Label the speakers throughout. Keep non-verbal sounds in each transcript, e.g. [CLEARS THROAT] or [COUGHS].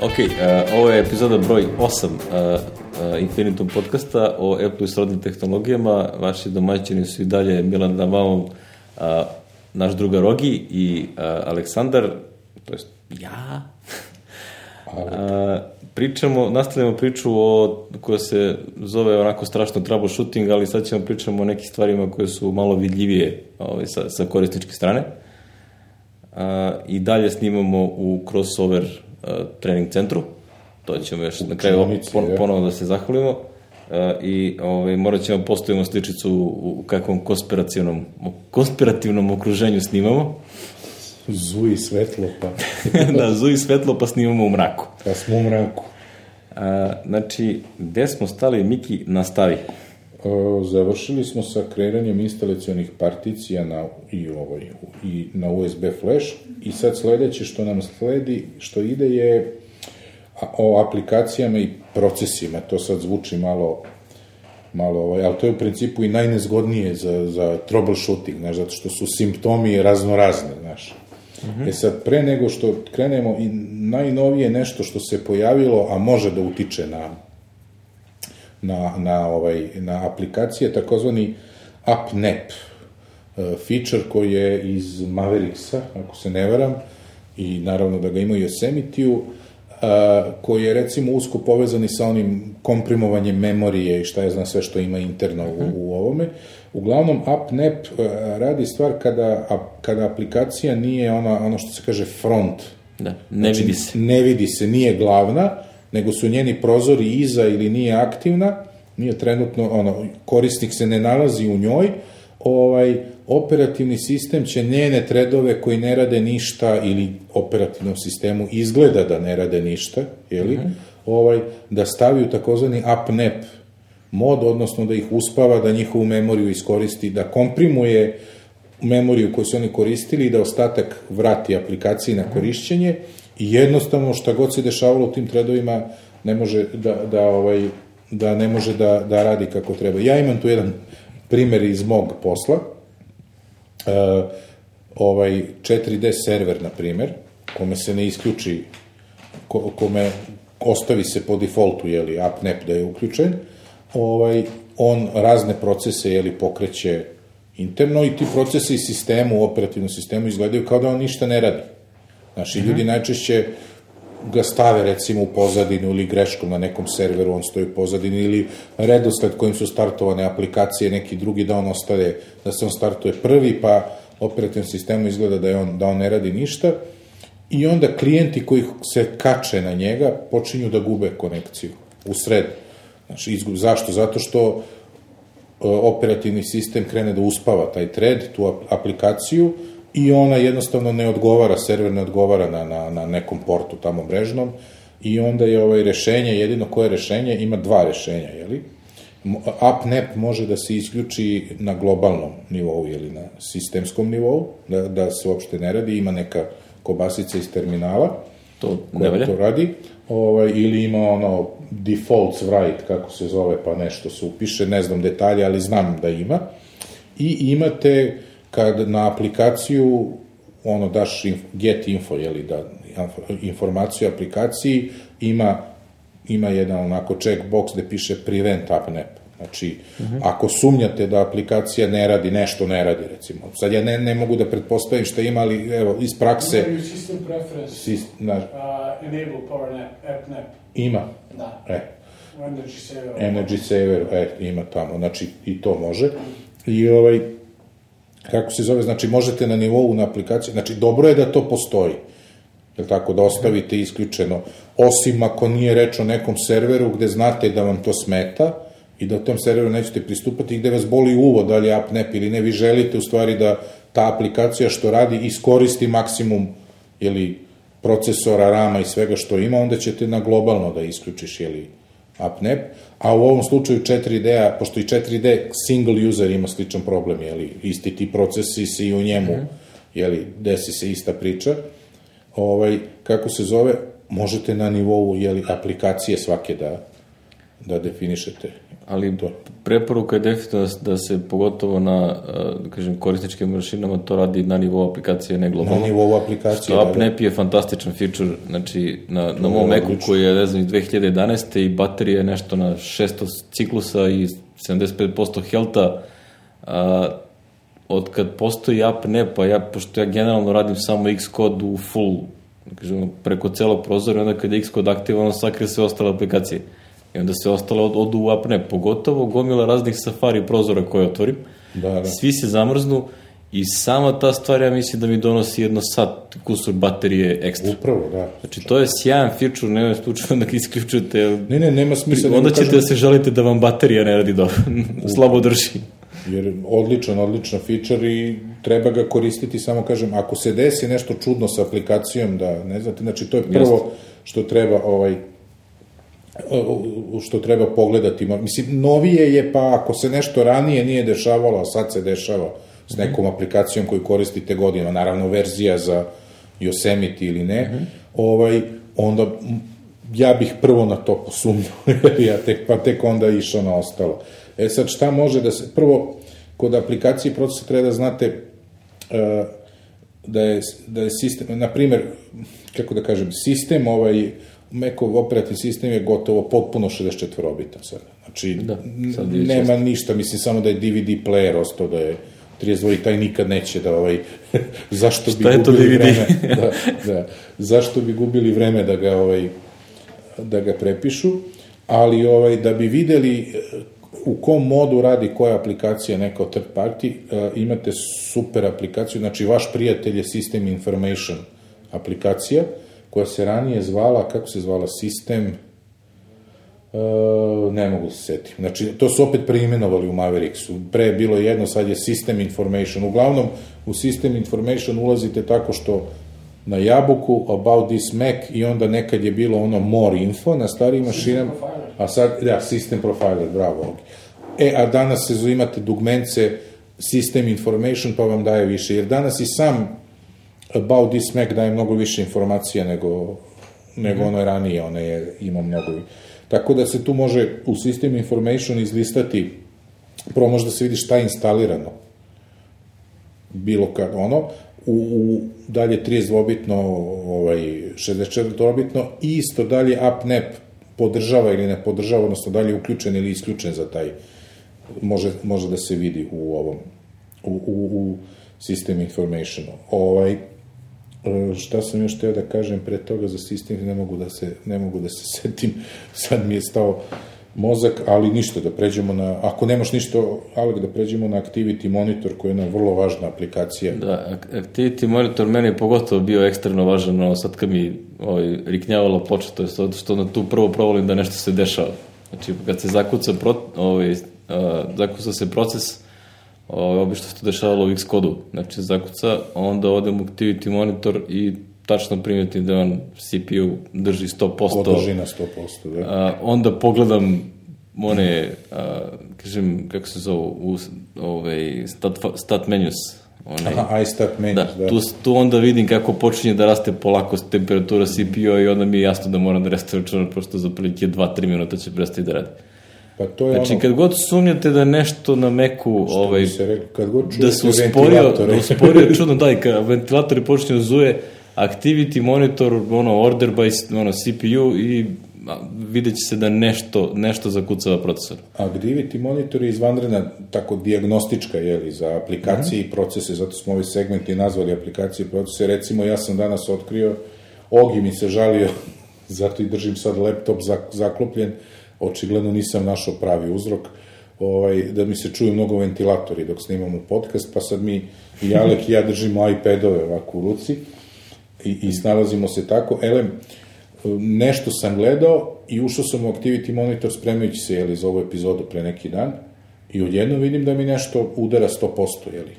Speaker 1: Ok, uh, ovo je epizoda broj 8 uh, uh, Infinitum podcasta o Apple i srodnim tehnologijama. Vaši domaćini su i dalje Milan Damamov, uh, naš druga Rogi i uh, Aleksandar, to jest ja. [LAUGHS] uh, pričamo, nastavljamo priču o, koja se zove onako strašno troubleshooting, ali sad ćemo pričamo o nekim stvarima koje su malo vidljivije ovaj, sa, sa korisničke strane. Uh, I dalje snimamo u crossover uh, trening centru. To ćemo još na kraju pon, ponovo da se zahvalimo. Uh, I ovaj, morat ćemo postavimo sličicu u, u kakvom konspirativnom, konspirativnom okruženju snimamo.
Speaker 2: Zuji svetlo, pa, [LAUGHS]
Speaker 1: da, zuji svetlo pa snimamo u mraku.
Speaker 2: pa smo u mraku.
Speaker 1: A, znači, gde smo stali, Miki, nastavi.
Speaker 2: Završili smo sa kreiranjem instalacionih particija na, i, ovaj, i na USB flash i sad sledeće što nam sledi, što ide je o aplikacijama i procesima. To sad zvuči malo malo, ovaj, ali to je u principu i najnezgodnije za, za troubleshooting, znaš, zato što su simptomi raznorazni, znaš. Mm -hmm. E sad, pre nego što krenemo, i najnovije nešto što se pojavilo, a može da utiče na, na, na, ovaj, na aplikacije, takozvani AppNap e, feature koji je iz Mavericksa, ako se ne varam, i naravno da ga ima i Yosemite-u, a, koji je recimo usko povezani sa onim komprimovanjem memorije i šta je znam sve što ima interno u, u ovome. Uglavnom, AppNap a, radi stvar kada, kada aplikacija nije ona, ono što se kaže front.
Speaker 1: Da, ne vidi se.
Speaker 2: Ne vidi se, nije glavna, nego su njeni prozori iza ili nije aktivna, nije trenutno, ono, korisnik se ne nalazi u njoj, ovaj, operativni sistem će njene tredove koji ne rade ništa ili operativnom sistemu izgleda da ne rade ništa, jeli, mm -hmm. ovaj, da stavi u takozvani AppNap mod, odnosno da ih uspava, da njihovu memoriju iskoristi, da komprimuje memoriju koju su oni koristili i da ostatak vrati aplikaciji na korišćenje i jednostavno šta god se dešavalo u tim threadovima ne može da, da, ovaj, da ne može da, da radi kako treba. Ja imam tu jedan primer iz mog posla, uh, ovaj 4D server, na primer, kome se ne isključi, ko, kome ostavi se po defaultu, jeli, AppNap da je uključen, ovaj, on razne procese, jeli, pokreće interno i ti procesi i sistemu, operativnom sistemu izgledaju kao da on ništa ne radi. Znači, mm -hmm. ljudi najčešće ga stave recimo u pozadinu ili greškom na nekom serveru, on stoji u pozadini ili redosled kojim su startovane aplikacije, neki drugi da on ostane, da se on startuje prvi, pa operativnom sistemu izgleda da, je on, da on ne radi ništa i onda klijenti koji se kače na njega počinju da gube konekciju u sred. Znači, izgub, zašto? Zato što operativni sistem krene da uspava taj thread, tu aplikaciju, i ona jednostavno ne odgovara, server ne odgovara na, na, na nekom portu tamo mrežnom i onda je ovaj rešenje, jedino koje rešenje, ima dva rešenja, jeli? AppNap može da se isključi na globalnom nivou ili na sistemskom nivou, da, da se uopšte ne radi, ima neka kobasica iz terminala
Speaker 1: to ne valja.
Speaker 2: to radi, ovaj, ili ima ono defaults write, kako se zove, pa nešto se upiše, ne znam detalje, ali znam da ima. I imate kad na aplikaciju ono daš inf, get info, jeli, da informaciju aplikaciji ima ima jedan onako checkbox gde piše prevent AppNap. Znači, uh -huh. ako sumnjate da aplikacija ne radi, nešto ne radi, recimo. Sad ja ne, ne mogu da pretpostavim šta ima, ali evo, iz prakse...
Speaker 3: Imaju system preference,
Speaker 2: Sist, na,
Speaker 3: uh, enable power nap, app nap.
Speaker 2: ima.
Speaker 3: Da.
Speaker 2: E,
Speaker 3: energy saver.
Speaker 2: Energy Saver, e, ima tamo, znači i to može. I ovaj, kako se zove, znači možete na nivou na aplikaciji, znači dobro je da to postoji, je tako, da ostavite isključeno, osim ako nije reč o nekom serveru gde znate da vam to smeta i da tom serveru nećete pristupati i gde vas boli uvo, da li je AppNap ili ne, vi želite u stvari da ta aplikacija što radi iskoristi maksimum ili procesora, rama i svega što ima, onda ćete na globalno da isključiš, jeli, AppNap, a u ovom slučaju 4D-a, pošto i 4D single user ima sličan problem, jeli, isti ti procesi se i u njemu, mm -hmm. jeli, desi se ista priča, ovaj, kako se zove, možete na nivou, jeli, aplikacije svake da, da definišete.
Speaker 1: Ali preporuka je definitivno da se- da se pogotovo na uh, da kažem, korisničkim mašinama to radi na nivou aplikacije, ne globalno.
Speaker 2: Na nivou aplikacije,
Speaker 1: Što
Speaker 2: da, da.
Speaker 1: AppNap je fantastičan feature, znači na, na mom Macu koji je, ne znam, iz 2011. i baterija je nešto na 600 ciklusa i 75% helta, a, od kad postoji AppNap, pa ja, pošto ja generalno radim samo Xcode u full, da kažem, preko celog prozora, onda kad je Xcode aktivan, on sakrije sve ostale aplikacije. I onda se ostale od, odu u AppNap, pogotovo gomila raznih Safari prozora koje otvorim.
Speaker 2: Da, da.
Speaker 1: Svi se zamrznu i sama ta stvar, ja mislim da mi donosi jedno sat kusur baterije ekstra.
Speaker 2: Upravo, da.
Speaker 1: Znači, to je sjajan feature, nema slučajno da ga isključujete,
Speaker 2: Ne, ne, nema smisla.
Speaker 1: onda ćete
Speaker 2: kažem-
Speaker 1: da se žalite da vam baterija ne radi dobro, [LAUGHS] slabo drži.
Speaker 2: jer odličan, odličan feature i treba ga koristiti, samo kažem, ako se desi nešto čudno sa aplikacijom, da ne znate, znači to je prvo što treba ovaj što treba pogledati. Mislim, novije je pa ako se nešto ranije nije dešavalo, a sad se dešava s nekom aplikacijom koju koristite godinama, naravno verzija za Yosemite ili ne, ovaj, onda ja bih prvo na to posumnjao, [LAUGHS] ja tek, pa tek onda išao na ostalo. E sad, šta može da se... Prvo, kod aplikacije procesa treba da znate e, da je, da je sistem, na primer, kako da kažem, sistem ovaj, Macov operativni sistem je gotovo potpuno 64-bitan sad. Znači,
Speaker 1: Da, sad
Speaker 2: nema ništa, mislim samo da je DVD player ostao, da je 32 i taj nikad neće da ovaj [LAUGHS] zašto bi gubili
Speaker 1: DVD?
Speaker 2: vreme? [LAUGHS] Da, da, zašto bi gubili vreme da ga ovaj da ga prepišu? Ali ovaj da bi videli eh, u kom modu radi koja aplikacija neka od third party eh, imate super aplikaciju. Znači vaš prijatelj je System Information aplikacija koja se ranije zvala kako se zvala System Uh, ne mogu se setiti. Znači, to su opet preimenovali u Mavericksu. Pre je bilo jedno, sad je System Information. Uglavnom, u System Information ulazite tako što na jabuku, about this Mac, i onda nekad je bilo ono more info na starijim mašinama, a sad, da, System Profiler, bravo. E, a danas se imate dugmence System Information, pa vam daje više, jer danas i sam About this Mac daje mnogo više informacija nego, nego ono ranije, ono je, ima mnogo. Tako da se tu može u System Information izlistati, prvo može da se vidi šta je instalirano, bilo kad ono, u, u dalje 32-bitno, ovaj, 64-bitno, i isto dalje AppNap podržava ili ne podržava, odnosno da li je uključen ili isključen za taj, može, može da se vidi u ovom, u, u, u System Informationu. Ovaj, šta sam još teo da kažem pre toga za sistem, ne mogu da se, ne mogu da se [LAUGHS] setim, sad mi je stao mozak, ali ništa, da pređemo na, ako nemaš ništa, Alek, da pređemo na Activity Monitor, koja je jedna vrlo važna aplikacija.
Speaker 1: Da, Ac- Activity Monitor meni je pogotovo bio ekstremno važan, ono, sad kad mi ovaj, riknjavala ploča, to je sad što onda tu prvo provolim da nešto se dešava. Znači, kad se zakuca, pro, ovaj, zakuca se proces, ovaj, obično se to dešavalo u Xcode-u. Znači, zakuca, onda odem u Activity Monitor i tačno primetim da on CPU drži 100%.
Speaker 2: Održi na 100%, da.
Speaker 1: A, onda pogledam one, a, kažem, kako se zove, u, ovaj, stat, stat menus. Onaj,
Speaker 2: Aha, iStat menus,
Speaker 1: da,
Speaker 2: da.
Speaker 1: Tu, tu onda vidim kako počinje da raste polako temperatura CPU i onda mi je jasno da moram da restaviram računar, prosto za prilike 2-3 minuta će prestati da radi.
Speaker 2: Pa to je
Speaker 1: Znači,
Speaker 2: ono,
Speaker 1: kad god sumnjate da nešto na Meku, ovaj,
Speaker 2: se reklo, kad god
Speaker 1: da se usporio, da usporio [LAUGHS] čudno, da, i kad ventilatori počinju da zuje, activity monitor, ono, order by ono, CPU i vidjet će se da nešto, nešto zakucava procesor.
Speaker 2: Activity monitor je izvanredna, tako diagnostička, jeli, za aplikacije i procese, zato smo ovi segmenti nazvali aplikacije i procese. Recimo, ja sam danas otkrio, Ogi mi se žalio, [LAUGHS] zato i držim sad laptop zak- zaklopljen, očigledno nisam našao pravi uzrok, ovaj, da mi se čuju mnogo ventilatori dok snimamo podcast, pa sad mi, i Alek i ja držimo iPadove ovako u ruci i, i snalazimo se tako. Elem, nešto sam gledao i ušao sam u Activity Monitor spremajući se jeli, za ovu epizodu pre neki dan i odjedno vidim da mi nešto udara 100%, jeli,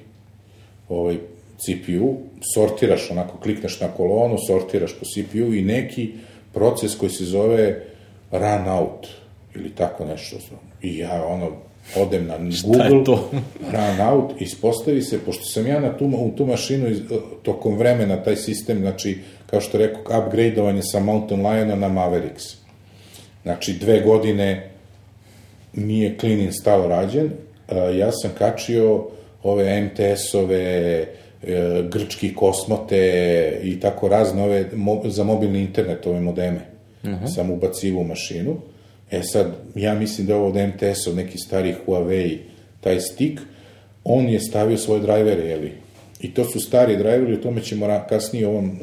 Speaker 2: ovaj CPU, sortiraš onako, klikneš na kolonu, sortiraš po CPU i neki proces koji se zove run out ili tako nešto. I ja ono, odem na Google,
Speaker 1: to? [LAUGHS]
Speaker 2: run out, ispostavi se, pošto sam ja na tu, u tu mašinu iz, tokom vremena taj sistem, znači, kao što rekao, upgradeovanje sa Mountain Liona na Mavericks. Znači, dve godine nije clean install rađen, e, ja sam kačio ove MTS-ove, e, grčki kosmote i tako razne ove mo, za mobilni internet, ove modeme. Uh -huh. Sam ubacivo u mašinu. E sad, ja mislim da je ovo od MTS-ov, neki stari Huawei, taj stik, on je stavio svoje drajvere, jeli? I to su stari drajveri, o tome ćemo kasnije ovom, e,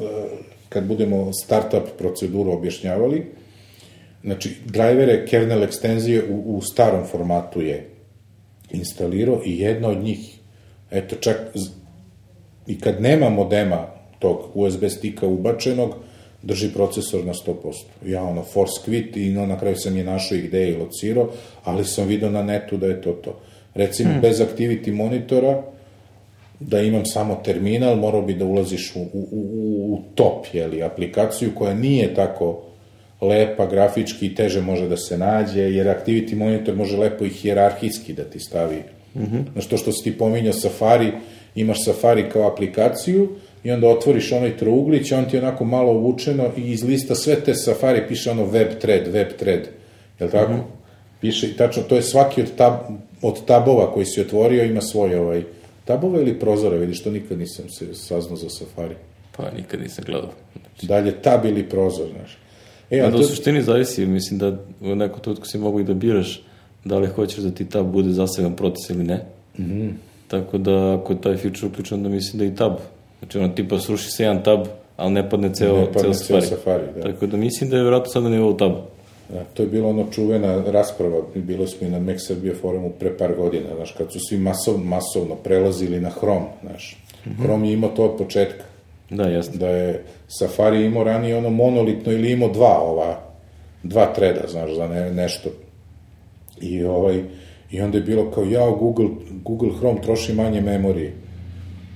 Speaker 2: kad budemo startup proceduru objašnjavali. Znači, drajvere kernel ekstenzije u, u starom formatu je instalirao i jedna od njih, eto čak i kad nema modema tog USB stika ubačenog, drži procesor na 100%. Ja ono force quit i no, na kraju sam je našao i gde je i locirao, ali sam video na netu da je to to. Recimo, hmm. bez activity monitora, da imam samo terminal, morao bi da ulaziš u, u, u, u top, jeli, aplikaciju koja nije tako lepa, grafički i teže može da se nađe, jer Activity Monitor može lepo i hijerarhijski da ti stavi. Mm -hmm. Znaš, to što si ti pominjao Safari, imaš Safari kao aplikaciju i onda otvoriš onaj trouglić, on ti je onako malo uvučeno i iz lista sve te Safari piše ono web thread, web thread. Jel tako? Mm -hmm. Piše, tačno, to je svaki od, tab, od tabova koji si otvorio ima svoj ovaj, tabova ili prozora, vidiš, to nikad nisam se saznao za Safari.
Speaker 1: Pa nikad nisam gledao.
Speaker 2: Znači... Dalje, tab ili prozor, znaš.
Speaker 1: E, a da, to... u suštini zavisi, mislim da u nekom trenutku si mogu i da biraš da li hoćeš da ti tab bude zaseban proces ili ne. Mm -hmm. Tako da, ako je taj feature uključen, da mislim da i tab. Znači, ono, tipa, sruši se jedan tab, ali ne padne ceo,
Speaker 2: ne padne
Speaker 1: ceo safari.
Speaker 2: safari da.
Speaker 1: Tako da mislim da je vjerojatno sad na nivou tabu.
Speaker 2: Da, to je bilo ono čuvena rasprava, bilo smo i na Mac Serbia forumu pre par godina, znaš, kad su svi masovno, masovno prelazili na Chrome, znaš. Mm -hmm. Chrome je imao to od početka.
Speaker 1: Da, jasno.
Speaker 2: Da je Safari imao ranije ono monolitno ili imao dva ova, dva treda, znaš, za ne, nešto. I ovaj, i onda je bilo kao, jao, Google, Google Chrome troši manje memorije.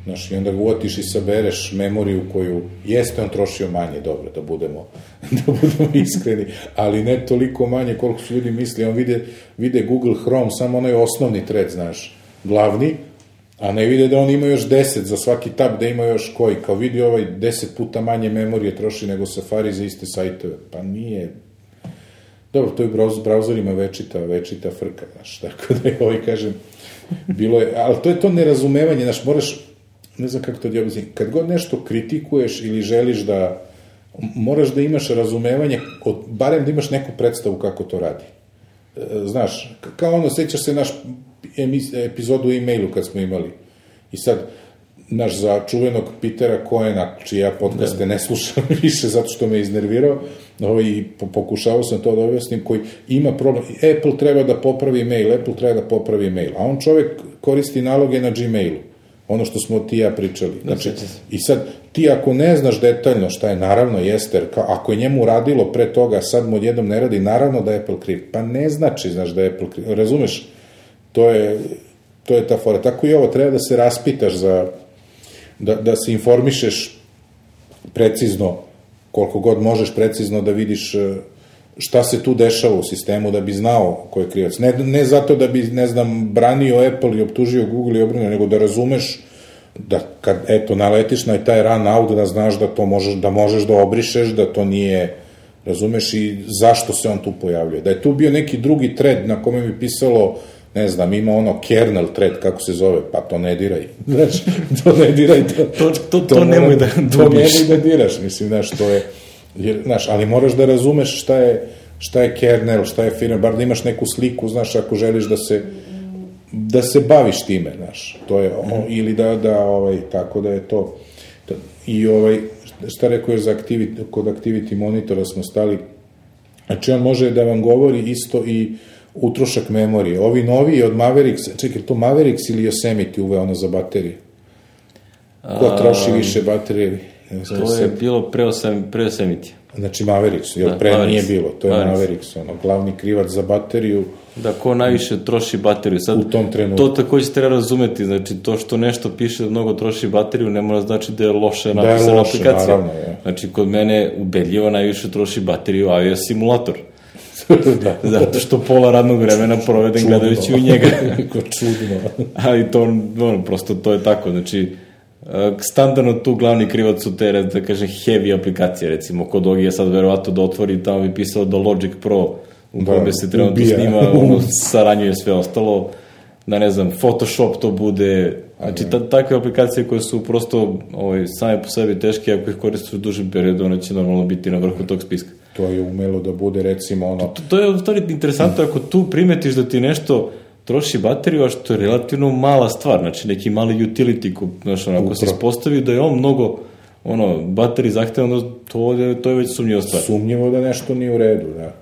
Speaker 2: Znaš, i onda uotiš i sabereš memoriju koju, jeste on trošio manje, dobro, da budemo, [LAUGHS] da budemo iskreni, ali ne toliko manje koliko su ljudi misli, on vide, vide Google Chrome, samo onaj osnovni thread, znaš, glavni, a ne vide da on ima još 10 za svaki tab, da ima još koji, kao vidi ovaj 10 puta manje memorije troši nego Safari za iste sajtove, pa nije, dobro, to je u brauzerima večita, večita frka, znaš, tako da je ovaj, kažem, bilo je, ali to je to nerazumevanje, znaš, moraš, ne znam kako to ti objasnim, kad god nešto kritikuješ ili želiš da, moraš da imaš razumevanje, od, barem da imaš neku predstavu kako to radi. E, znaš, kao ono, sećaš se naš emis, epizodu u e-mailu kad smo imali. I sad, naš za čuvenog Pitera Koena, čiji ja podcaste ne slušam [LAUGHS] više zato što me iznervirao, ovaj, i pokušavao sam to da objasnim, koji ima problem, Apple treba da popravi mail, Apple treba da popravi mail, a on čovek koristi naloge na Gmailu ono što smo ti ja pričali. Znači, i sad, ti ako ne znaš detaljno šta je, naravno jeste, jer ako je njemu radilo pre toga, sad mu odjednom ne radi, naravno da je Apple kriv. Pa ne znači, znaš, da je Apple kriv. Razumeš? To je, to je ta fora. Tako i ovo, treba da se raspitaš za, da, da se informišeš precizno, koliko god možeš precizno da vidiš šta se tu dešava u sistemu da bi znao ko je krivac. Ne, ne zato da bi, ne znam, branio Apple i optužio Google i obrnuo, nego da razumeš da kad, eto, naletiš na taj run out, da znaš da to možeš, da možeš da obrišeš, da to nije, razumeš i zašto se on tu pojavljuje. Da je tu bio neki drugi thread na kome bi pisalo, ne znam, ima ono kernel thread, kako se zove, pa to ne diraj. [LAUGHS] Znaš, to ne diraj. To,
Speaker 1: to, to, to, to nemoj da dobiš.
Speaker 2: To nemoj da diraš, mislim, znaš, to je, Jer, znaš, ali moraš da razumeš šta je, šta je kernel, šta je firma, bar da imaš neku sliku, znaš, ako želiš da se da se baviš time, znaš, to je, o, ili da, da, ovaj, tako da je to, i ovaj, šta rekao je za activity, kod activity monitora smo stali, znači on može da vam govori isto i utrošak memorije. Ovi novi od Mavericks, čekaj, to Mavericks ili Yosemite uve ono za baterije? Ko troši više baterije?
Speaker 1: To je bilo pre, osam, pre Yosemite.
Speaker 2: Znači Mavericks, jer da, pre Mavericks. nije bilo, to je Mavericks. Mavericks, ono, glavni krivac za bateriju.
Speaker 1: Da, ko najviše troši bateriju. Sad,
Speaker 2: u tom trenutku.
Speaker 1: To takođe treba razumeti, znači to što nešto piše da mnogo troši bateriju, ne mora znači da je loše
Speaker 2: da je loše, aplikacija. Naravno,
Speaker 1: je. Znači, kod mene ubedljivo najviše troši bateriju avio simulator. [LAUGHS] [LAUGHS] da. Zato što pola radnog vremena proveden čudno. gledajući u njega. [LAUGHS]
Speaker 2: Ko čudno.
Speaker 1: Ali to, ono, prosto to je tako, znači, standardno tu glavni krivac su te, da kažem, heavy aplikacije, recimo, kod Ogi je sad verovatno da otvori, tamo bi pisalo da Logic Pro u
Speaker 2: Da,
Speaker 1: kome se trenutno
Speaker 2: ubija.
Speaker 1: snima, [LAUGHS] ono, saranjuje sve ostalo, da ne znam, Photoshop to bude, znači ta, takve aplikacije koje su prosto ovaj, same po sebi teške, ako ih koristiš u dužem periodu, ono će normalno biti na vrhu tog spiska.
Speaker 2: To je umelo da bude recimo ono...
Speaker 1: To, to je u stvari interesantno ako tu primetiš da ti nešto troši bateriju, a što je relativno mala stvar, znači neki mali utility, ko, znaš, ono, ako se ispostavi da je on mnogo ono, baterij zahtevano, to to je već sumnjiva stvar.
Speaker 2: sumnjivo da nešto nije u redu, da.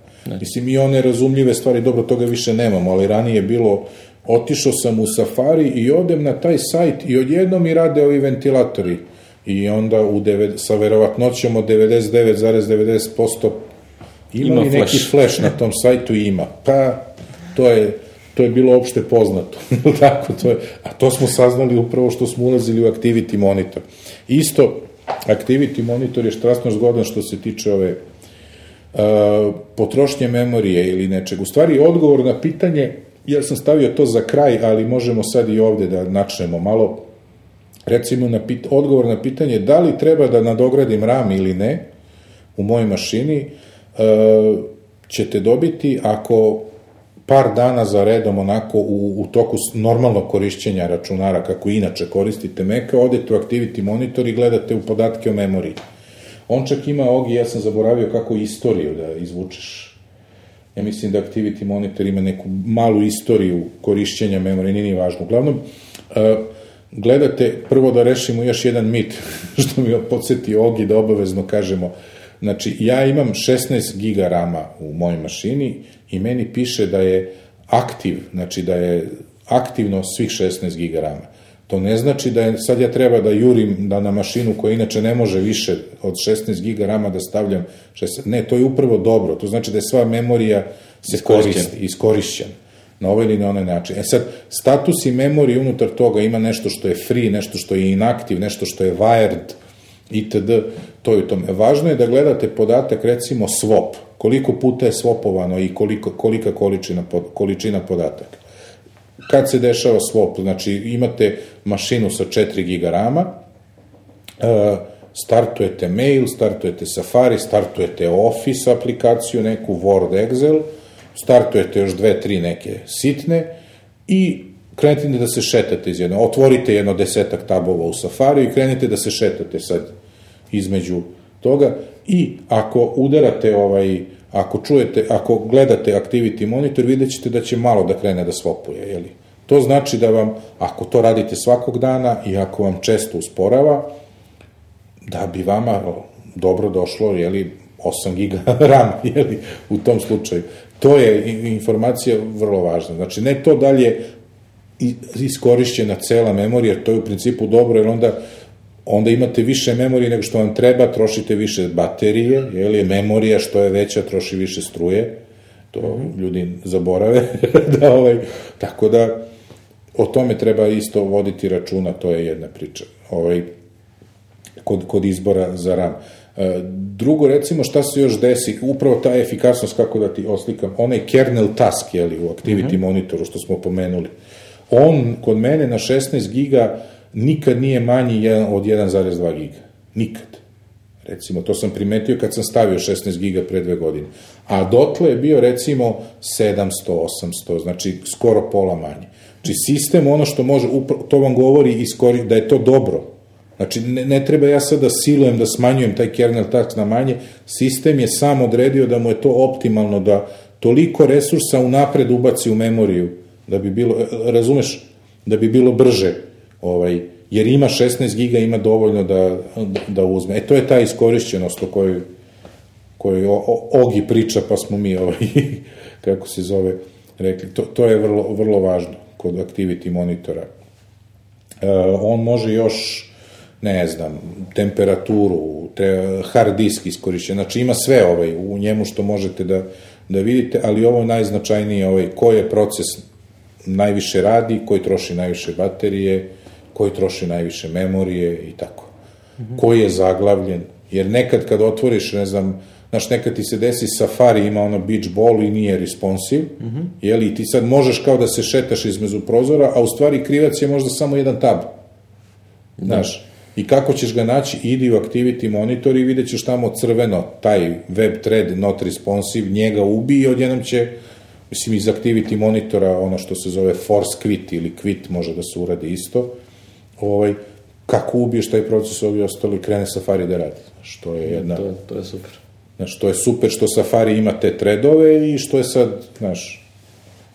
Speaker 2: Mislim, i one razumljive stvari, dobro, toga više nemamo, ali ranije je bilo, otišao sam u Safari i odem na taj sajt i odjednom mi rade ovi ventilatori. I onda u devet, sa verovatnoćom od 99,90% ima,
Speaker 1: Ima
Speaker 2: li neki
Speaker 1: flash.
Speaker 2: flash na tom sajtu? Ima. Pa, to je, to je bilo opšte poznato. [LAUGHS] Tako, to je, a to smo saznali upravo što smo ulazili u Activity Monitor. Isto, Activity Monitor je strašno zgodan što se tiče ove uh, potrošnje memorije ili nečeg. U stvari, odgovor na pitanje, ja sam stavio to za kraj, ali možemo sad i ovde da načnemo malo. Recimo, na pit, odgovor na pitanje da li treba da nadogradim RAM ili ne u mojoj mašini, uh, ćete dobiti ako par dana za redom onako u, u toku normalnog korišćenja računara, kako inače koristite Maca, odete u Activity Monitor i gledate u podatke o memoriji. On čak ima, Ogi, ja sam zaboravio kako istoriju da izvučeš. Ja mislim da Activity Monitor ima neku malu istoriju korišćenja memorije, nije ni važno. Uglavnom, e, gledate, prvo da rešimo još jedan mit, [LAUGHS] što mi podsjeti Ogi da obavezno kažemo, Znači, ja imam 16 giga rama u mojoj mašini i meni piše da je aktiv, znači da je aktivno svih 16 giga rama. To ne znači da je, sad ja treba da jurim da na mašinu koja inače ne može više od 16 giga rama da stavljam 16, ne, to je upravo dobro, to znači da je sva memorija se koristi, iskorišćena na ovaj ili na onaj način. E sad, status i memorije unutar toga ima nešto što je free, nešto što je inactive, nešto što je wired, itd. To je u tome. Važno je da gledate podatak, recimo swap, koliko puta je swapovano i koliko, kolika količina, količina podataka. Kad se dešava swap, znači imate mašinu sa 4 giga rama, e, startujete mail, startujete Safari, startujete Office aplikaciju, neku Word, Excel, startujete još dve, tri neke sitne i krenete da se šetate iz jedno, otvorite jedno desetak tabova u Safari i krenete da se šetate sad između toga i ako udarate ovaj, ako čujete, ako gledate Activity Monitor, vidjet ćete da će malo da krene da svopuje, jeli? To znači da vam, ako to radite svakog dana i ako vam često usporava, da bi vama dobro došlo, jeli, 8 giga [LAUGHS] RAM, jeli, u tom slučaju. To je informacija vrlo važna. Znači, ne to dalje iskorišćena cela memorija, jer to je u principu dobro, jer onda onda imate više memorije nego što vam treba, trošite više baterije, je memorija što je veća, troši više struje, to ljudi zaborave, [LAUGHS] da ovaj, tako da o tome treba isto voditi računa, to je jedna priča. Ovaj, kod, kod izbora za RAM. E, drugo, recimo, šta se još desi, upravo ta efikasnost, kako da ti oslikam, onaj kernel task, jeli, u Activity monitoru, što smo pomenuli, on kod mene na 16 giga nikad nije manji od 1,2 giga. Nikad. Recimo, to sam primetio kad sam stavio 16 giga pre dve godine. A dotle je bio, recimo, 700, 800, znači skoro pola manje. Znači, sistem, ono što može, to vam govori iskori, da je to dobro. Znači, ne, ne treba ja sad da silujem, da smanjujem taj kernel task na manje, sistem je sam odredio da mu je to optimalno, da toliko resursa unapred ubaci u memoriju, da bi bilo, razumeš, da bi bilo brže, ovaj, jer ima 16 giga, ima dovoljno da, da uzme. E, to je ta iskorišćenost o kojoj, kojoj Ogi priča, pa smo mi, ovaj, [LAUGHS] kako se zove, rekli. To, to je vrlo, vrlo važno kod activity monitora. E, on može još, ne znam, temperaturu, te, hard disk iskorišćen, znači ima sve ovaj, u njemu što možete da, da vidite, ali ovo je najznačajnije, ovaj, koji je proces najviše radi, koji troši najviše baterije, koji troši najviše memorije i tako. Koji je zaglavljen, jer nekad kad otvoriš, ne znam, znaš, nekad ti se desi Safari ima ono beach ball i nije responsive, mm -hmm. jeli, i ti sad možeš kao da se šetaš između prozora, a u stvari krivac je možda samo jedan tab. Znaš, i kako ćeš ga naći, idi u Activity Monitor i vidjet ćeš tamo crveno, taj web thread not responsive, njega ubi i odjednom će, mislim, iz Activity Monitora, ono što se zove force quit ili quit može da se uradi isto, ovaj, kako ubiješ taj proces, ovi ostali krene Safari da radi. Što je jedna...
Speaker 1: To, to je super.
Speaker 2: Znaš, to je super što Safari ima te threadove i što je sad, znaš,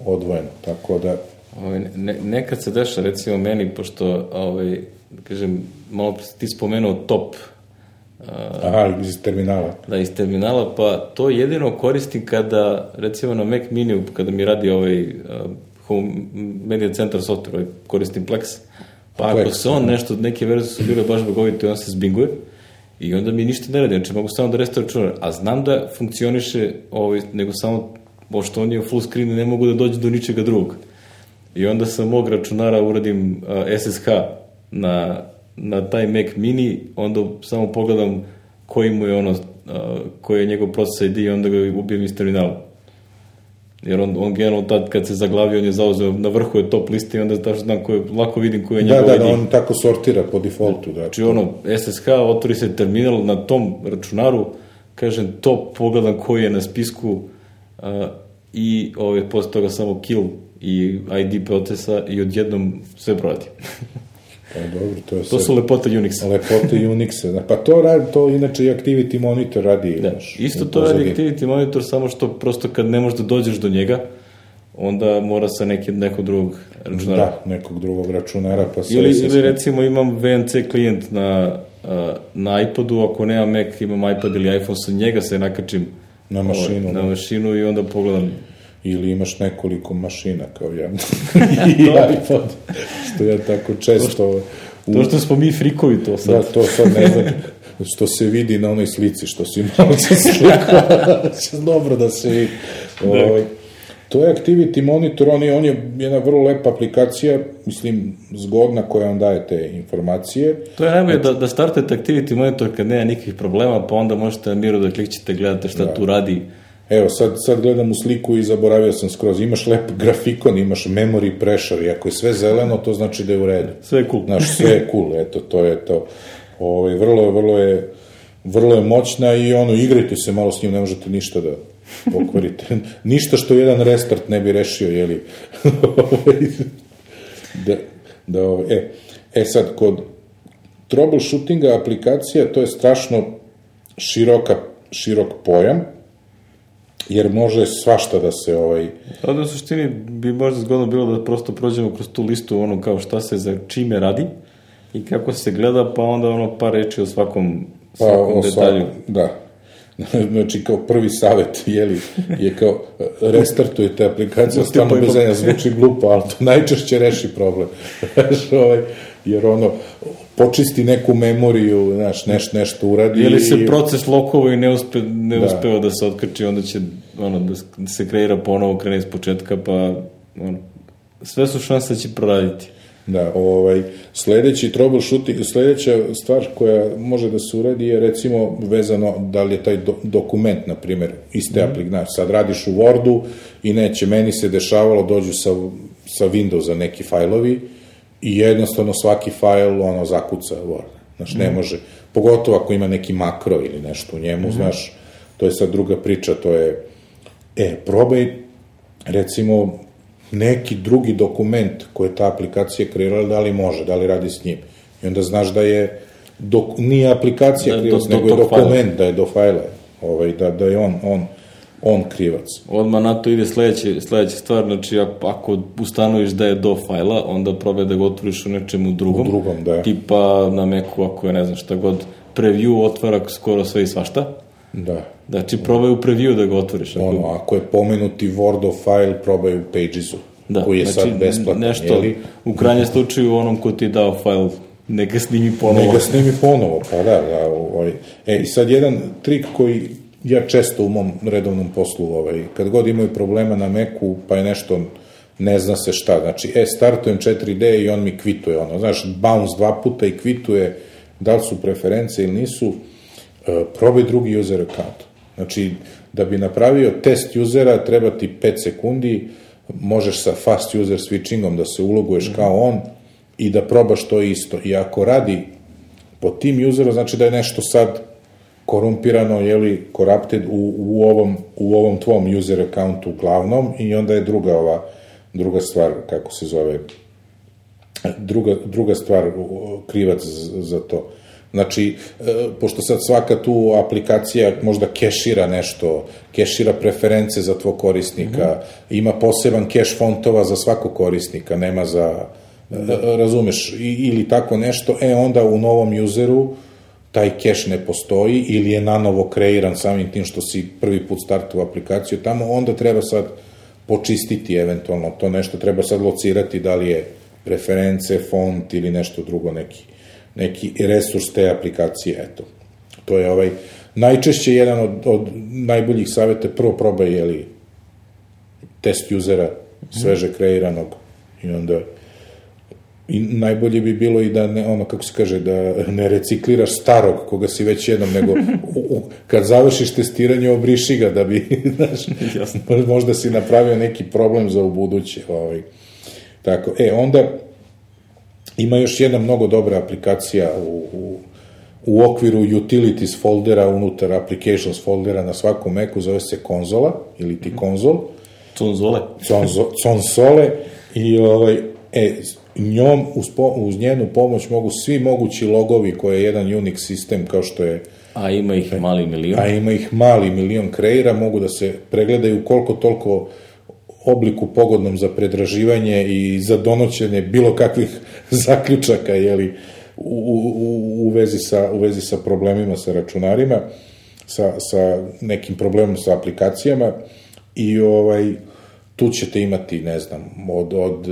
Speaker 2: odvojeno. Tako da,
Speaker 1: Ovaj, ne, nekad se deša, recimo meni, pošto, ovaj, da kažem, malo ti spomenuo top
Speaker 2: aha, iz terminala.
Speaker 1: da, iz terminala, pa to jedino koristim kada, recimo na Mac Mini, kada mi radi ovaj uh, Home Media Center software, ovaj, koristim Plex, pa ako
Speaker 2: Plex,
Speaker 1: se on nešto, neke verzije su bile baš bogovite, on se zbinguje, i onda mi ništa ne radi, znači mogu samo da restore računar, a znam da funkcioniše, ovaj, nego samo, pošto on je u full screen ne mogu da dođe do ničega drugog. I onda sa mog računara uradim uh, SSH na, na taj Mac mini, onda samo pogledam koji mu je ono, koji je njegov proces ID i onda ga ubijem iz terminala. Jer on, on generalno tad kad se zaglavio, on je zauzeo, na vrhu je top liste i onda tačno znam ko je, lako vidim koji je
Speaker 2: Da,
Speaker 1: njegov
Speaker 2: da,
Speaker 1: ID.
Speaker 2: da, on tako sortira po defaultu, da.
Speaker 1: Znači ono, SSH, otvori se terminal na tom računaru, kažem top, pogledam koji je na spisku uh, i ovaj, posle toga samo kill i ID procesa i odjednom sve proradi. [LAUGHS]
Speaker 2: Pa dobro, to je
Speaker 1: to su lepote Unixa.
Speaker 2: lepote Unixa. Pa to radi, to inače i Activity Monitor radi.
Speaker 1: Da.
Speaker 2: znaš,
Speaker 1: Isto to radi. Activity Monitor, samo što prosto kad ne možeš da dođeš do njega, onda mora sa neki, nekog drugog računara.
Speaker 2: Da, nekog drugog računara, pa.
Speaker 1: Ili, ili recimo imam VNC klijent na, na iPadu, ako nemam Mac, imam iPad ili iPhone, sa njega se nakačim
Speaker 2: Na mašinu,
Speaker 1: ovaj, na
Speaker 2: da.
Speaker 1: mašinu i onda pogledam.
Speaker 2: Ili imaš nekoliko mašina, kao ja. [LAUGHS] I iPod, što ja tako često... U...
Speaker 1: To što smo mi frikovi to sad.
Speaker 2: Da, to sad ne znam, [LAUGHS] što se vidi na onoj slici, što si malo se slikao, [LAUGHS] dobro da se vidi. Ovaj, to je Activity Monitor, on je, on je jedna vrlo lepa aplikacija, mislim, zgodna koja vam daje te informacije.
Speaker 1: To je najbolje da, da startujete Activity Monitor kad nema nikakvih problema, pa onda možete na miru da klikćete, gledate šta
Speaker 2: Da.
Speaker 1: tu radi.
Speaker 2: Evo, sad, sad gledam u sliku i zaboravio sam skroz. Imaš lep grafikon, imaš memory pressure i ako je sve zeleno, to znači da je u redu.
Speaker 1: Sve je cool.
Speaker 2: Znaš, sve je [LAUGHS] cool, eto, to je to. Ovaj, vrlo, vrlo je vrlo je moćna i ono, igrajte se malo s njim, ne možete ništa da pokvarite. [LAUGHS] ništa što jedan restart ne bi rešio, jeli? [LAUGHS] Da, da, ovaj, e, e sad, kod troubleshootinga aplikacija, to je strašno široka, širok pojam, jer može svašta da se ovaj,
Speaker 1: Ovde u suštini bi možda zgodno bilo da prosto prođemo kroz tu listu ono kao šta se za čime radi i kako se gleda, pa onda ono par reči o svakom,
Speaker 2: Pa,
Speaker 1: svakom
Speaker 2: o
Speaker 1: detalju.
Speaker 2: svakom- da. [LAUGHS] Znači, kao prvi savjet, [LAUGHS] jeli, je kao, restartujete aplikaciju, [LAUGHS]
Speaker 1: Pustite
Speaker 2: stvarno
Speaker 1: pa i
Speaker 2: bez
Speaker 1: po-
Speaker 2: zanja, zvuči glupo, ali to najčešće reši problem. Znaš, ovaj, jer ono, počisti neku memoriju, znaš, neš, nešto uradi.
Speaker 1: Ili se proces lokovo i ne, uspe, ne
Speaker 2: Da.
Speaker 1: uspeva da se otkrči, onda će ono, da da se kreira ponovo, krene iz početka, pa ono, sve su šanse da će proraditi.
Speaker 2: Da, ovaj, sledeći troubleshooting, sledeća stvar koja može da se uradi je recimo vezano da li je taj do, dokument, na primjer, iste mm. aplikacije. Sad radiš u Wordu i neće, meni se dešavalo, dođu sa, sa Windowsa neki fajlovi i jednostavno svaki fajl ono zakuca Word. Znaš, ne može, pogotovo ako ima neki makro ili nešto u njemu, znaš, to je sad druga priča, to je, e, probaj, recimo, neki drugi dokument koji je ta aplikacija kreirala, da li može, da li radi s njim. I onda znaš da je, dok, nije aplikacija
Speaker 1: Da, do
Speaker 2: nego je dokument, da je do fajla, ovaj, da, da je on, on, on krivac.
Speaker 1: Odmah na to ide sledeće, sledeća stvar, znači ak- ako ustanoviš da je do fajla, onda probaj da ga otvoriš u nečemu drugom.
Speaker 2: U drugom, da.
Speaker 1: Tipa na Macu, ako je ne znam šta god, preview otvara skoro sve i svašta.
Speaker 2: Da.
Speaker 1: Znači, probaj u preview da ga otvoriš. Ako,
Speaker 2: Ono, ako je pomenuti Wordov file, probaj u Pagesu,
Speaker 1: da,
Speaker 2: koji je
Speaker 1: znači,
Speaker 2: sad besplatan,
Speaker 1: Nešto,
Speaker 2: jeli?
Speaker 1: u krajnjem slučaju onom ko ti je dao fajl, neka snimi ponovo.
Speaker 2: Neka snimi ponovo, pa da, da, ovaj. E, i sad jedan trik koji ja često u mom redovnom poslu, ovaj, kad god imaju problema na Macu, pa je nešto, ne zna se šta, znači, e, startujem 4D i on mi kvituje, ono, znaš, bounce dva puta i kvituje, da li su preference ili nisu, e, probaj drugi user account. Znači, da bi napravio test usera, treba ti 5 sekundi, možeš sa fast user switchingom da se uloguješ kao on i da probaš to isto. I ako radi pod tim userom znači da je nešto sad korumpirano, jeli, corrupted u, u, ovom, u ovom tvom user accountu glavnom i onda je druga ova, druga stvar, kako se zove, druga, druga stvar, krivac za to. Znači, e, pošto sad svaka tu aplikacija možda kešira nešto, kešira preference za tvoj korisnika, mm -hmm. ima poseban keš fontova za svakog korisnika, nema za, da. razumeš, ili tako nešto, e onda u novom useru taj keš ne postoji ili je nanovo kreiran samim tim što si prvi put startuo aplikaciju tamo, onda treba sad počistiti eventualno to nešto, treba sad locirati da li je preference, font ili nešto drugo, neki, neki resurs te aplikacije, eto. To je ovaj, najčešće jedan od, od najboljih savjeta, prvo probaj, jeli, test usera, sveže kreiranog, i onda i najbolje bi bilo i da ne, ono kako se kaže da ne recikliraš starog koga si već jednom nego u, u, kad završiš testiranje obriši ga da bi [LAUGHS] znaš, [LAUGHS] možda si napravio neki problem za ubuduće ovaj. Tako e onda ima još jedna mnogo dobra aplikacija u, u u okviru utilities foldera unutar applications foldera na svakom Macu zove se konzola ili ti konzol.
Speaker 1: Konzole
Speaker 2: console i ovaj e njom, uz, po, uz njenu pomoć mogu svi mogući logovi koje je jedan Unix sistem kao što je
Speaker 1: A ima ih mali milion.
Speaker 2: A ima ih mali milion kreira, mogu da se pregledaju koliko toliko obliku pogodnom za predraživanje i za donoćenje bilo kakvih [LAUGHS] zaključaka jeli, u, u, u, vezi sa, u vezi sa problemima sa računarima, sa, sa nekim problemom sa aplikacijama i ovaj tu ćete imati, ne znam, od, od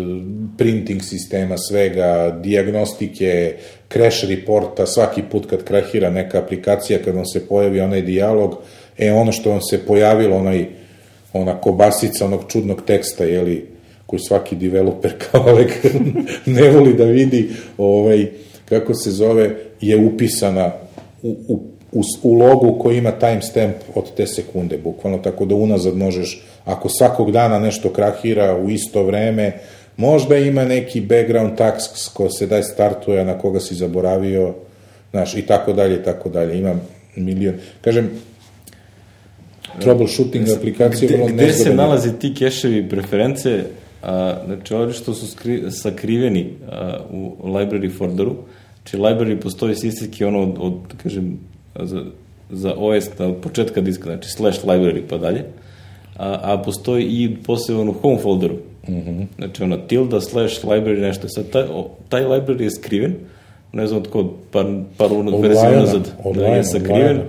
Speaker 2: printing sistema, svega, diagnostike, crash reporta, svaki put kad krahira neka aplikacija, kad vam se pojavi onaj dijalog, e, ono što vam se pojavilo, onaj, ona kobasica onog čudnog teksta, jeli, koji svaki developer [LAUGHS] kao Alek ne voli da vidi, ovaj, kako se zove, je upisana u, u, u, u logu koji ima timestamp od te sekunde, bukvalno, tako da unazad možeš ako svakog dana nešto krahira u isto vreme, možda ima neki background tasks ko se daj startuje, na koga si zaboravio, znaš, i tako dalje, i tako dalje. Ima milion. Kažem, troubleshooting aplikacije
Speaker 1: vrlo nezgodan. Gde se nalaze ti keševi preference, a, znači ovdje što su skri, sakriveni a, u library folderu, znači library postoji sistemski ono od, od kažem, za, za OS od početka diska, znači slash library pa dalje, a, a postoji i poseban u home folderu. Mm -hmm. Znači, ono, tilda slash library nešto. Sad, taj, o, taj library je skriven, ne znam od kod, par, par verzija nazad da je sakriven,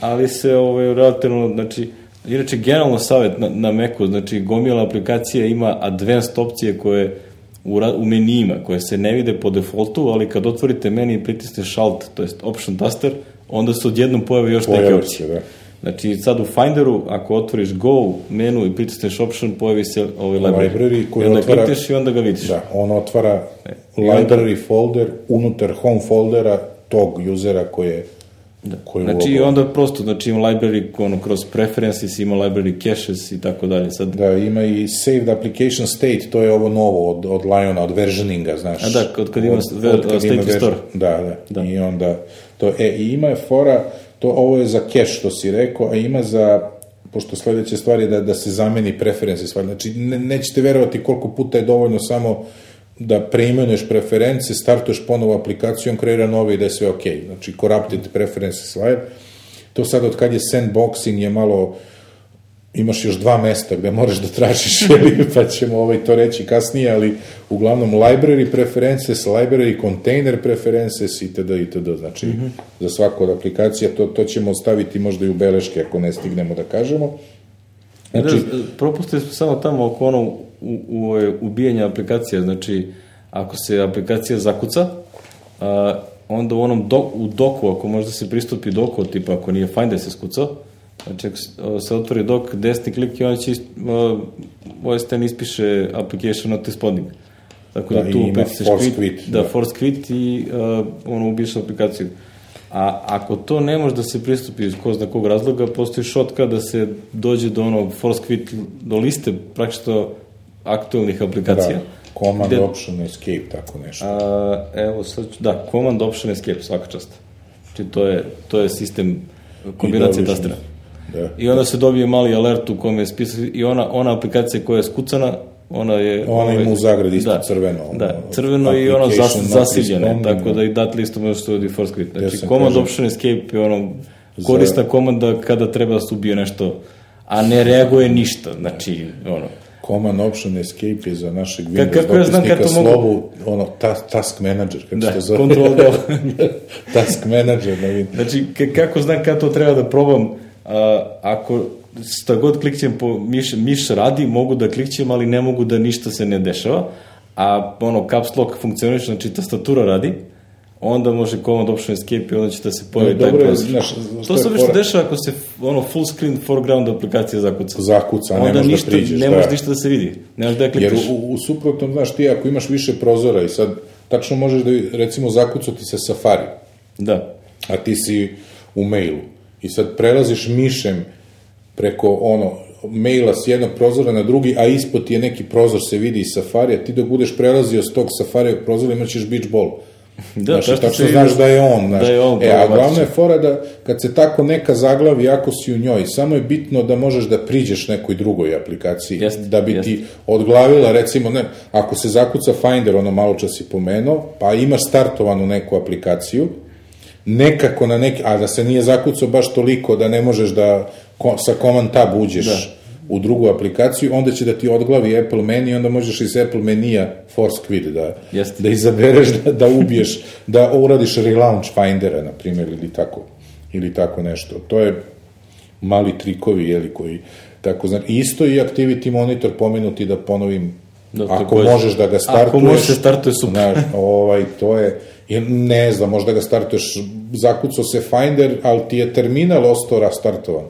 Speaker 1: ali se ovaj, relativno, znači, inače, generalno savet na, na Macu, znači, gomila aplikacija ima advanced opcije koje u, u menijima, koje se ne vide po defaultu, ali kad otvorite meni i pritisnete Alt, to jest Option Taster, onda se odjednom pojave još neke opcije. Da. Znači, sad u Finderu, ako otvoriš Go menu i pritisneš Option, pojavi se ovaj library. library koji I onda otvara, klikneš i onda ga vidiš.
Speaker 2: Da, on otvara e, library onda, folder unutar home foldera tog usera koje
Speaker 1: Da. Koji znači i onda prosto, znači ima library ono, kroz preferences, ima library caches i tako dalje. Sad...
Speaker 2: Da, ima i saved application state, to je ovo novo od, od Liona, od versioninga, znaš.
Speaker 1: A da, od kad ima, od, od kad state ima store.
Speaker 2: Da, da, da, I onda, to, e, i ima je fora, To, ovo je za cache, što si rekao, a ima za pošto sledeća stvar je da, da se zameni preferenci stvari. Znači, ne, nećete verovati koliko puta je dovoljno samo da preimenuješ preference, startuješ ponovo aplikaciju, on kreira nove i da je sve ok. Znači, corrupted preference stvari. To sad od kad je sandboxing je malo imaš još dva mesta gde moraš da tražiš, [LAUGHS] pa ćemo ovaj to reći kasnije, ali uglavnom library preferences, library container preferences itd. itd. Znači, mm -hmm. za svaku od aplikacija to, to ćemo ostaviti možda i u beleške ako ne stignemo da kažemo.
Speaker 1: Znači, da, propustili smo samo tamo oko ono u, u, u ubijanja aplikacija, znači, ako se aplikacija zakuca, a, onda u onom do, u doku, ako možda se pristupi doku, tipa ako nije Finder se skucao, Znači, ako se otvori dok desni klik i on će OSTN ispiše application not responding. Tako da, da tu opet se force quit, da, da, force quit i uh, ono ubiješ aplikaciju. A ako to ne može da se pristupi iz ko zna kog razloga, postoji šotka da se dođe do onog force quit, do liste praktično aktualnih aplikacija. Da
Speaker 2: Command
Speaker 1: Gde-
Speaker 2: Option Escape, tako nešto.
Speaker 1: A, evo, sad ću, da, Command Option Escape, svaka čast. Znači, to je, to je sistem kombinacije tastera.
Speaker 2: Da.
Speaker 1: I onda se dobije mali alert u kome je spisak i ona, ona aplikacija koja je skucana, ona je...
Speaker 2: Ona ima
Speaker 1: ovaj,
Speaker 2: u zagradi isto
Speaker 1: da,
Speaker 2: crveno, ono,
Speaker 1: Da, crveno i ono zas, zasiljene,
Speaker 2: responding,
Speaker 1: tako da i dat listu može se uvodi force quit. Znači,
Speaker 2: sam
Speaker 1: Command
Speaker 2: kažem-
Speaker 1: Option Escape je ono korisna komanda kada treba da se ubije nešto, a ne reaguje ništa, znači, ono,
Speaker 2: Command Option Escape je za našeg Windows
Speaker 1: kako ja znam kad to mogu-
Speaker 2: slovu, ono, ta, task manager, kako
Speaker 1: Da,
Speaker 2: se to zove?
Speaker 1: control [LAUGHS]
Speaker 2: task manager, da vidim.
Speaker 1: Znači, kako znam kad to treba da probam, ako šta god klikćem po miš, miš radi, mogu da klikćem, ali ne mogu da ništa se ne dešava, a ono, caps lock funkcioniše, znači tastatura radi, onda može command option escape i onda će da se pojavi
Speaker 2: No,
Speaker 1: taj prozor.
Speaker 2: znaš,
Speaker 1: To se obično dešava ako se ono full screen foreground aplikacija zakuca.
Speaker 2: Zakuca, ne
Speaker 1: onda
Speaker 2: možeš da
Speaker 1: ništa,
Speaker 2: priđeš,
Speaker 1: Ne
Speaker 2: da.
Speaker 1: može ništa da se vidi. Ne možeš da je
Speaker 2: Jer
Speaker 1: klikneš.
Speaker 2: u, u suprotnom, znaš, ti ako imaš više prozora i sad tačno možeš da, recimo, zakucati se Safari,
Speaker 1: Da.
Speaker 2: a ti si u mailu i sad prelaziš mišem preko ono maila s jednog prozora na drugi, a ispod ti je neki prozor se vidi iz Safarija, ti dok budeš prelazio s tog Safarija prozora imat ćeš beach ball. [LAUGHS]
Speaker 1: Da,
Speaker 2: znaš,
Speaker 1: tačno
Speaker 2: tačno
Speaker 1: se
Speaker 2: znaš da je on. Znaš.
Speaker 1: da je on
Speaker 2: e, a glavna je fora da kad se tako neka zaglavi, ako si u njoj, samo je bitno da možeš da priđeš nekoj drugoj aplikaciji,
Speaker 1: Jeste,
Speaker 2: da bi
Speaker 1: jeste.
Speaker 2: ti odglavila, recimo, ne, ako se zakuca Finder, ono malo čas si pomenuo, pa imaš startovanu neku aplikaciju, nekako na neki, a da se nije zakucao baš toliko da ne možeš da ko, sa command tab uđeš u drugu aplikaciju, onda će da ti odglavi Apple meni i onda možeš iz Apple menija force quit da,
Speaker 1: Jeste.
Speaker 2: da izabereš da, da ubiješ, da uradiš relaunch Findera, na primjer, ili tako, ili tako nešto. To je mali trikovi, jeli, koji tako znači, isto i activity monitor pomenuti da ponovim
Speaker 1: Da,
Speaker 2: ako
Speaker 1: takođe.
Speaker 2: možeš da ga
Speaker 1: Ako
Speaker 2: startuješ
Speaker 1: može se startuje, super.
Speaker 2: Znaš, ovaj, to je, ne znam, možda ga startuješ, zakucao se Finder, ali ti je terminal ostao rastartovan.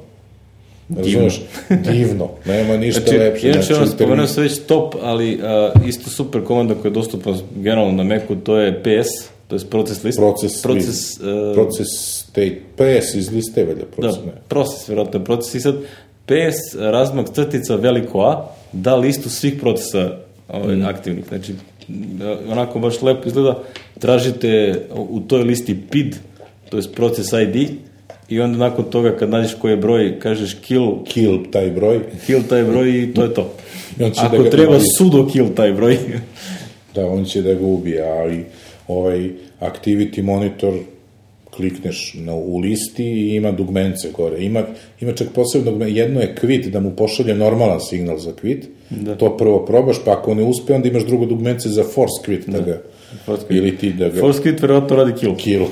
Speaker 2: Razumeš? Divno. Nema ništa
Speaker 1: Znači,
Speaker 2: lepše.
Speaker 1: inače, ono,
Speaker 2: u
Speaker 1: spomenuo se već top, ali a, isto super komanda koja je dostupna generalno na Macu, to je PS, to je proces list.
Speaker 2: proces,
Speaker 1: proces, e,
Speaker 2: proces state, PS iz liste, valjda,
Speaker 1: da,
Speaker 2: proces, ne.
Speaker 1: proces, vjerojatno je proces. I sad, PS, razmak crtica veliko A, da listu svih procesa ovaj,
Speaker 2: Mm.
Speaker 1: aktivnih. Znači, e, onako baš lepo izgleda. Tražite u toj listi PID, to je proces ID, i onda nakon toga kad nađeš koji je broj, kažeš kill,
Speaker 2: Kill taj broj,
Speaker 1: kill taj broj i to je to. Ako
Speaker 2: da
Speaker 1: treba sudo kill taj broj. [LAUGHS]
Speaker 2: da, on će da ga ubije, ali ovaj activity monitor klikneš na, u listi i ima dugmence gore. Ima, ima čak posebno dugme, jedno je quit, da mu pošalje normalan signal za quit,
Speaker 1: Da.
Speaker 2: to prvo probaš, pa ako ne uspe, onda imaš drugo dugmence za force quit, da, ga,
Speaker 1: Quit.
Speaker 2: ili ti da ga...
Speaker 1: Quit verovatno radi kill.
Speaker 2: kill.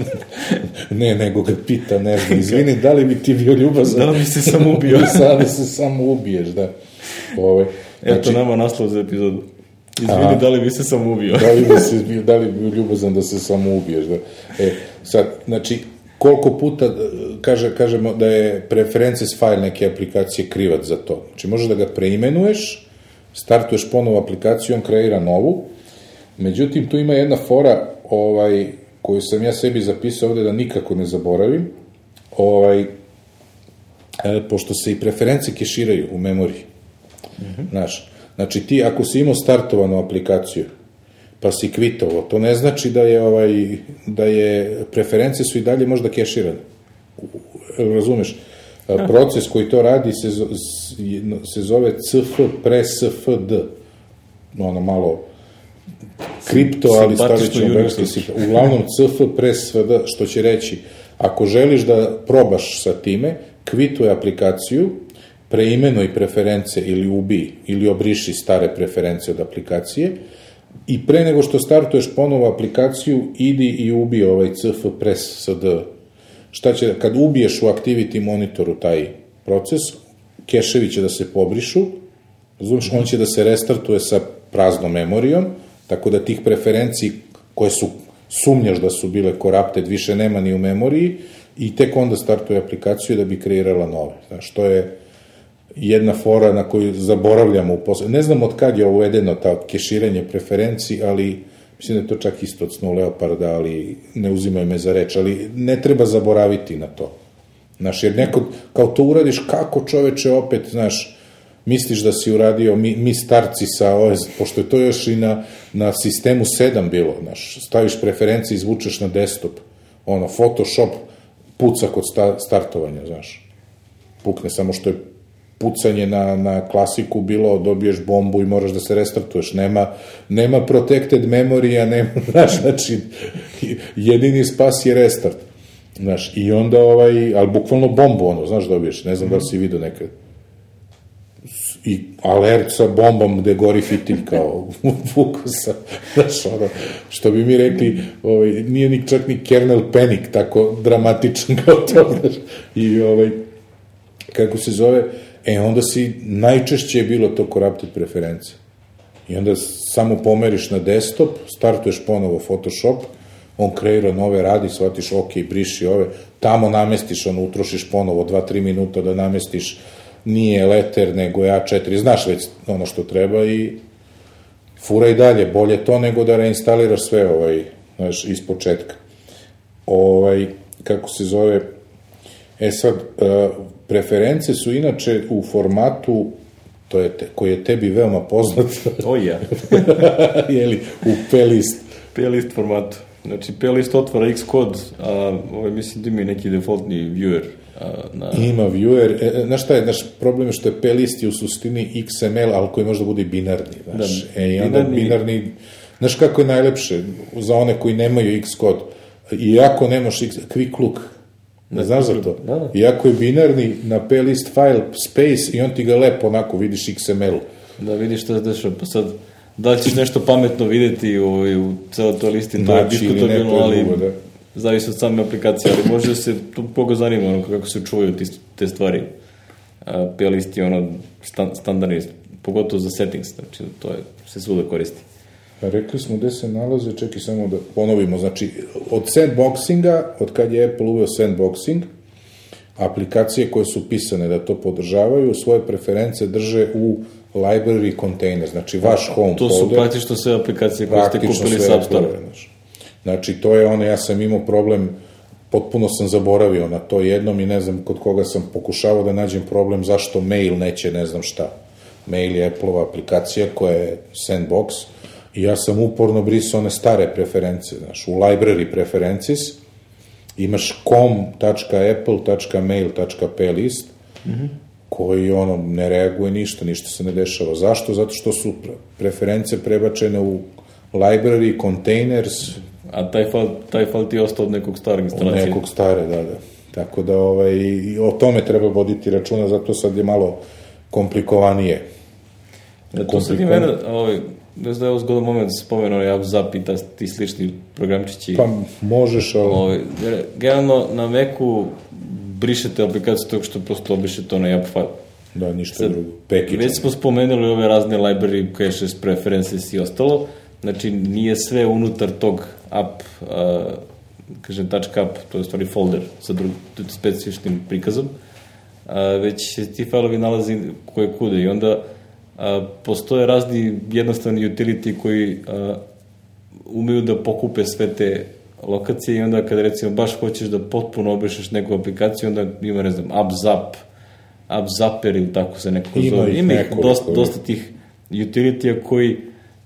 Speaker 2: [LAUGHS] ne, nego ga pita, ne znam, izvini, da li bi ti bio ljubazan?
Speaker 1: Da li bi se samo ubio?
Speaker 2: Sada [LAUGHS] da se samo ubiješ, da. Ove,
Speaker 1: Eto nama naslov za epizodu. Izvini,
Speaker 2: Aha.
Speaker 1: da li bi se samo ubio?
Speaker 2: da li bi se da li bi bio ljubazan da se samo ubiješ, da. E, sad, znači, koliko puta e, kaže, kažemo da je preferences file neke aplikacije krivac za to. Znači, možeš da ga preimenuješ, startuješ ponovo aplikaciju, on kreira novu, međutim, tu ima jedna fora ovaj, koju sam ja sebi zapisao ovde da nikako ne zaboravim, ovaj, e, pošto se i preference keširaju u memoriji. Znaš, znači ti ako si imao startovanu aplikaciju, pa si kvitovo, to ne znači da je ovaj da je preference su i dalje možda keširane. Razumeš? A, Proces koji to radi se, se zove CF pre SFD. Ono malo kripto, ali stavit ćemo sif- Uglavnom CF pre SFD, što će reći, ako želiš da probaš sa time, kvituje aplikaciju, preimenuj preference ili ubi, ili obriši stare preference od aplikacije, i pre nego što startuješ ponovo aplikaciju, idi i ubi ovaj CF Press SD. Šta će, kad ubiješ u Activity monitoru taj proces, keševi će da se pobrišu, razumiješ, on će da se restartuje sa praznom memorijom, tako da tih preferenciji koje su sumnjaš da su bile corrupted, više nema ni u memoriji i tek onda startuje aplikaciju da bi kreirala nove. Znaš, to je jedna fora na koju zaboravljamo u posle. Ne znam od kad je uvedeno ta keširanje preferenciji, ali mislim da je to čak isto od Leoparda, ali ne uzimaju me za reč, ali ne treba zaboraviti na to. Znaš, jer neko, kao to uradiš, kako čoveče opet, znaš, misliš da si uradio mi, mi starci sa OS, pošto je to još i na, na sistemu 7 bilo, znaš, staviš preferencije, izvučeš na desktop, ono, Photoshop puca kod sta, startovanja, znaš. Pukne, samo što je pucanje na, na klasiku bilo, dobiješ bombu i moraš da se restartuješ. Nema, nema protected memorija, nema, [LAUGHS] znaš, znači, jedini spas je restart. Znaš, i onda ovaj, ali bukvalno bombu, ono, znaš, dobiješ, ne znam da li si vidio nekad i alert sa bombom gde gori fitilj kao fukusa. Znaš, ono, što bi mi rekli, ovaj, nije ni čak ni kernel panic tako dramatičan kao to, znaš. I ovaj, kako se zove, e onda si, najčešće je bilo to corrupted preferencije. I onda samo pomeriš na desktop, startuješ ponovo Photoshop, on kreira nove radi, shvatiš, ok, briši ove, tamo namestiš, ono, utrošiš ponovo 2-3 minuta da namestiš nije leter, nego je A4, znaš već ono što treba i fura i dalje, bolje to nego da reinstaliraš sve ovaj, znaš, iz početka. Ovaj, kako se zove, e sad, uh, preference su inače u formatu to je te, koji je tebi veoma poznat.
Speaker 1: O ja. [LAUGHS]
Speaker 2: Jeli, u plist.
Speaker 1: P-list formatu. Znači, P-list otvara Xcode, a ovaj, mislim da ima neki defaultni viewer. Na...
Speaker 2: Ima viewer. E, e, znaš šta je, naš problem je što je P-list je u suštini XML, ali koji može da bude i binarni. Znaš,
Speaker 1: Da,
Speaker 2: e, i onda
Speaker 1: binarni-
Speaker 2: binarni... Znaš kako je najlepše za one koji nemaju Xcode? Iako nemaš X, quick look, ne znaš za to?
Speaker 1: Da, da.
Speaker 2: Iako je binarni na P-list file space i on ti ga lepo onako vidiš XML.
Speaker 1: Da vidiš šta se dešava. Pa sad, da li ćeš nešto pametno videti u, u celo toj listi, to je
Speaker 2: ili ne,
Speaker 1: diskutabilno,
Speaker 2: je
Speaker 1: ali
Speaker 2: drugo, da.
Speaker 1: Zavisi od same aplikacije, ali može da se, tu koga zanima ono, kako se čuvaju ti, te stvari. A, P-list je ono stan, standardni, pogotovo za settings, znači to je, se svuda koristi.
Speaker 2: A rekli smo gde se nalaze, čekaj samo da ponovimo, znači od sandboxinga, od kad je Apple uveo sandboxing, aplikacije koje su pisane da to podržavaju, svoje preference drže u library container, znači vaš home
Speaker 1: To su
Speaker 2: folder.
Speaker 1: praktično sve aplikacije koje ste kupili sa App Store.
Speaker 2: Znaš. Znači, to je ono, ja sam imao problem, potpuno sam zaboravio na to jednom i ne znam kod koga sam pokušavao da nađem problem zašto mail neće ne znam šta. Mail je Apple-ova aplikacija koja je sandbox i ja sam uporno brisao one stare preference, znaš, u library preferences imaš com.apple.mail.plist mm -hmm. koji ono ne reaguje ništa, ništa se ne dešava. Zašto? Zato što su pre- preference prebačene u library, containers,
Speaker 1: A taj file, taj file ti je ostao od nekog starog
Speaker 2: od
Speaker 1: instalacije.
Speaker 2: nekog stare, da, da. Tako da ovaj, o tome treba voditi računa, zato sad je malo komplikovanije.
Speaker 1: Ja, to sad i mene, ovaj, ne znam da je ovo zgodan moment da se spomenuo ja Zap i ta, ti slični programčići.
Speaker 2: Pa možeš, ali...
Speaker 1: Ovaj, generalno na Macu brišete aplikaciju tako što prosto obrišete onaj app file.
Speaker 2: Da, ništa
Speaker 1: Sad,
Speaker 2: drugo. Package.
Speaker 1: Već smo spomenuli ove razne library, caches, preferences i ostalo. Znači, nije sve unutar tog app, uh, kažem, touch app, to je u stvari folder sa drug, specifičnim prikazom, uh, već se ti failovi nalazi koje kude i onda uh, postoje razni jednostavni utility koji uh, umeju da pokupe sve te lokacije i onda kada recimo baš hoćeš da potpuno obrišeš neku aplikaciju, onda ima, ne znam, AppZap, AppZapper ili tako se neko
Speaker 2: Ima
Speaker 1: zove. Ima ih dosta, dosta tih utilitija koji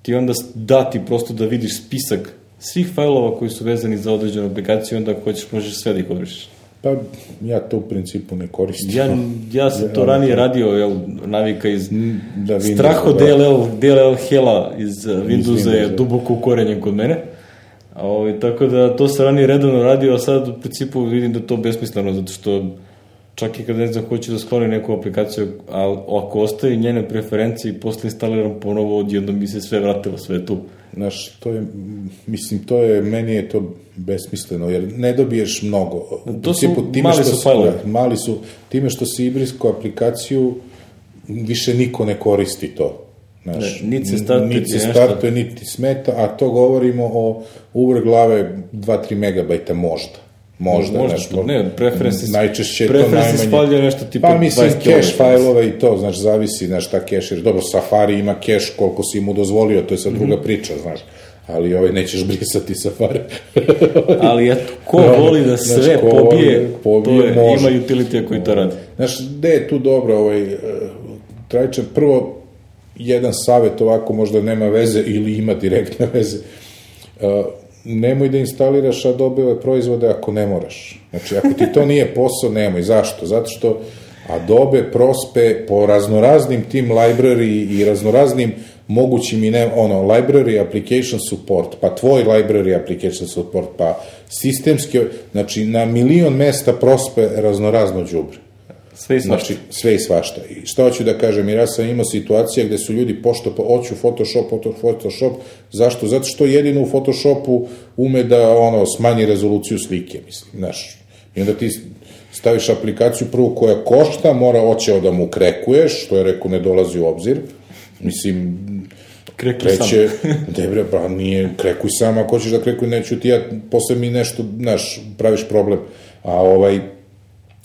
Speaker 1: ti onda s- da ti prosto da vidiš spisak svih failova koji su vezani za određenu aplikaciju onda ako hoćeš možeš sve da ih obrišeš.
Speaker 2: Pa ja to u principu ne koristim.
Speaker 1: Ja, ja sam to ranije radio, jel, navika iz
Speaker 2: da Windows,
Speaker 1: strah od
Speaker 2: da.
Speaker 1: DLL, DLL hela iz Windowsa je duboko ukorenjen kod mene. A, ovaj, tako da to sam ranije redovno radio, a sad u principu vidim da je to besmisleno, zato što čak i kad ne znam hoću da sklonim neku aplikaciju, a ako ostaje njene preferencije i posle instaliram ponovo, odjednom mi se sve vratilo, sve je tu.
Speaker 2: Znaš, to je, mislim, to je, meni je to besmisleno, jer ne dobiješ mnogo. U
Speaker 1: To su-
Speaker 2: principu, time
Speaker 1: mali
Speaker 2: što
Speaker 1: su fajlovi.
Speaker 2: da, mali su, time što si ibrisko aplikaciju, više niko ne koristi to. Znaš,
Speaker 1: Ne, niti se startuje,
Speaker 2: niti se startuje, niti ti smeta, a to govorimo o uvrh glave 2-3 megabajta možda. Možda,
Speaker 1: Možda,
Speaker 2: znaš,
Speaker 1: pa ne, preferences-
Speaker 2: najčešće je to
Speaker 1: preferences
Speaker 2: najmanje.
Speaker 1: file je nešto tipa
Speaker 2: Pa mislim,
Speaker 1: 20
Speaker 2: cache fajlova i to, znaš, zavisi, znaš, šta cache, jer dobro, Safari ima cache koliko si mu dozvolio, to je sad
Speaker 1: Mhm.
Speaker 2: druga priča, znaš, ali ovaj nećeš brisati Safari. [LAUGHS]
Speaker 1: Ali eto, ko
Speaker 2: Da,
Speaker 1: voli da
Speaker 2: znaš,
Speaker 1: sve
Speaker 2: ko voli
Speaker 1: pobije,
Speaker 2: da pobije,
Speaker 1: to je,
Speaker 2: može.
Speaker 1: ima utility koji to radi.
Speaker 2: Znaš, gde je tu dobro, ovaj, eh, tragičan. Prvo, jedan savet ovako možda nema veze ili ima direktne veze. Uh, nemoj da instaliraš Adobe proizvode ako ne moraš. Znači, ako ti to nije posao, nemoj. Zašto? Zato što Adobe prospe po raznoraznim tim library i raznoraznim mogućim i ne, ono, library application support, pa tvoj library application support, pa sistemski, znači na milion mesta prospe raznorazno đubre.
Speaker 1: Sve i svašta.
Speaker 2: Znači, sve i svašta. I šta hoću da kažem, jer ja sam imao situacija gde su ljudi pošto pa hoću Photoshop, Photo- Photoshop, zašto? Zato što jedino u Photoshopu ume da ono smanji rezoluciju slike, mislim, znaš. I onda ti staviš aplikaciju prvu koja košta, mora oćeo da mu krekuješ, što je rekao ne dolazi u obzir. Mislim,
Speaker 1: Krekuj sam.
Speaker 2: kreće, debre, pa nije, krekuj sam, ako hoćeš da krekuj, neću ti ja, posle mi nešto, znaš, praviš problem. A ovaj,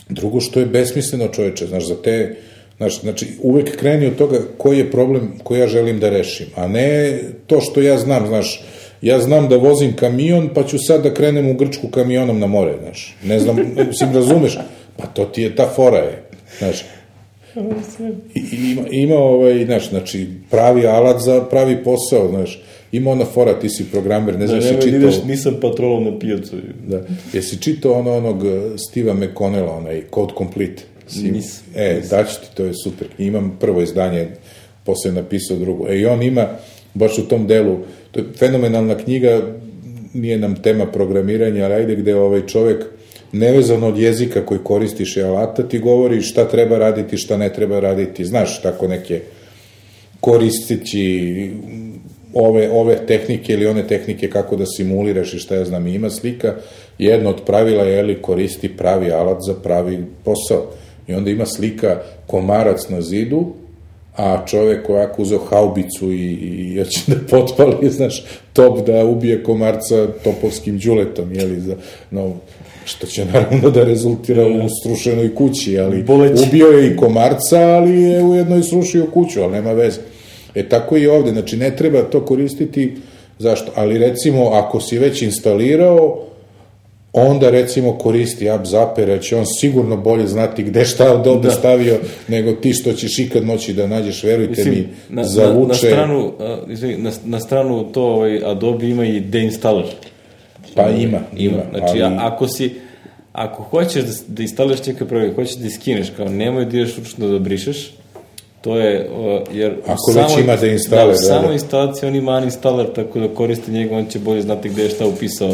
Speaker 2: drugo što je besmisleno čoveče, znaš, za te, znaš, znači, uvek kreni od toga koji je problem koji ja želim da rešim, a ne to što ja znam, znaš, ja znam da vozim kamion, pa ću sad da krenem u Grčku kamionom na more, znaš, ne znam, mislim, razumeš, pa to ti je ta fora je, znaš, I, ima, ima ovaj, znaš, znači, pravi alat za pravi posao, znaš, ima ona fora, ti si programer, ne znam,
Speaker 1: da
Speaker 2: čitao,
Speaker 1: ideš, nisam patrolom na pijacu.
Speaker 2: da, jesi čitao ono, onog eh, Steve'a McConnella, onaj Code Complete? Si-
Speaker 1: Nisam,
Speaker 2: E, daću ti, to je super. Imam prvo izdanje, posle je napisao drugo. E, i on ima, baš u tom delu, to je fenomenalna knjiga, nije nam tema programiranja, ali ajde gde ovaj čovek nevezano od jezika koji koristiš i alata ti govori šta treba raditi, šta ne treba raditi, znaš, tako neke koristeći ove, ove tehnike ili one tehnike kako da simuliraš i šta ja znam, i ima slika, jedno od pravila je li koristi pravi alat za pravi posao. I onda ima slika komarac na zidu, a čovek ovako uzeo haubicu i, i hoće da potpali, [LAUGHS] znaš, top da ubije komarca topovskim đuletom, jeli, za, no, što će naravno da rezultira u strušenoj kući, ali
Speaker 1: Boleći.
Speaker 2: ubio je i komarca, ali je ujedno i srušio kuću, ali nema veze. E tako i ovde, znači ne treba to koristiti, zašto? Ali recimo, ako si već instalirao, onda recimo koristi app Zapper, jer će on sigurno bolje znati gde šta od ovde
Speaker 1: Da.
Speaker 2: stavio, nego ti što ćeš ikad moći da nađeš, verujte mi,
Speaker 1: Mislim, na, na,
Speaker 2: zavuče...
Speaker 1: na, stranu, a, izvini, na, na stranu to ovaj, Adobe ima i deinstaller.
Speaker 2: Pa ima, ima,
Speaker 1: Znači,
Speaker 2: ali-
Speaker 1: ako si, ako hoćeš da, da instaliraš neki program, hoćeš da iskineš, kao nemoj da ideš ručno da brišeš, to je, o, jer...
Speaker 2: Ako već ima deinstaller,
Speaker 1: da,
Speaker 2: da,
Speaker 1: u samoj
Speaker 2: da.
Speaker 1: instalaciji on ima uninstaller, tako da koristi njega, on će bolje znati gde je šta upisao.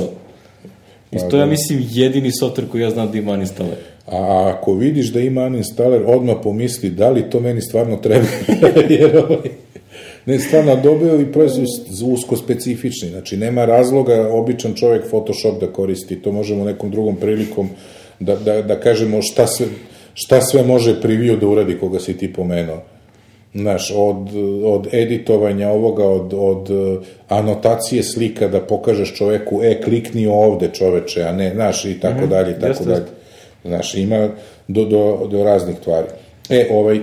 Speaker 1: I
Speaker 2: Pa
Speaker 1: to ja mislim, jedini software koji ja znam da ima uninstaller.
Speaker 2: A ako vidiš da ima uninstaller, odmah pomisli da li to meni stvarno treba. [LAUGHS] Jer ovaj, ne, stvarno dobio i proizvod usko specifični. Znači, nema razloga običan čovjek Photoshop da koristi. To možemo nekom drugom prilikom da, da, da kažemo šta sve, šta sve može preview da uradi koga si ti pomenuo. Znaš, od, od editovanja ovoga, od, od eh, anotacije slika da pokažeš čoveku, e, klikni ovde čoveče, a ne, znaš, i tako dalje, i tako
Speaker 1: Jeste,
Speaker 2: dalje. Znaš, ima do, do, do raznih tvari. E, ovaj,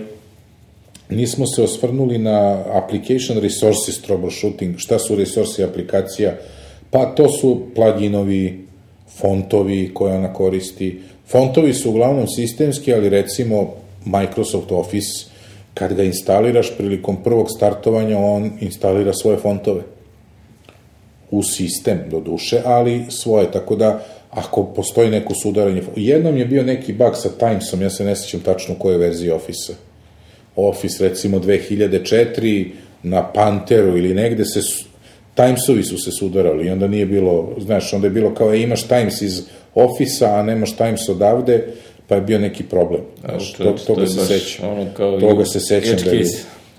Speaker 2: nismo se osvrnuli na application resources troubleshooting. Šta su resursi aplikacija? Pa to su pluginovi, fontovi koje ona koristi. Fontovi su uglavnom sistemski, ali recimo Microsoft Office, kad ga instaliraš prilikom prvog startovanja, on instalira svoje fontove u sistem, do duše, ali svoje, tako da ako postoji neko sudaranje, jednom je bio neki bug sa Timesom, ja se ne sećam tačno u kojoj verziji Office-a. Office recimo 2004 na Panteru ili negde se Timesovi su se sudarali i onda nije bilo, znaš, onda je bilo kao e, imaš Times iz Office-a, a nemaš Times odavde, pa je bio neki problem. Znaš,
Speaker 1: to
Speaker 2: to,
Speaker 1: to
Speaker 2: toga
Speaker 1: je
Speaker 2: se sećam.
Speaker 1: ono kao
Speaker 2: toga se sećam da je,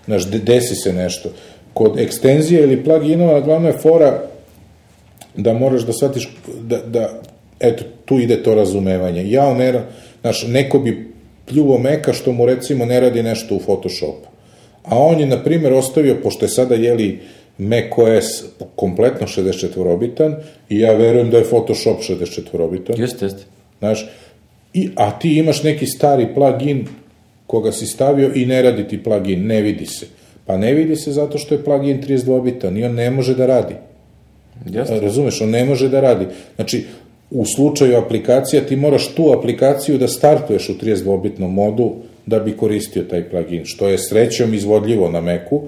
Speaker 2: znaš, de- desi se nešto. Kod ekstenzije ili pluginova glavna je fora da moraš da shvatiš da, da eto, tu ide to razumevanje. Ja, ne, znaš, neko bi pljuvo meka što mu recimo ne radi nešto u Photoshopu. A on je, na primjer, ostavio, pošto je sada, jeli, macOS kompletno 64-bitan, i ja verujem da je Photoshop 64-bitan,
Speaker 1: Jeste, jeste.
Speaker 2: Znaš, i, a ti imaš neki stari plugin koga si stavio i ne radi ti plugin, ne vidi se. Pa ne vidi se zato što je plugin 32-bitan i on ne može da radi.
Speaker 1: Jeste.
Speaker 2: Razumeš, on ne može da radi. Znači, u slučaju aplikacija ti moraš tu aplikaciju da startuješ u 32-bitnom modu da bi koristio taj plugin, što je srećom izvodljivo na Macu,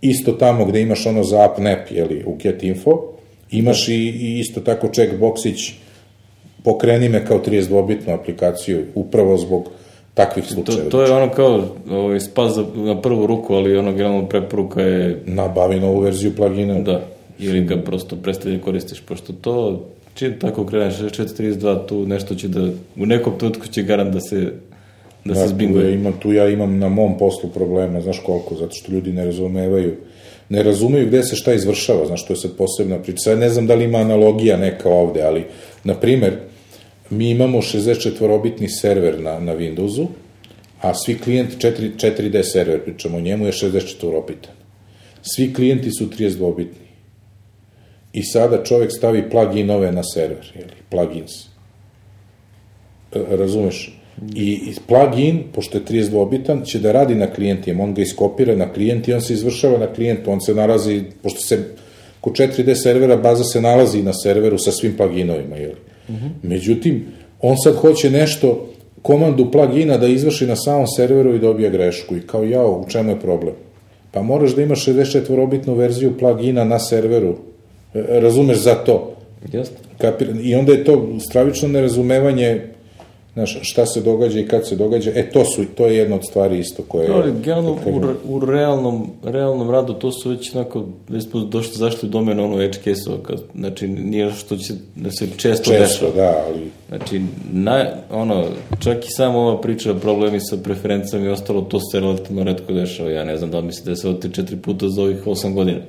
Speaker 2: isto tamo gde imaš ono za AppNap, jeli, u GetInfo, imaš i, i isto tako checkboxić pokreni me kao 32-bitnu aplikaciju, upravo zbog takvih
Speaker 1: To,
Speaker 2: slučajeva.
Speaker 1: to je ono kao ovaj, spas za, na prvu ruku, ali ono generalno preporuka je
Speaker 2: Nabavi novu verziju plugina.
Speaker 1: da, ili ga prosto prestaje da koristiš, pošto to, čim tako kreneš 6432, tu nešto će da, u nekom trenutku će garant da se, da se
Speaker 2: tu, ja
Speaker 1: zbinguje.
Speaker 2: imam, tu ja imam na mom poslu problema, znaš koliko, zato što ljudi ne razumevaju ne razumeju gde se šta izvršava, znaš, to je sad posebna priča. Sad ne znam da li ima analogija neka ovde, ali, na primer, mi imamo 64-bitni server na, na Windowsu, a svi klijenti, 4, 4D server, pričamo o njemu, je 64-bitan. Svi klijenti su 32-bitni. I sada čovek stavi pluginove na server, ili plugins. E, Razumeš? I plugin, pošto je 32-bitan, će da radi na klijentima, on ga iskopira na klijent i on se izvršava na klijentu, on se nalazi, pošto se kod 4D servera baza se nalazi na serveru sa svim pluginovima, jel? Mm -hmm. Međutim, on sad hoće nešto, komandu plugina da izvrši na samom serveru i dobija grešku i kao jao, u čemu je problem? Pa moraš da imaš 64-bitnu verziju plugina na serveru, E, razumeš za to.
Speaker 1: Jasno.
Speaker 2: Kapir, I onda je to stravično nerazumevanje znaš, šta se događa i kad se događa. E, to, su, to je jedna od stvari isto koje...
Speaker 1: No, ali generalno
Speaker 2: da
Speaker 1: u, u realnom, realnom radu to su već onako, već smo došli zašto u domenu ono edge case-ova, znači nije što će da se često,
Speaker 2: često,
Speaker 1: dešava.
Speaker 2: da, ali
Speaker 1: Znači, na, ono, čak i samo ova priča, problemi sa preferencama i ostalo, to se relativno redko dešava. Ja ne znam da mi se desilo tri, četiri puta za ovih osam godina.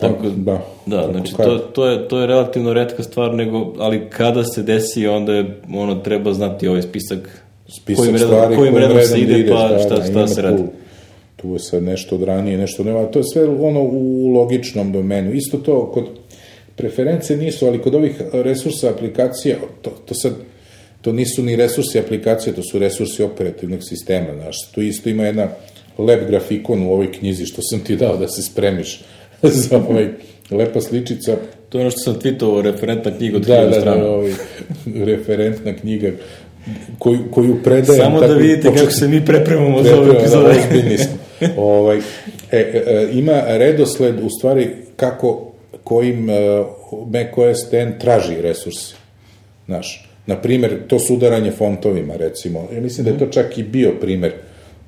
Speaker 1: Tako,
Speaker 2: da,
Speaker 1: da,
Speaker 2: tako
Speaker 1: znači to, to, je, to je relativno redka stvar, nego, ali kada se desi, onda je, ono, treba znati ovaj spisak,
Speaker 2: spisak
Speaker 1: kojim redom,
Speaker 2: stvari
Speaker 1: kojim redom se ide,
Speaker 2: ideš,
Speaker 1: pa
Speaker 2: da,
Speaker 1: šta,
Speaker 2: da,
Speaker 1: šta se radi.
Speaker 2: Tu, tu je sad nešto od ranije, nešto nema, to je sve ono u logičnom domenu. Isto to kod preference nisu, ali kod ovih resursa aplikacija, to, to sad, to nisu ni resursi aplikacije, to su resursi operativnog sistema, znaš, tu isto ima jedna lep grafikon u ovoj knjizi što sam ti dao da se spremiš [LAUGHS] za ovaj lepa sličica
Speaker 1: To je ono što sam tweetovao, referentna knjiga od
Speaker 2: da,
Speaker 1: hiljadu
Speaker 2: da,
Speaker 1: strana.
Speaker 2: da, ovaj, referentna knjiga koju, koju predajem.
Speaker 1: Samo da
Speaker 2: tako,
Speaker 1: vidite
Speaker 2: počet-
Speaker 1: kako se mi prepremamo za ove
Speaker 2: Preprema,
Speaker 1: epizode.
Speaker 2: Da, [LAUGHS] ovaj, e, e, ima redosled, u stvari, kako, kojim e, macOS X traži resurse. Znaš, na primer, to sudaranje fontovima, recimo. Ja mislim da je to čak i bio primer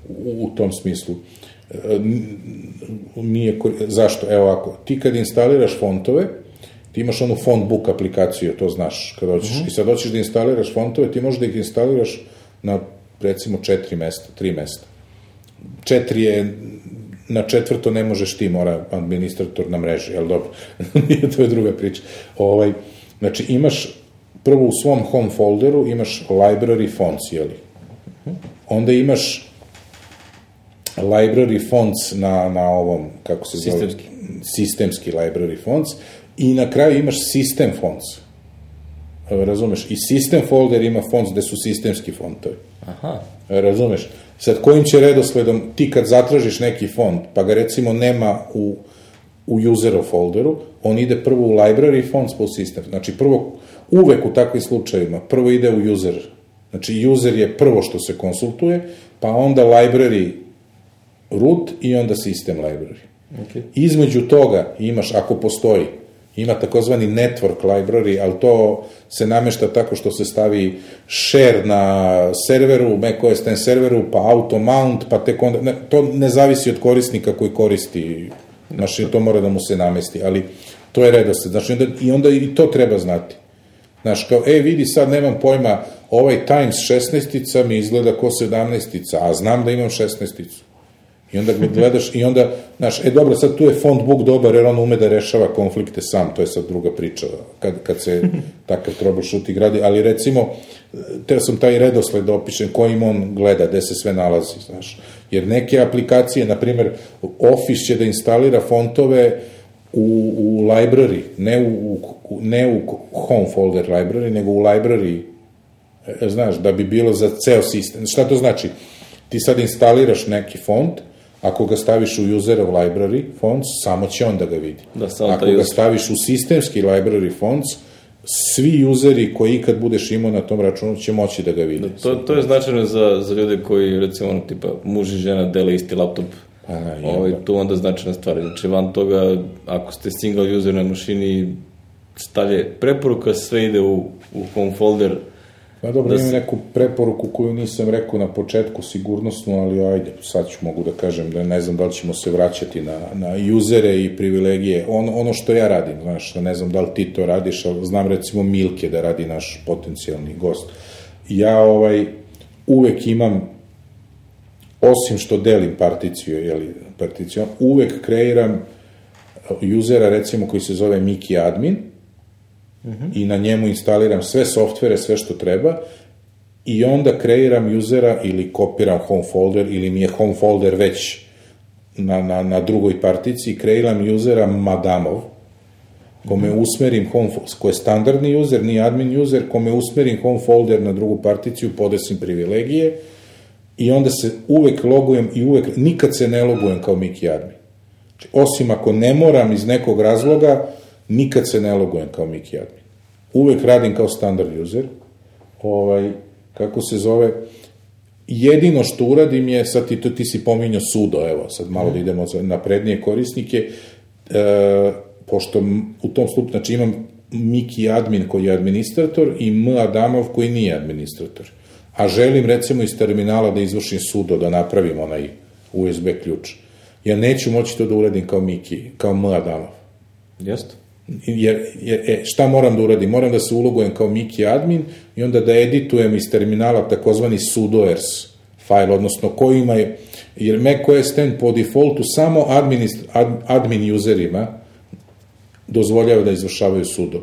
Speaker 2: u, u tom smislu. Nije, zašto? Evo ako, ti kad instaliraš fontove, ti imaš onu font book aplikaciju, to znaš, kad hoćeš, i sad hoćeš da instaliraš fontove, ti možeš da ih instaliraš na, recimo, četiri mesta, tri mesta. Četiri je, na četvrto ne možeš ti, mora administrator na mreži, jel dobro, [LAUGHS] nije to je druga priča. Ovaj, znači, imaš prvo u svom home folderu imaš library fonts, jeli? Onda imaš library fonts na, na ovom, kako se zove?
Speaker 1: Sistemski.
Speaker 2: Sistemski library fonts i na kraju imaš system fonts. E, Razumeš? I system folder ima fonts gde su sistemski fontovi.
Speaker 1: Aha.
Speaker 2: E, Razumeš? Sad, kojim će redosledom, ti kad zatražiš neki font, pa ga recimo nema u, u userov folderu, on ide prvo u library fonts po sistem. Znači, prvo, uvek u takvim slučajevima, prvo ide u user. Znači, user je prvo što se konsultuje, pa onda library root i onda system library.
Speaker 1: Okay.
Speaker 2: Između toga imaš, ako postoji, ima takozvani network library, ali to se namešta tako što se stavi share na serveru, macOS X serveru, pa auto mount, pa tek onda, ne, to ne zavisi od korisnika koji koristi, znači to mora da mu se namesti, ali to je redosled, znači onda, i onda i to treba znati. Znaš, kao, e, vidi, sad nemam pojma, ovaj Times 16-ica mi izgleda ko 17-ica, a znam da imam 16-icu. I onda gledaš i onda, znaš, e dobro, sad tu je font book dobar jer on ume da rešava konflikte sam, to je sad druga priča, kad, kad se [LAUGHS] takav troubleshooting gradi, ali recimo, teo sam taj redosled da opišem kojim on gleda, gde se sve nalazi, znaš. Jer neke aplikacije, na primer, Office će da instalira fontove u, u library, ne u, u, ne u home folder library, nego u library e, znaš, da bi bilo za ceo sistem. Šta to znači? Ti sad instaliraš neki font, ako ga staviš u userov library fonts, samo će on da ga vidi.
Speaker 1: Da, samo
Speaker 2: ako ga staviš u sistemski library fonts, svi useri koji ikad budeš imao na tom računu će moći da ga vide.
Speaker 1: To, to je značajno za, za ljude koji, recimo, ono, tipa, muž i žena dele isti laptop.
Speaker 2: Pa, da, jeba.
Speaker 1: Ovaj, to onda značajna stvar. Znači, van toga, ako ste single user na mašini, stavlje preporuka, sve ide u, u home folder,
Speaker 2: Pa dobro,
Speaker 1: da
Speaker 2: imam neku preporuku koju nisam rekao na početku sigurnosnu, ali ajde, sad ću mogu da kažem da ne znam da li ćemo se vraćati na, na usere i privilegije. On, ono što ja radim, znaš, da ne znam da li ti to radiš, ali znam recimo Milke da radi naš potencijalni gost. Ja ovaj, uvek imam osim što delim particiju, jeli, particiju, uvek kreiram usera, recimo, koji se zove Miki Admin, i na njemu instaliram sve softvere, sve što treba, i onda kreiram usera ili kopiram home folder, ili mi je home folder već na, na, na drugoj partici, kreiram usera Madamov, kome usmerim home, fo- ko je standardni user, nije admin user, kome usmerim home folder na drugu particiju, podesim privilegije, i onda se uvek logujem i uvek, nikad se ne logujem kao Miki admin. Znači, osim ako ne moram iz nekog razloga, nikad se ne logujem kao Miki admin. Uvek radim kao standard user. Ovaj, kako se zove, jedino što uradim je, sad ti, to, ti si pominjao sudo, evo, sad malo da idemo za naprednije korisnike, e, pošto u tom slupu, znači imam Miki admin koji je administrator i M Adamov koji nije administrator. A želim recimo iz terminala da izvršim sudo, da napravim onaj USB ključ. Ja neću moći to da uradim kao Miki, kao M Adamov.
Speaker 1: jeste?
Speaker 2: Jer, jer e, šta moram da uradim? Moram da se ulogujem kao Miki admin i onda da editujem iz terminala takozvani sudoers file, odnosno kojima je, jer macOS 10 po defaultu samo administ, ad, admin userima dozvoljava da izvršavaju sudo.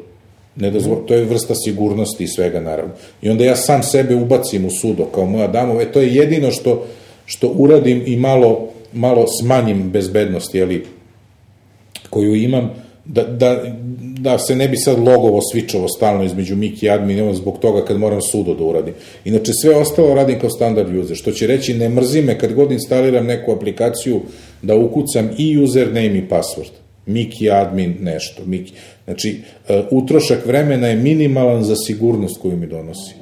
Speaker 2: Ne dozvo, to je vrsta sigurnosti i svega, naravno. I onda ja sam sebe ubacim u sudo kao moja damove, to je jedino što, što uradim i malo, malo smanjim bezbednost, jeli, koju imam, da, da, da se ne bi sad logovo svičovo stalno između Miki i admin, zbog toga kad moram sudo da uradim. Inače, sve ostalo radim kao standard user, što će reći ne mrzi me kad god instaliram neku aplikaciju da ukucam i username i password. Miki admin nešto. Miki. Znači, e, utrošak vremena je minimalan za sigurnost koju mi donosi.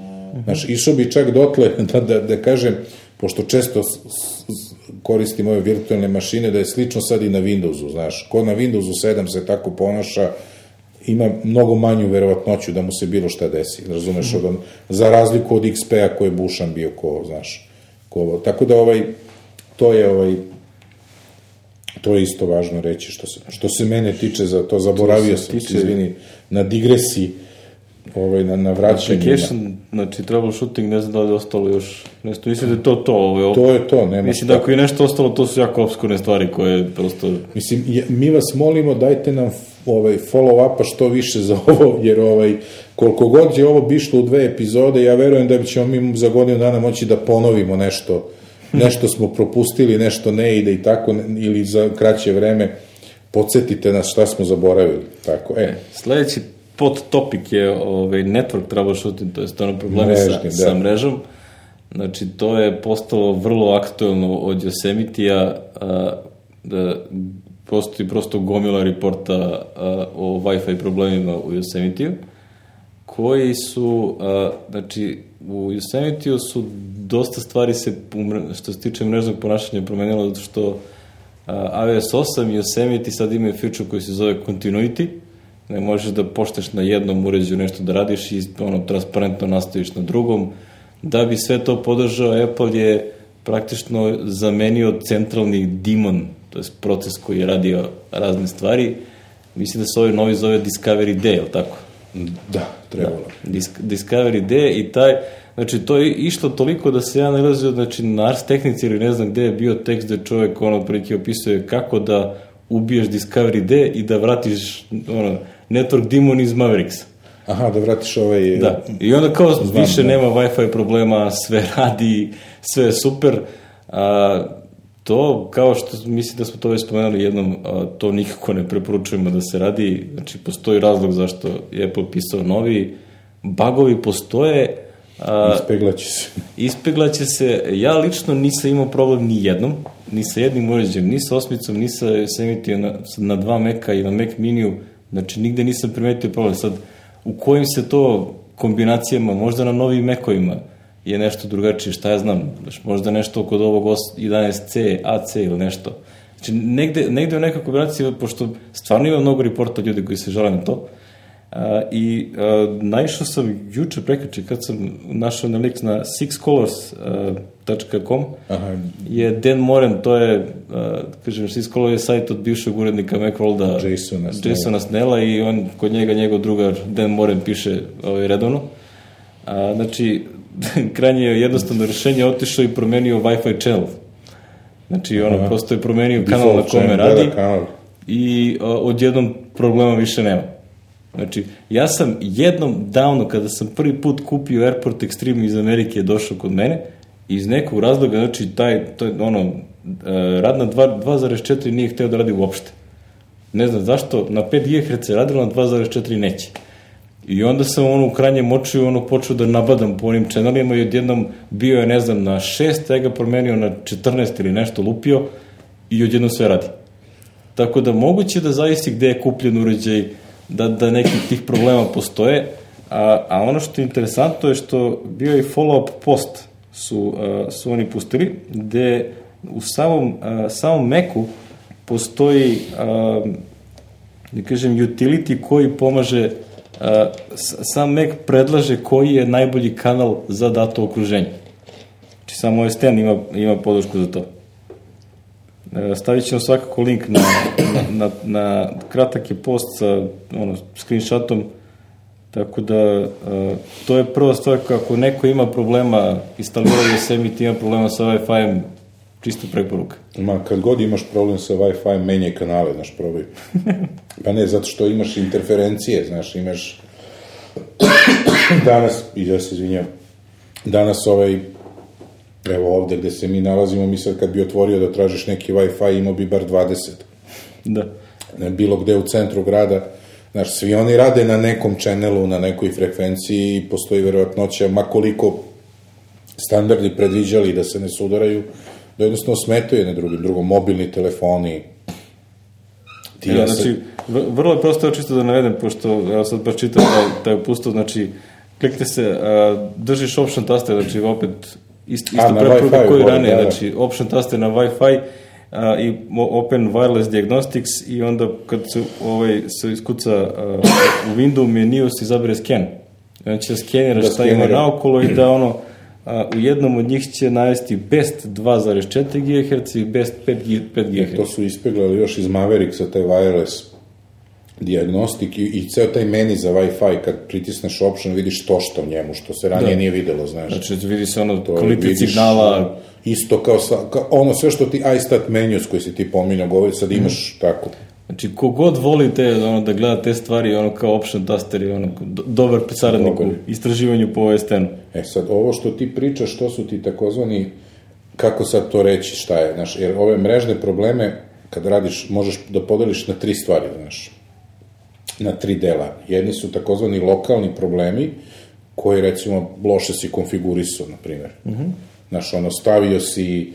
Speaker 2: Znači, išao bi čak dotle [LAUGHS] da, da, da kažem, pošto često koristim ove virtualne mašine, da je slično sad i na Windowsu, znaš. Ko na Windowsu 7 se tako ponaša, ima mnogo manju verovatnoću da mu se bilo šta desi, razumeš, od on, za razliku od XP-a koji je bušan bio ko, znaš, ko. Tako da ovaj, to je ovaj, to je isto važno reći što se, što se mene tiče za to, zaboravio
Speaker 1: se
Speaker 2: sam,
Speaker 1: tiče-
Speaker 2: izvini, na digresiji, ovaj, na, na vraćanju. na-
Speaker 1: Application, znači troubleshooting, ne znam da li je ostalo još nešto. Mislim da je to to. Ovo,
Speaker 2: To je to, nema
Speaker 1: Mislim
Speaker 2: šta.
Speaker 1: da ako je nešto ostalo, to su jako obskurne stvari koje prosto...
Speaker 2: Mislim, je, mi vas molimo, dajte nam ovaj, follow-upa što više za ovo, jer ovaj, koliko god je ovo bišlo u dve epizode, ja verujem da ćemo mi za godinu dana moći da ponovimo nešto, [LAUGHS] nešto smo propustili, nešto ne ide i tako, ili za kraće vreme podsjetite nas šta smo zaboravili. Tako, e,
Speaker 1: Sledeći podtopik je ovaj, network troubleshooting, to je stvarno problemi sa,
Speaker 2: da.
Speaker 1: sa mrežom. Znači, to je postalo vrlo aktuelno od Yosemite-a, da postoji prosto gomila reporta a, o Wi-Fi problemima u Yosemite-u, koji su, a, znači, u Yosemite-u su dosta stvari se, što se tiče mrežnog ponašanja, promenilo zato što a, iOS 8 i Yosemite sad imaju feature koji se zove Continuity, ne možeš da pošteš na jednom uređaju nešto da radiš i ono, transparentno nastaviš na drugom. Da bi sve to podržao, Apple je praktično zamenio centralni daemon, to je proces koji je radio razne stvari. Mislim da se ovaj novi zove Discovery Day, ili tako?
Speaker 2: da, trebalo.
Speaker 1: Disk, Discovery D i taj, znači to je išlo toliko da se ja nalazio, znači na Ars Technici ili ne znam gde je bio tekst gde čovjek ono prilike opisuje kako da ubiješ Discovery D i da vratiš ono, Network Demon iz Mavericks.
Speaker 2: Aha, da vratiš ovaj...
Speaker 1: Da, i onda kao
Speaker 2: Znam,
Speaker 1: više
Speaker 2: da.
Speaker 1: nema Wi-Fi problema, sve [LAUGHS] radi, sve je super. A, to, kao što mislim da smo to već spomenuli jednom, a, to nikako ne preporučujemo da se radi. Znači, postoji razlog zašto je Apple pisao novi. Bagovi postoje, a,
Speaker 2: Ispeglaće se. [LAUGHS]
Speaker 1: ispeglaće se. Ja lično nisam imao problem ni jednom, ni sa jednim uređajem, ni sa osmicom, ni sa Yosemite na, na dva Meka i na Mac miniju. Znači, nigde nisam primetio problem. Sad, u kojim se to kombinacijama, možda na novim mekovima je nešto drugačije, šta ja znam, možda nešto kod ovog os- 11C, AC ili nešto. Znači, negde, negde u nekoj kombinaciji, pošto stvarno ima mnogo reporta ljudi koji se žele na to, a, i a, naišao sam juče prekače kad sam našao na lik na sixcolors.com
Speaker 2: Aha.
Speaker 1: je Dan Moren, to je, a, kažem, Six Colors je sajt od bivšeg urednika Macworlda
Speaker 2: Jasona.
Speaker 1: Jasona Snella i on, kod njega njegov drugar Dan Moren piše ovaj, redovno. A, znači, [LAUGHS] krajnje je jednostavno rešenje otišao i promenio Wi-Fi channel. Znači, ono,
Speaker 2: Aha.
Speaker 1: prosto je promenio kanal na kome radi
Speaker 2: da, da, kanal.
Speaker 1: i a, odjednom problema više nema. Znači, ja sam jednom davno, kada sam prvi put kupio Airport Extreme iz Amerike, je došao kod mene, iz nekog razloga, znači, taj, to je, ono, e, rad na dva- 2.4 nije hteo da radi uopšte. Ne znam zašto, na 5 GHz je radilo, na 2.4 neće. I onda sam ono u krajnjem očiju ono počeo da nabadam po onim channelima i odjednom bio je, ne znam, na 6, ja ga promenio na 14 ili nešto lupio i odjednom sve radi. Tako da moguće da zavisi gde je kupljen uređaj, da, da nekih tih problema postoje, a, a ono što je interesantno je što bio je follow-up post su, a, su oni pustili, gde u samom, a, samom Macu postoji a, da kažem, utility koji pomaže, sam Mac predlaže koji je najbolji kanal za dato okruženje. Znači, samo OS10 ima, ima podršku za to. Stavit ćemo svakako link na, na, na, na kratak je post sa ono, screenshotom, tako da e, to je prva stvar kako neko ima problema, instaliraju se mi ti ima problema sa Wi-Fi-em, čisto preporuka.
Speaker 2: Ma, kad god imaš problem sa Wi-Fi, menjaj kanale, znaš, probaj. [LAUGHS] Pa ne, zato što imaš interferencije, znaš, imaš... [COUGHS] danas, i ja se izvinjam, danas ovaj, evo ovde gde se mi nalazimo, mi sad kad bi otvorio da tražiš neki Wi-Fi, imao bi bar 20.
Speaker 1: Da.
Speaker 2: Bilo gde u centru grada, znaš, svi oni rade na nekom channelu, na nekoj frekvenciji i postoji verovatnoća, ma koliko standardi predviđali da se ne sudaraju, da jednostavno smetaju jedne drugim, drugo, mobilni telefoni, ti ja se-
Speaker 1: znači, vrlo je prosto čisto da navedem, pošto ja sad baš čitam taj, taj upustvo, znači, klikte se, a, držiš option taster, znači opet ist, isto
Speaker 2: na
Speaker 1: preporuka
Speaker 2: Wi-Fi,
Speaker 1: koji ranije,
Speaker 2: da, da.
Speaker 1: znači option taster na Wi-Fi a, i Open Wireless Diagnostics i onda kad se, ovaj, se iskuca a, u window meniju se izabere scan. Znači da skenira
Speaker 2: Da
Speaker 1: šta ima
Speaker 2: skenira.
Speaker 1: naokolo i da ono, a, u jednom od njih će navesti best 2.4 GHz i best 5, G- 5 GHz.
Speaker 2: To su ispeglali još iz Mavericksa, taj wireless diagnostik i, i ceo taj meni za Wi-Fi, kad pritisneš option, vidiš to što u njemu, što se ranije
Speaker 1: Da.
Speaker 2: nije videlo, znaš.
Speaker 1: Znači, vidi se ono
Speaker 2: To
Speaker 1: kvalitet signala,
Speaker 2: Isto kao, sa, kao ono sve što ti iStat menus koji si ti pominjao, govori, sad imaš tako.
Speaker 1: Znači, kogod voli te, ono, da gleda te stvari, ono, kao option taster i ono, do, dobar saradnik u istraživanju po OS-10.
Speaker 2: E sad, ovo što ti pričaš, to su ti takozvani, kako sad to reći, šta je, znaš, jer ove mrežne probleme, kad radiš, možeš da podeliš na tri stvari, znaš, na tri dela. Jedni su takozvani lokalni problemi, koji, recimo, loše si konfigurisao, na primjer. Mm -hmm. Znaš, ono, stavio si,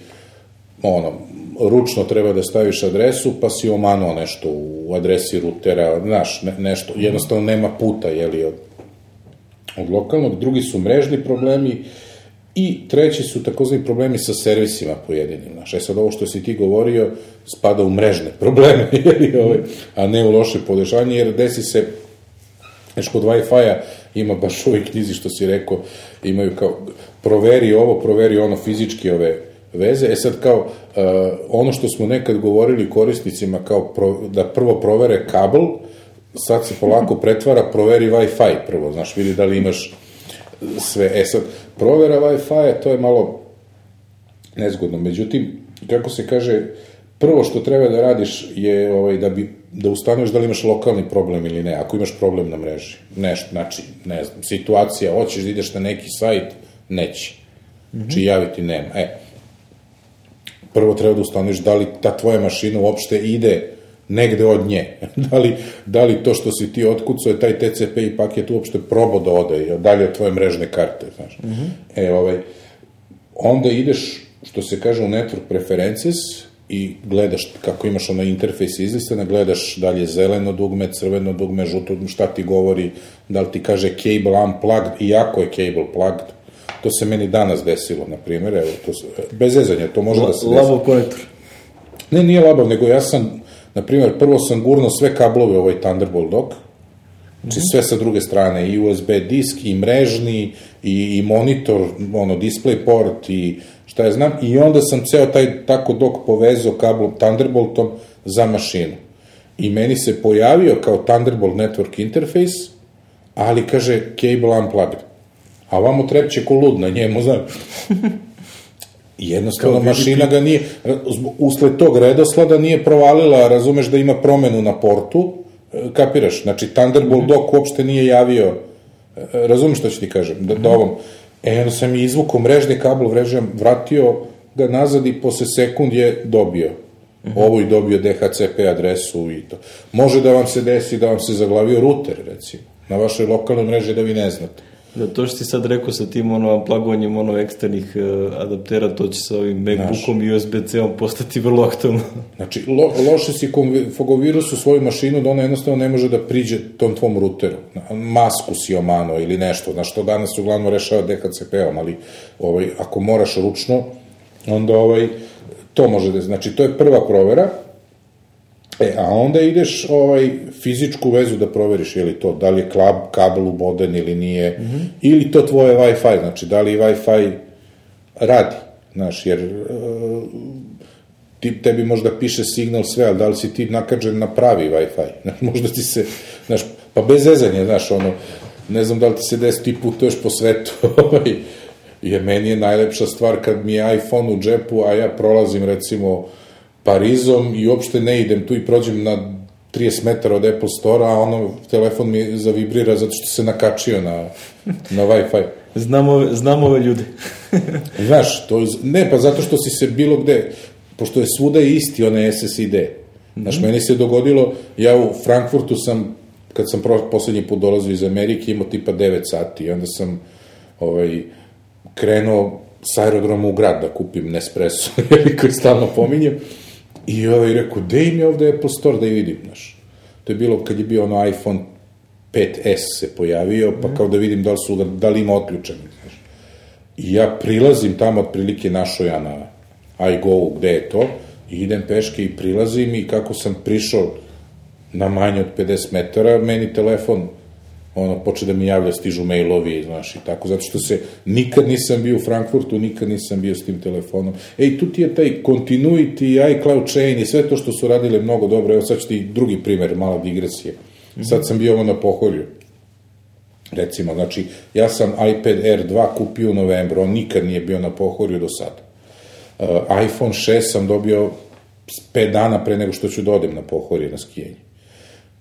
Speaker 2: ono, ručno treba da staviš adresu, pa si omanuo nešto u adresi rutera, znaš, ne, nešto, jednostavno nema puta, jeli, od, od lokalnog, drugi su mrežni problemi i treći su takozvani problemi sa servisima pojedinim. Znaš, e sad ovo što si ti govorio spada u mrežne [LAUGHS] probleme, ovaj, a ne u loše podešanje, jer desi se Znaš, kod Wi-Fi-a ima baš u ovoj knjizi što si rekao, imaju kao, proveri ovo, proveri ono, fizički ove veze. E sad kao, uh, ono što smo nekad govorili korisnicima, kao pro, da prvo provere kabel, sad se polako pretvara, proveri Wi-Fi prvo, znaš, vidi da li imaš sve. E sad, provera Wi-Fi, to je malo nezgodno. Međutim, kako se kaže, prvo što treba da radiš je ovaj, da bi da ustanoviš da li imaš lokalni problem ili ne, ako imaš problem na mreži. Nešto, znači, ne znam, situacija, hoćeš da ideš na neki sajt, neće. Znači, javiti nema. E, prvo treba da ustanoviš da li ta tvoja mašina uopšte ide negde od nje. [LAUGHS] da, li, da li to što si ti otkucao je taj TCP paket uopšte probao da ode dalje od tvoje mrežne karte, znaš. E, ovaj, onda ideš, što se kaže u network preferences, i gledaš kako imaš onaj interfejs izlistana, gledaš da li je zeleno dugme, crveno dugme, žuto dugme, šta ti govori, da li ti kaže cable unplugged, iako je cable plugged, to se meni danas desilo, na primjer, evo, to bez zezanja, to može da se desi.
Speaker 1: Labav konektor.
Speaker 2: Ne, nije labav, nego ja sam, na primjer, prvo sam gurno sve kablove ovaj Thunderbolt dock, znači sve sa druge strane, i USB disk, i mrežni, i, i monitor, ono, display port, i šta ja znam, i onda sam ceo taj tako dok povezao kablom Thunderboltom za mašinu. I meni se pojavio kao Thunderbolt Network Interface, ali kaže cable unplugged. A vamo trepće ko lud na njemu, znaš. [LAUGHS] Jednostavno
Speaker 1: Kao
Speaker 2: mašina ga nije, usled tog redoslada nije provalila, razumeš da ima promenu na portu, e, kapiraš, znači Thunderbolt dock uopšte nije javio, e, razumeš što ću ti kažem, da, da ovom, e, onda sam i izvuko mrežni kabel, vrežem, vratio ga nazad i posle sekund je dobio. Ovo i dobio DHCP adresu i to. Može da vam se desi da vam se zaglavio ruter, recimo, na vašoj lokalnoj mreži da vi ne znate.
Speaker 1: Da, to što si sad rekao sa tim ono, plagovanjem ono, eksternih uh, adaptera, to će sa ovim MacBookom i USB-C-om postati vrlo aktualno. [LAUGHS]
Speaker 2: Znači, lo, loše si fogovirus u svoju mašinu da ona jednostavno ne može da priđe tom tvom ruteru. Masku si omano ili nešto, na što danas uglavnom rešava DHCP-om, ali ovaj, ako moraš ručno, onda ovaj, to može da, znači, to je prva provera, E, a onda ideš ovaj, fizičku vezu da proveriš, je li to, da li je klab, kabel uboden ili nije, mm -hmm. ili to tvoje Wi-Fi, znači da li Wi-Fi radi, znaš, jer uh, ti, tebi možda piše signal sve, ali da li si ti nakađen na pravi Wi-Fi, [LAUGHS] znaš, možda ti se, znaš, pa bez zezanja, znaš, ono, ne znam da li ti se desi, ti putuješ po svetu, [LAUGHS] ovaj, jer meni je najlepša stvar kad mi je iPhone u džepu, a ja prolazim, recimo, Parizom i uopšte ne idem tu i prođem na 30 metara od Apple Store-a, a ono, telefon mi zavibrira zato što se nakačio na, na Wi-Fi.
Speaker 1: Znamo, znamo ove ljude. [LAUGHS]
Speaker 2: Znaš, to je, ne, pa zato što si se bilo gde, pošto je svuda isti onaj SSID. Znaš, mm -hmm. meni se dogodilo, ja u Frankfurtu sam, kad sam pro, poslednji put dolazio iz Amerike, imao tipa 9 sati i onda sam ovaj, krenuo s aerodroma u grad da kupim Nespresso, [LAUGHS] koji stalno pominjem. I ovaj rekao, gde im je ovde Apple Store da je vidim, znaš. To je bilo kad je bio ono iPhone 5S se pojavio, pa kao da vidim da li, su, da li ima otključen, znaš. I ja prilazim tamo otprilike našo ja na iGo, gde je to, i idem peške i prilazim i kako sam prišao na manje od 50 metara, meni telefon ono, poče da mi javlja, stižu mailovi, znaš, i tako, zato što se, nikad nisam bio u Frankfurtu, nikad nisam bio s tim telefonom. Ej, tu ti je taj continuity, iCloud chain i sve to što su radile mnogo dobro, evo sad ću ti drugi primer, mala digresija. Sad sam bio ovo na poholju, recimo, znači, ja sam iPad Air 2 kupio u novembru, on nikad nije bio na pohorju do sada. Uh, iPhone 6 sam dobio 5 dana pre nego što ću da odem na pohorje na skijenje.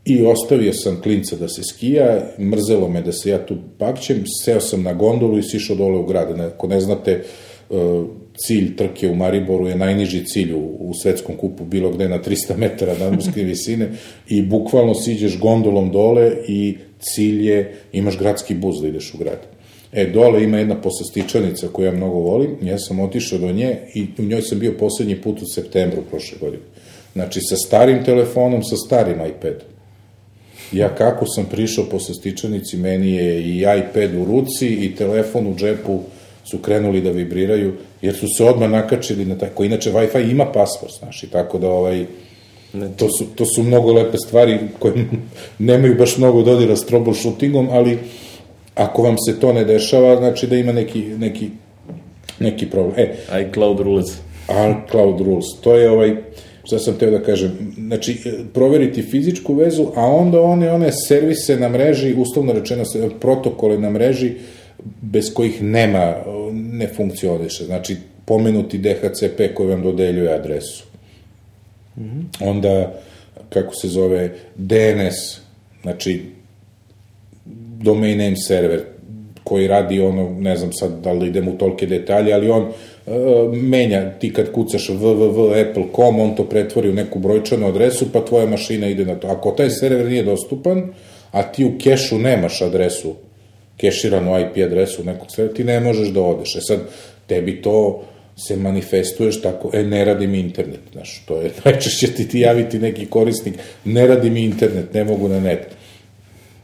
Speaker 2: I ostavio sam klinca da se skija, mrzelo me da se ja tu bakćem, seo sam na gondolu i sišao dole u grad. Ako ne znate, e, cilj trke u Mariboru je najniži cilj u, u svetskom kupu, bilo gde na 300 metara nadmorske [LAUGHS] visine i bukvalno siđeš gondolom dole i cilj je, imaš gradski bus da ideš u grad. E, dole ima jedna poslastičanica koju ja mnogo volim, ja sam otišao do nje i u njoj sam bio poslednji put u septembru prošle godine. Znači, sa starim telefonom, sa starim iPadom. Ja kako sam prišao posle stičanici, meni je i iPad u ruci i telefon u džepu su krenuli da vibriraju, jer su se odmah nakačili na tako. Inače, Wi-Fi ima pasvord, znaš, i tako da ovaj, to su, to su mnogo lepe stvari koje [LAUGHS] nemaju baš mnogo dodira s troubleshootingom, ali ako vam se to ne dešava, znači da ima neki, neki, neki problem. E,
Speaker 1: iCloud rules.
Speaker 2: iCloud rules. To je ovaj, šta sam teo da kažem, znači, proveriti fizičku vezu, a onda one, one servise na mreži, uslovno rečeno, protokole na mreži, bez kojih nema, ne funkcioniše. Znači, pomenuti DHCP koji vam dodeljuje adresu. Mm -hmm. Onda, kako se zove, DNS, znači, domain name server, koji radi ono, ne znam sad da li idem u tolke detalje, ali on menja, ti kad kucaš www.apple.com, on to pretvori u neku brojčanu adresu, pa tvoja mašina ide na to. Ako taj server nije dostupan, a ti u kešu nemaš adresu, keširanu IP adresu nekog servera, ti ne možeš da odeš. E sad, tebi to se manifestuješ tako, e, ne radi mi internet, znaš, to je, [LAUGHS] najčešće ti ti javiti neki korisnik, ne radi mi internet, ne mogu na net.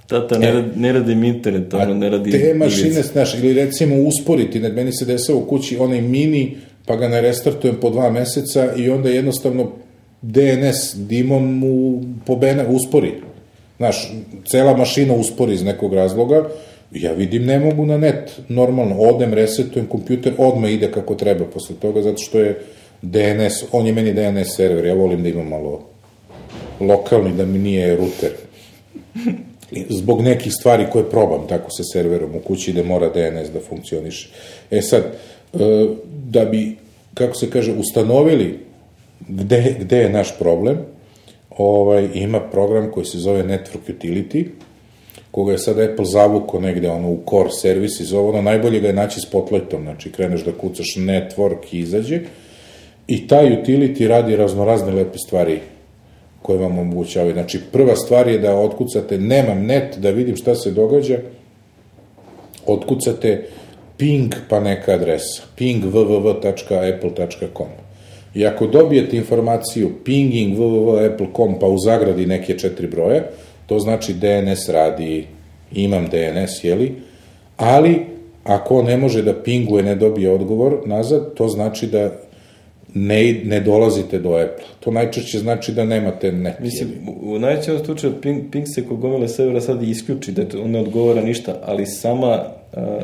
Speaker 1: Tata, ne, radi, ne radi mi internet, ono, ne radi...
Speaker 2: Te mašine, znaš, ili recimo usporiti, net, meni se desilo u kući onaj mini, pa ga ne restartujem po dva meseca i onda jednostavno DNS dimom mu pobene, uspori. Znaš, cela mašina uspori iz nekog razloga, ja vidim ne mogu na net, normalno, odem, resetujem kompjuter, odmah ide kako treba posle toga, zato što je DNS, on je meni DNS server, ja volim da imam malo lokalni, da mi nije router. Zbog nekih stvari koje probam tako sa serverom u kući da mora DNS da funkcioniše. E sad, e, da bi, kako se kaže, ustanovili gde, gde je naš problem, ovaj, ima program koji se zove Network Utility, koga je sad Apple zavuko negde ono, u core services, ovo ono, najbolje ga je naći spotlightom, znači kreneš da kucaš network i izađe, i taj utility radi raznorazne lepe stvari koje vam omogućavaju. Znači, prva stvar je da otkucate, nemam net, da vidim šta se događa, otkucate ping pa neka adresa, ping www.apple.com. I ako dobijete informaciju pinging www.apple.com pa u zagradi neke četiri broje, to znači DNS radi, imam DNS, jeli? Ali, ako ne može da pinguje, ne dobije odgovor nazad, to znači da ne, ne dolazite do Apple. To najčešće znači da nemate net.
Speaker 1: Mislim, u najvećem slučaju ping, ping se kod gomile servera sad isključi, da on ne odgovara ništa, ali sama, a,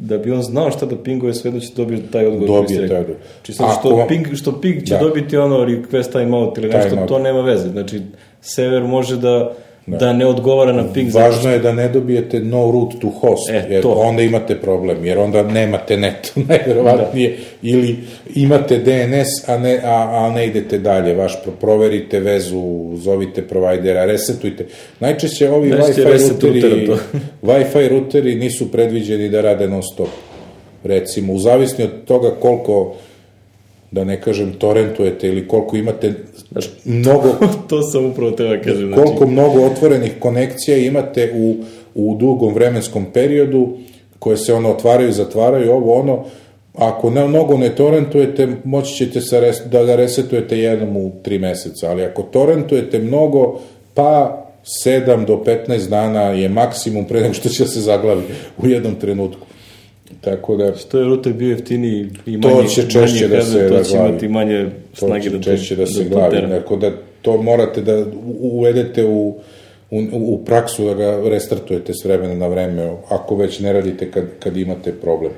Speaker 1: da bi on znao šta da pinguje, sve da će dobiti taj odgovor.
Speaker 2: Dobije taj odgovor.
Speaker 1: Či sad
Speaker 2: Ako
Speaker 1: što, ping, što ping će
Speaker 2: Da.
Speaker 1: dobiti ono request timeout ili nešto, to nema veze. Znači, server može da, da. ne odgovara na ping.
Speaker 2: Važno je da ne dobijete no route to host,
Speaker 1: E,
Speaker 2: jer
Speaker 1: to.
Speaker 2: onda imate problem, jer onda nemate net, [LAUGHS] najverovatnije, ili imate DNS, a ne, a, a ne idete dalje, vaš pro, proverite vezu, zovite provajdera, resetujte. Najčešće ovi
Speaker 1: Najčešće
Speaker 2: Wi-Fi
Speaker 1: to. [LAUGHS]
Speaker 2: Wi-Fi ruteri nisu predviđeni da rade non stop. Recimo, u zavisni od toga koliko da ne kažem torrentujete ili koliko imate mnogo [LAUGHS]
Speaker 1: to sam upravo teba kažem. Znači,
Speaker 2: koliko mnogo otvorenih konekcija imate u, u dugom vremenskom periodu, koje se ono otvaraju i zatvaraju, ovo ono, ako ne, mnogo ne torrentujete, moći ćete se res, da ga resetujete jednom u tri meseca, ali ako torrentujete mnogo, pa 7 do 15 dana je maksimum pre nego što će se zaglavi u jednom trenutku. Tako da,
Speaker 1: Što je router bio jeftiniji i
Speaker 2: To
Speaker 1: manje,
Speaker 2: će češće
Speaker 1: manje
Speaker 2: da se
Speaker 1: hardware, to će imati manje
Speaker 2: to
Speaker 1: snage da to,
Speaker 2: češće da se
Speaker 1: to
Speaker 2: glavi. Tako da to morate da uvedete u, u, u praksu, da ga restartujete s vremena na vreme, ako već ne radite kad, kad imate problem.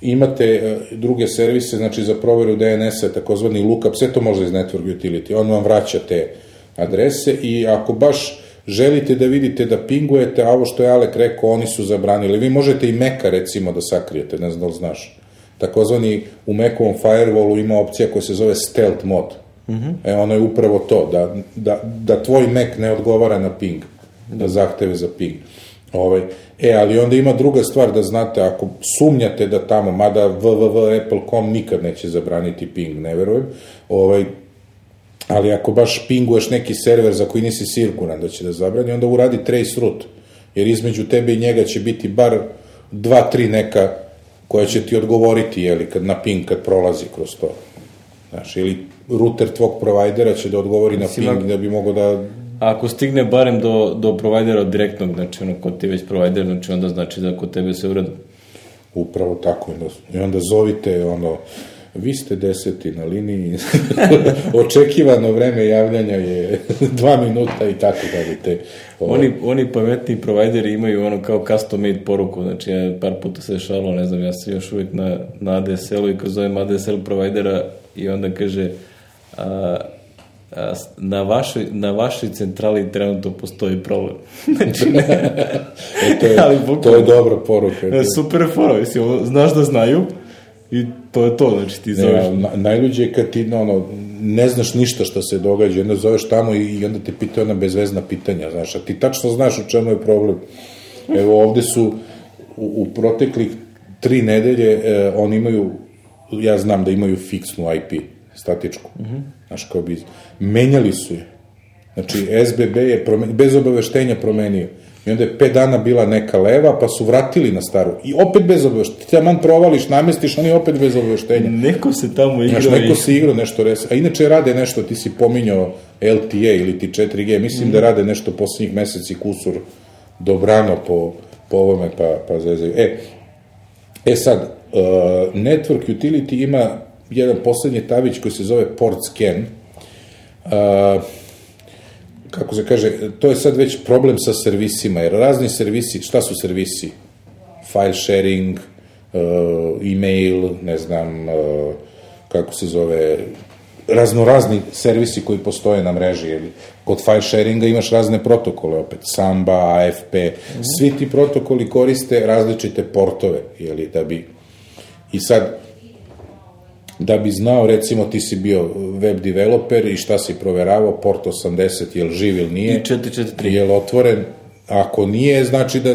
Speaker 2: Imate e, druge servise, znači za proveru DNS-a, takozvani lookup, sve to može iz Network Utility, on vam vraća te adrese i ako baš želite da vidite da pingujete, a ovo što je Alek rekao, oni su zabranili. Vi možete i Meka recimo da sakrijete, ne znam da li znaš. Takozvani u Macovom firewallu ima opcija koja se zove stealth mod. Mm -hmm. E, ono je upravo to, da, da, da tvoj Mac ne odgovara na ping, da zahteve za ping. Ovaj, e, ali onda ima druga stvar da znate, ako sumnjate da tamo, mada www.apple.com nikad neće zabraniti ping, ne verujem, ovaj, ali ako baš pinguješ neki server za koji nisi siguran da će da zabrani, onda uradi trace route, jer između tebe i njega će biti bar dva, tri neka koja će ti odgovoriti, jeli, kad na ping, kad prolazi kroz to. Znaš, ili router tvog provajdera će da odgovori na ping da bi mogo da
Speaker 1: A ako stigne barem do, do provajdera direktnog, znači ono kod ti već provajder, znači onda znači da kod tebe sve uredu.
Speaker 2: Upravo tako. I onda zovite, ono, vi ste deseti na liniji, [LAUGHS] očekivano vreme javljanja je [LAUGHS] dva minuta i tako dalje. Te, ovo,
Speaker 1: Oni, oni pametni provajderi imaju ono kao custom made poruku, znači ja par puta se šalo, ne znam, ja sam još uvijek na, na ADSL-u i kad zovem ADSL provajdera i onda kaže a, a, na, vašoj, na vašoj centrali trenutno postoji problem. [LAUGHS] znači,
Speaker 2: e, to, je,
Speaker 1: ali
Speaker 2: to je
Speaker 1: bukvalno.
Speaker 2: dobra poruka.
Speaker 1: E, super fora, znaš da znaju i to je to, znači ti zoveš.
Speaker 2: Ne, na, najluđe je kad ti ono, ne znaš ništa što se događa, onda zoveš tamo i, i onda te pita ona bezvezna pitanja, znaš, a ti tačno znaš u čemu je problem. Evo ovde su u, u proteklih tri nedelje e, oni imaju, ja znam da imaju fiksnu IP, statičku, mm -hmm. znaš, kao bi, menjali su je. Znači, SBB je promen, bez obaveštenja promenio. I onda je 5 dana bila neka leva, pa su vratili na staru. I opet bez obaveštenja. Ti man provališ, namestiš, oni opet bez obaveštenja.
Speaker 1: Neko se tamo igrao
Speaker 2: Znaš, neko se igrao nešto res. A inače rade nešto, ti si pominjao LTE ili ti 4G, mislim
Speaker 1: Mhm.
Speaker 2: da rade nešto poslednjih meseci kusur dobrano po, po ovome, pa, pa zezaju. E, e sad, uh, Network Utility ima jedan poslednji tavić koji se zove Port Scan. Uh, kako se kaže, to je sad već problem sa servisima, jer razni servisi, šta su servisi? File sharing, uh, email, ne znam, uh, kako se zove, raznorazni servisi koji postoje na mreži. Jer kod file sharinga imaš razne protokole, opet Samba, AFP, svi ti protokoli koriste različite portove, jeli, da bi... I sad, da bi znao, recimo, ti si bio web developer i šta si proveravao, port 80, jel živ ili nije,
Speaker 1: I 443.
Speaker 2: jel otvoren, ako nije, znači da,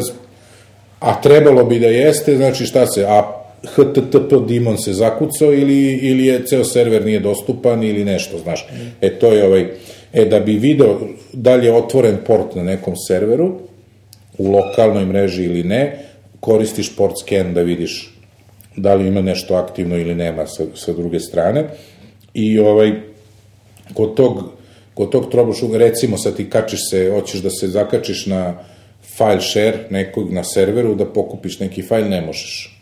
Speaker 2: a trebalo bi da jeste, znači šta se, a HTTP dimon se zakucao ili, ili je ceo server nije dostupan ili nešto, znaš. E, to je ovaj, e, da bi video da li je otvoren port na nekom serveru, u lokalnoj mreži ili ne, koristiš port scan da vidiš da li ima nešto aktivno ili nema sa, sa druge strane. I ovaj, kod tog, kod tog troubleshootinga, recimo sad ti kačiš se, hoćeš da se zakačiš na file share nekog na serveru, da pokupiš neki file, ne možeš.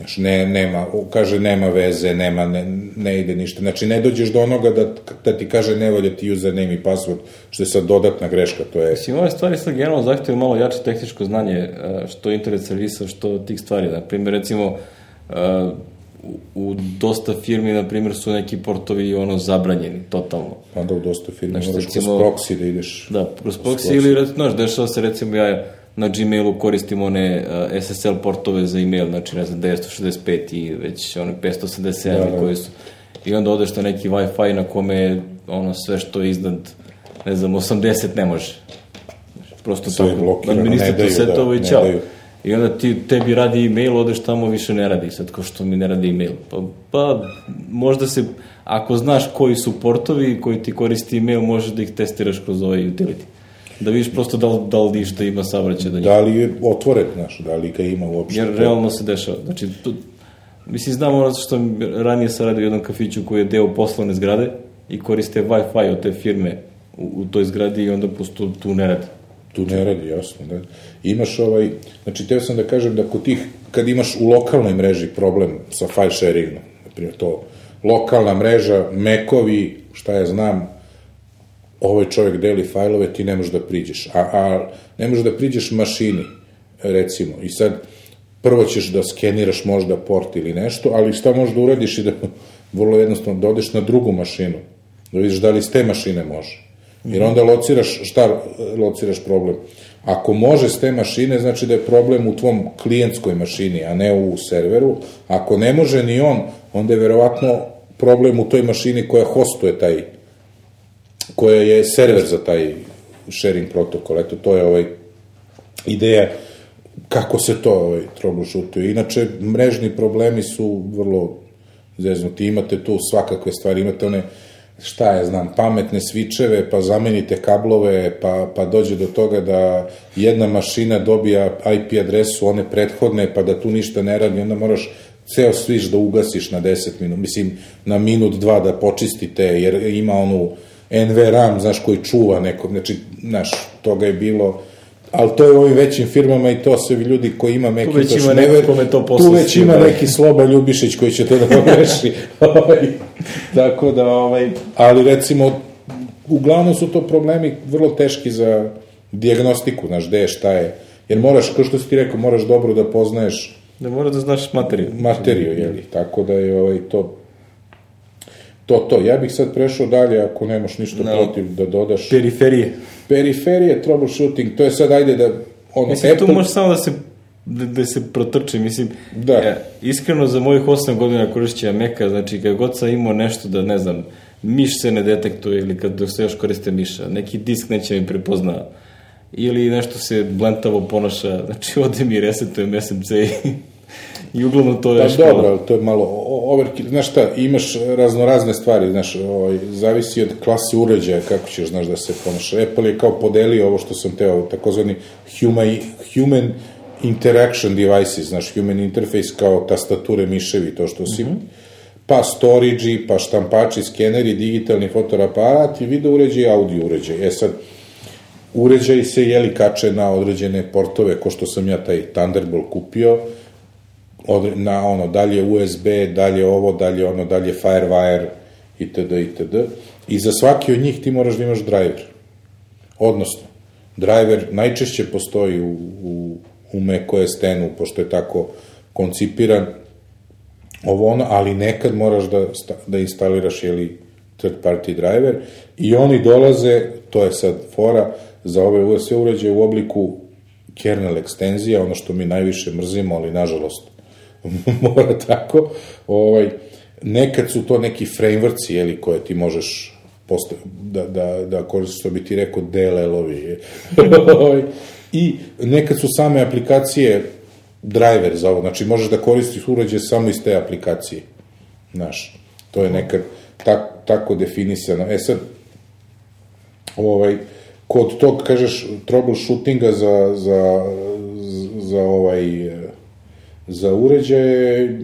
Speaker 2: Znaš, ne, nema, kaže nema veze, nema, ne, ne ide ništa. Znači, ne dođeš do onoga da, da ti kaže ne valja ti username i password, što je sad dodatna greška, to je...
Speaker 1: Mislim, ove stvari sad generalno zahtjevaju malo jače tehničko znanje, e, što internet servisa, što tih stvari. Na primjer, recimo, e, u, dosta firmi, na primjer, su neki portovi ono zabranjeni, totalno.
Speaker 2: Onda u dosta firme
Speaker 1: Znači,
Speaker 2: moraš
Speaker 1: recimo-
Speaker 2: kroz proxy da ideš.
Speaker 1: Da, kroz proxy
Speaker 2: proxy.
Speaker 1: ili, znaš, dešava se recimo ja na Gmailu koristim one uh, SSL portove za email, znači ne znam, 965 i već one 587
Speaker 2: Da, da.
Speaker 1: koji su. I onda odeš na neki Wi-Fi na kome je ono sve što je iznad, ne znam, 80 ne može. Prosto
Speaker 2: Sve
Speaker 1: tako, administrator setovo
Speaker 2: da,
Speaker 1: i ćao. I onda ti, tebi radi e-mail, odeš tamo, više ne radi. Sad, ko što mi ne radi e-mail. Pa, pa možda se, ako znaš koji su portovi koji ti koristi e-mail, možeš da ih testiraš kroz ovaj utility. Da vidiš prosto da li, da li išta ima savraćaj do njih.
Speaker 2: Da li je otvoren, znaš, da li ga ima uopšte.
Speaker 1: Jer realno se dešava. Znači, tu, mislim, znam ono što ranije sam radio u jednom kafiću koji je deo poslovne zgrade i koriste Wi-Fi od te firme u, u toj zgradi i onda prosto tu ne radi.
Speaker 2: Tu ne radi, jasno, da. Imaš ovaj, znači, teo sam da kažem da kod tih, kad imaš u lokalnoj mreži problem sa file sharingom, na primjer to, lokalna mreža, mekovi, šta ja znam, ovaj čovjek deli fajlove, ti ne možeš da priđeš. A, a ne možeš da priđeš mašini, recimo. I sad, prvo ćeš da skeniraš možda port ili nešto, ali šta možeš da uradiš i da [LAUGHS] vrlo jednostavno da odeš na drugu mašinu, da vidiš da li iz te mašine može. Jer onda lociraš, šta lociraš problem? Ako može s te mašine, znači da je problem u tvom klijentskoj mašini, a ne u serveru. Ako ne može ni on, onda je verovatno problem u toj mašini koja hostuje taj, koja je server za taj sharing protokol. Eto, to je ovaj ideja kako se to ovaj, troubleshootuje. Inače, mrežni problemi su vrlo zeznuti. Imate tu svakakve stvari, imate one šta ja znam, pametne svičeve, pa zamenite kablove, pa, pa dođe do toga da jedna mašina dobija IP adresu one prethodne, pa da tu ništa ne radi, onda moraš ceo svič da ugasiš na 10 minut, mislim, na minut, dva da počistite, jer ima onu NVRAM, znaš, koji čuva neko, znači, znaš, toga je bilo, ali to je u ovim većim firmama i to se ljudi koji ima neki
Speaker 1: već ima neko kome to
Speaker 2: tu već ima
Speaker 1: svima.
Speaker 2: neki Sloba Ljubišić koji će to da pogreši. [LAUGHS] Ovaj, Tako da, ovaj, ali recimo, uglavnom su to problemi vrlo teški za diagnostiku, znaš, gde je, šta je. Jer moraš, kao što si ti rekao, moraš dobro da poznaješ
Speaker 1: Da mora da znaš materiju.
Speaker 2: materiju, jeli, tako da je ovaj, to to, to. Ja bih sad prešao dalje, ako nemaš ništa
Speaker 1: No.
Speaker 2: protiv da dodaš.
Speaker 1: Periferije.
Speaker 2: Periferije, troubleshooting, to je sad, ajde da, ono,
Speaker 1: Mislim, tu
Speaker 2: Apple-
Speaker 1: može samo da se da, da se protrči, mislim,
Speaker 2: Da.
Speaker 1: ja, iskreno za mojih 8 godina korišćenja Meka, znači kad god sam imao nešto da, ne znam, miš se ne detektuje ili kad dok se još koriste miša, neki disk neće mi prepozna ili nešto se blentavo ponaša, znači ode mi resetujem SMC i [LAUGHS] I uglavnom to je
Speaker 2: Pa
Speaker 1: još
Speaker 2: dobro, to je malo overkill. Znaš šta, imaš raznorazne stvari, znaš, ovaj, zavisi od klase uređaja kako ćeš, znaš, da se ponaša. Apple je kao podelio ovo što sam teo, takozvani human, human interaction devices, znaš, human interface kao tastature, miševi, to što si, pa storage pa štampači, skeneri, digitalni fotoaparat i video uređaj audio uređaj. E sad, uređaj se jeli kače na određene portove, ko što sam ja taj Thunderbolt kupio, na ono, dalje USB, dalje ovo, dalje ono, dalje Firewire, itd., itd. I za svaki od njih ti moraš da imaš driver. Odnosno, driver najčešće postoji u, u, u macOS 10 pošto je tako koncipiran, ovo ono, ali nekad moraš da, da instaliraš, jeli, third party driver i oni dolaze, to je sad fora, za ove sve uređaje u obliku kernel ekstenzija, ono što mi najviše mrzimo, ali nažalost [LAUGHS] mora tako, ovaj, nekad su to neki frameworks, jeli, koje ti možeš posta, da, da, da koristiš, što bi ti rekao, DLL-ovi. [LAUGHS] Ovaj, I nekad su same aplikacije driver za ovo, znači možeš da koristiš uređaj samo iz te aplikacije. Znaš, to je nekad tak, tako definisano. E sad, ovaj, kod tog, kažeš, troubleshootinga za, za, za ovaj, eh, za uređaje,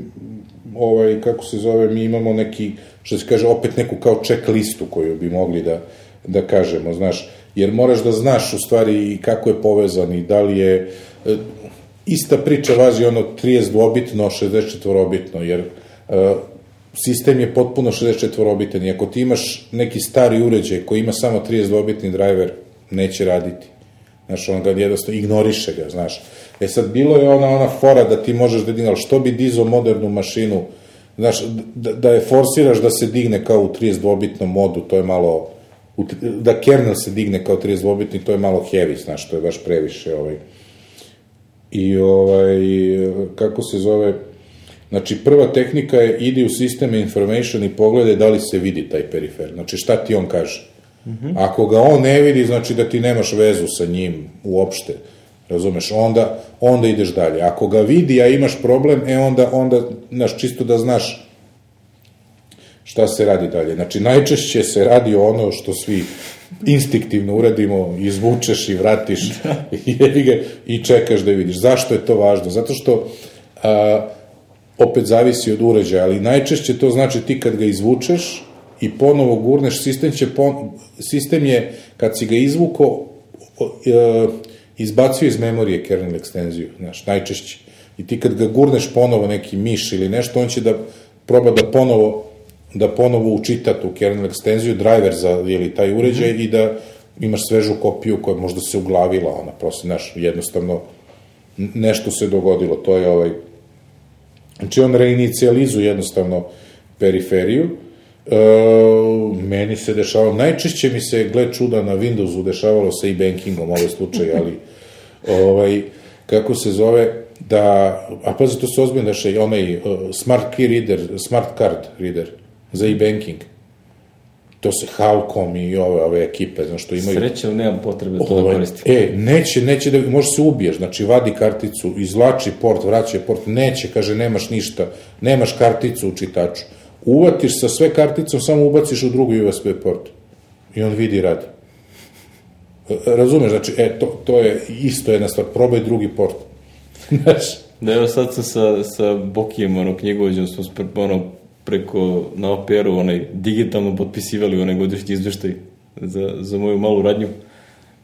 Speaker 2: ovaj, kako se zove, mi imamo neki, što se kaže, opet neku kao check listu koju bi mogli da, da kažemo, znaš, jer moraš da znaš u stvari kako je povezan i da li je, e, ista priča važi ono 32-bitno, 64-bitno, jer e, sistem je potpuno 64-bitan i ako ti imaš neki stari uređaj koji ima samo 32-bitni driver, neće raditi. Znaš, on ga jednostavno ignoriše ga, znaš. E sad, bilo je ona, ona fora da ti možeš da digne, ali što bi dizao modernu mašinu, znaš, da, da je forsiraš da se digne kao u 32-bitnom modu, to je malo, da kernel se digne kao 32-bitni, to je malo heavy, znaš, to je baš previše, ovaj. I, ovaj, kako se zove, znači, prva tehnika je, idi u System Information i pogledaj da li se vidi taj perifer, znači, šta ti on kaže. Ako ga on ne vidi, znači da ti nemaš vezu sa njim uopšte. Razumeš? Onda, onda ideš dalje. Ako ga vidi, a imaš problem, e onda, onda, znaš, čisto da znaš šta se radi dalje. Znači, najčešće se radi ono što svi instinktivno uradimo, izvučeš i vratiš [LAUGHS] ga, i čekaš da vidiš. Zašto je to važno? Zato što a, opet zavisi od uređaja, ali najčešće to znači ti kad ga izvučeš i ponovo gurneš, sistem, će pon, sistem je, kad si ga izvuko, e, izbacio iz memorije kernel ekstenziju, znaš, najčešće. I ti kad ga gurneš ponovo neki miš ili nešto, on će da proba da ponovo da ponovo učita tu kernel ekstenziju, driver za ili taj uređaj i da imaš svežu kopiju koja možda se uglavila, ona prosto, znaš, jednostavno nešto se dogodilo, to je ovaj, znači on reinicializuje jednostavno periferiju, e, meni se dešavalo, najčešće mi se, gle čuda, na Windowsu dešavalo sa e-bankingom ovaj slučaj, ali [LAUGHS] ovaj, kako se zove, da, a pazi, to se ozbiljno i onaj uh, smart key reader, smart card reader za e-banking. To se Halcom i ove, ove ekipe, znaš, što imaju...
Speaker 1: Sreće, nemam potrebe to da
Speaker 2: Ovaj,
Speaker 1: koristim.
Speaker 2: e, neće, neće da, može se ubiješ, znači vadi karticu, izvlači port, vraća port, neće, kaže, nemaš ništa, nemaš karticu u čitaču. Uvatiš sa sve karticom, samo ubaciš u drugi USB port. I on vidi i radi. Razumeš, znači, e, to, to je isto jedna stvar, probaj drugi port. [LAUGHS] Znaš,
Speaker 1: Da, evo sad sam sa, sa Bokijem, ono, knjigovođom, smo spre, ono, preko, na OPR-u, onaj, digitalno potpisivali onaj godišnji izveštaj za, za moju malu radnju.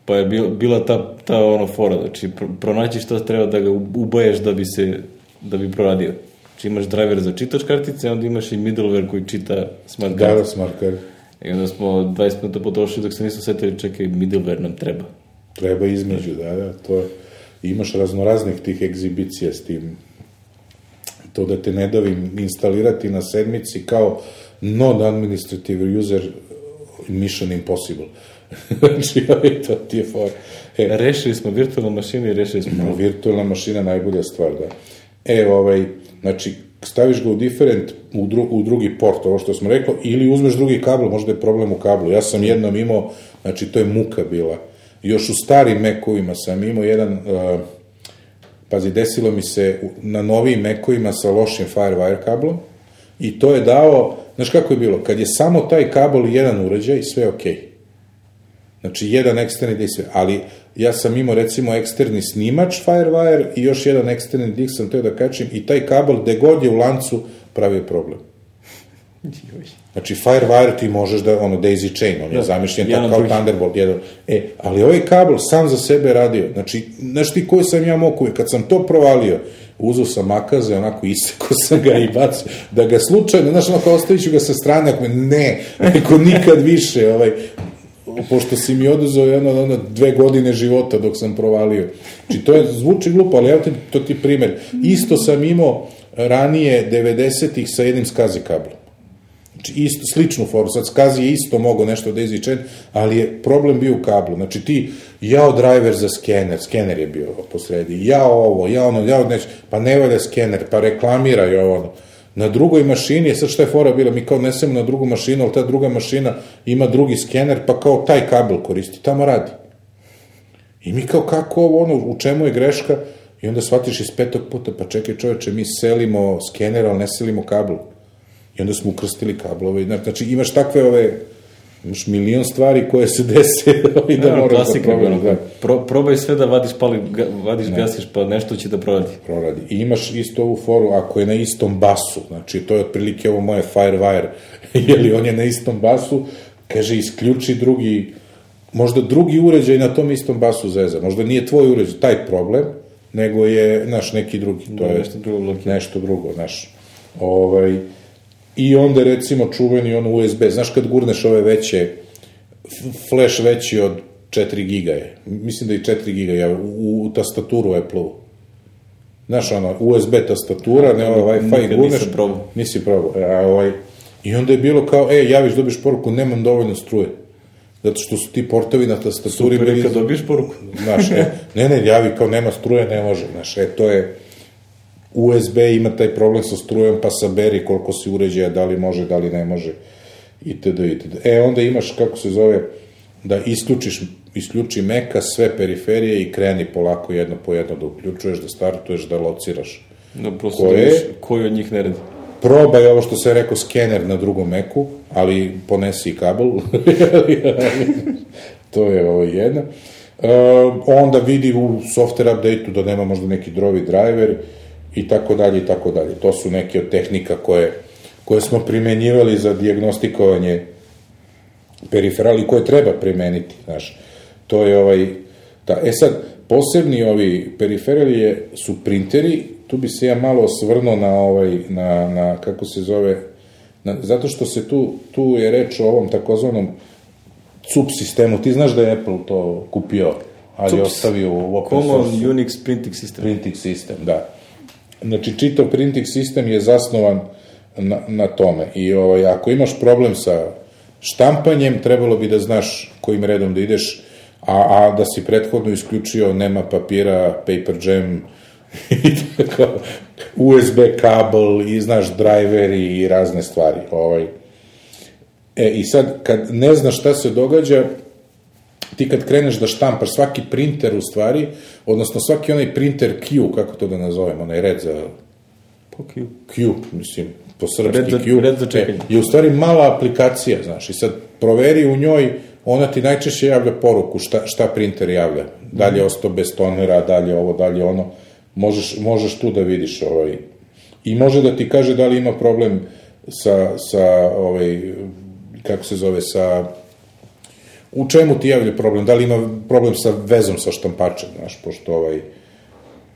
Speaker 1: Pa je bil, bila ta, ta ono fora, znači, pr, pronaći šta treba da ga ubaješ da bi se, da bi proradio. Znači, imaš driver za čitač kartice, onda imaš i middleware koji čita smart
Speaker 2: da, da,
Speaker 1: kartice.
Speaker 2: smart card.
Speaker 1: I onda smo 20 minuta potrošili dok se nismo setili, čekaj, middleware nam treba.
Speaker 2: Treba između, da, da, to je, imaš raznoraznih tih egzibicija s tim, to da te ne davim instalirati na sedmici kao non-administrative user mission impossible. [LAUGHS] znači, ovaj, to ti je for. E,
Speaker 1: Rešili smo virtualnu mašinu i rešili smo
Speaker 2: No, virtualna mašina najbolja stvar, da. E, ovaj, znači, staviš ga u different, u, dru, u drugi port, ovo što smo rekli, ili uzmeš drugi kabel, možda je problem u kablu. Ja sam jednom imao, znači, to je muka bila. Još u starim Mac-ovima sam imao jedan uh, pazi, desilo mi se na novijim mekovima sa lošim Firewire kablom i to je dao, znaš kako je bilo, kad je samo taj kabel i jedan uređaj, sve je okej. Znači, jedan eksterni disk, ali ja sam imao recimo eksterni snimač Firewire i još jedan eksterni disk sam teo da kačim i taj kabel, gde god je u lancu, pravio problem. Znači, Firewire ti možeš da, ono, daisy chain, on je
Speaker 1: Da,
Speaker 2: zamišljen tako kao. Thunderbolt jedan. E, ali ovaj kabel sam za sebe radio. Znači, znaš ti koji sam ja moku, kad sam to provalio, uzao sam makaze, onako isekao sam ga i bacio, da ga slučajno, znaš, onako ostavit ću ga sa strane, ako me, ne, [LAUGHS] neko nikad više, ovaj, pošto si mi oduzeo jedno, ono, dve godine života dok sam provalio. Znači, to je, zvuči glupo, ali evo ti, to ti primer. Isto sam imao ranije 90-ih sa jednim skazi kablom. Znači, isto, sličnu foru, sad Skazi je isto mogao nešto da izvičen, ali je problem bio u kablu. Znači, ti, jao driver za skener, skener je bio posredi, ja ovo, ja ono, ja neć, pa ne valja skener, pa reklamira i ovo, ono. Na drugoj mašini, sad šta je fora bila, mi kao nesemo na drugu mašinu, ali ta druga mašina ima drugi skener, pa kao taj kabel koristi, tamo radi. I mi kao kako ovo, ono, u čemu je greška? I onda shvatiš iz petog puta, pa čekaj čoveče, mi selimo skener, ali ne selimo kabel. I onda smo ukrstili kablove. znači imaš takve ove, imaš milion stvari koje se [LAUGHS] dese i da
Speaker 1: Da,
Speaker 2: moraš da
Speaker 1: klasika,
Speaker 2: proveriš,
Speaker 1: ono,
Speaker 2: da
Speaker 1: pro, probaj sve da vadiš, pali, ga, vadiš, gasiš, pa nešto će da proradi.
Speaker 2: proradi. I imaš isto ovu foru, ako je na istom basu, znači to je otprilike ovo moje Firewire, [LAUGHS] jeli on je na istom basu, kaže isključi drugi, možda drugi uređaj na tom istom basu zeza, možda nije tvoj uređaj taj problem, nego je, naš, neki drugi, to
Speaker 1: Da,
Speaker 2: je
Speaker 1: nešto drugo blokira.
Speaker 2: nešto drugo, znaš. Ovaj, I onda recimo čuveni on USB, znaš kad gurneš ove veće, flash veći od 4 giga je, mislim da i 4 giga je, u, u tastaturu Apple-u. Znaš, ono, USB tastatura, ne ovaj Wi-Fi, gurneš,
Speaker 1: nisam probao.
Speaker 2: nisi probao, e, a ovaj, i onda je bilo kao, e, javiš, dobiš poruku, nemam dovoljno struje. Zato što su ti portovi na tastaturi
Speaker 1: Super,
Speaker 2: bili
Speaker 1: kad dobiješ poruku.
Speaker 2: Znaš, e, ne, ne, javi kao nema struje, ne može, znaš, e, to je, USB ima taj problem sa strujom, pa saberi koliko si uređaja, da li može, da li ne može, itd. itd. E, onda imaš, kako se zove, da isključiš, isključi meka sve periferije i kreni polako jedno po jedno da uključuješ, da startuješ, da lociraš.
Speaker 1: Da, prosto
Speaker 2: Koje?
Speaker 1: da koji od njih ne radi.
Speaker 2: Probaj ovo što se rekao skener na drugom meku, ali ponesi i kabel. [LAUGHS] to je ovo jedna. E, onda vidi u software update-u da nema možda neki drovi driver i tako dalje i tako dalje. To su neke od tehnika koje, koje smo primenjivali za diagnostikovanje periferali koje treba primeniti, znaš. To je ovaj, da, e sad, posebni ovi periferali je, su printeri, tu bi se ja malo osvrnuo na ovaj, na, na kako se zove, na, zato što se tu, tu je reč o ovom takozvanom CUP sistemu, ti znaš da je Apple to kupio, ali
Speaker 1: CUPS,
Speaker 2: ostavio u open
Speaker 1: Common Unix Printing System.
Speaker 2: printing sistem, da. Znači, čitav printing sistem je zasnovan na, na tome. I ovaj, ako imaš problem sa štampanjem, trebalo bi da znaš kojim redom da ideš, a, a da si prethodno isključio nema papira, paper jam, [LAUGHS] i tako, USB kabel i znaš driver i razne stvari. Ovaj. E, i sad, kad ne znaš šta se događa, ti kad kreneš da štampaš svaki printer u stvari, odnosno svaki onaj printer Q, kako to da nazovem, onaj red za
Speaker 1: Pokiju.
Speaker 2: Q, mislim, po srpski
Speaker 1: Red za-
Speaker 2: Q,
Speaker 1: red za čekanje.
Speaker 2: e, je u stvari mala aplikacija, znaš, i sad proveri u njoj, ona ti najčešće javlja poruku šta, šta printer javlja. Da li je ostao bez tonera, da li je ovo, da li je ono. Možeš, možeš tu da vidiš ovaj, i može da ti kaže da li ima problem sa, sa ovaj, kako se zove, sa u čemu ti javlja problem, da li ima problem sa vezom sa štampačem, znaš, pošto ovaj,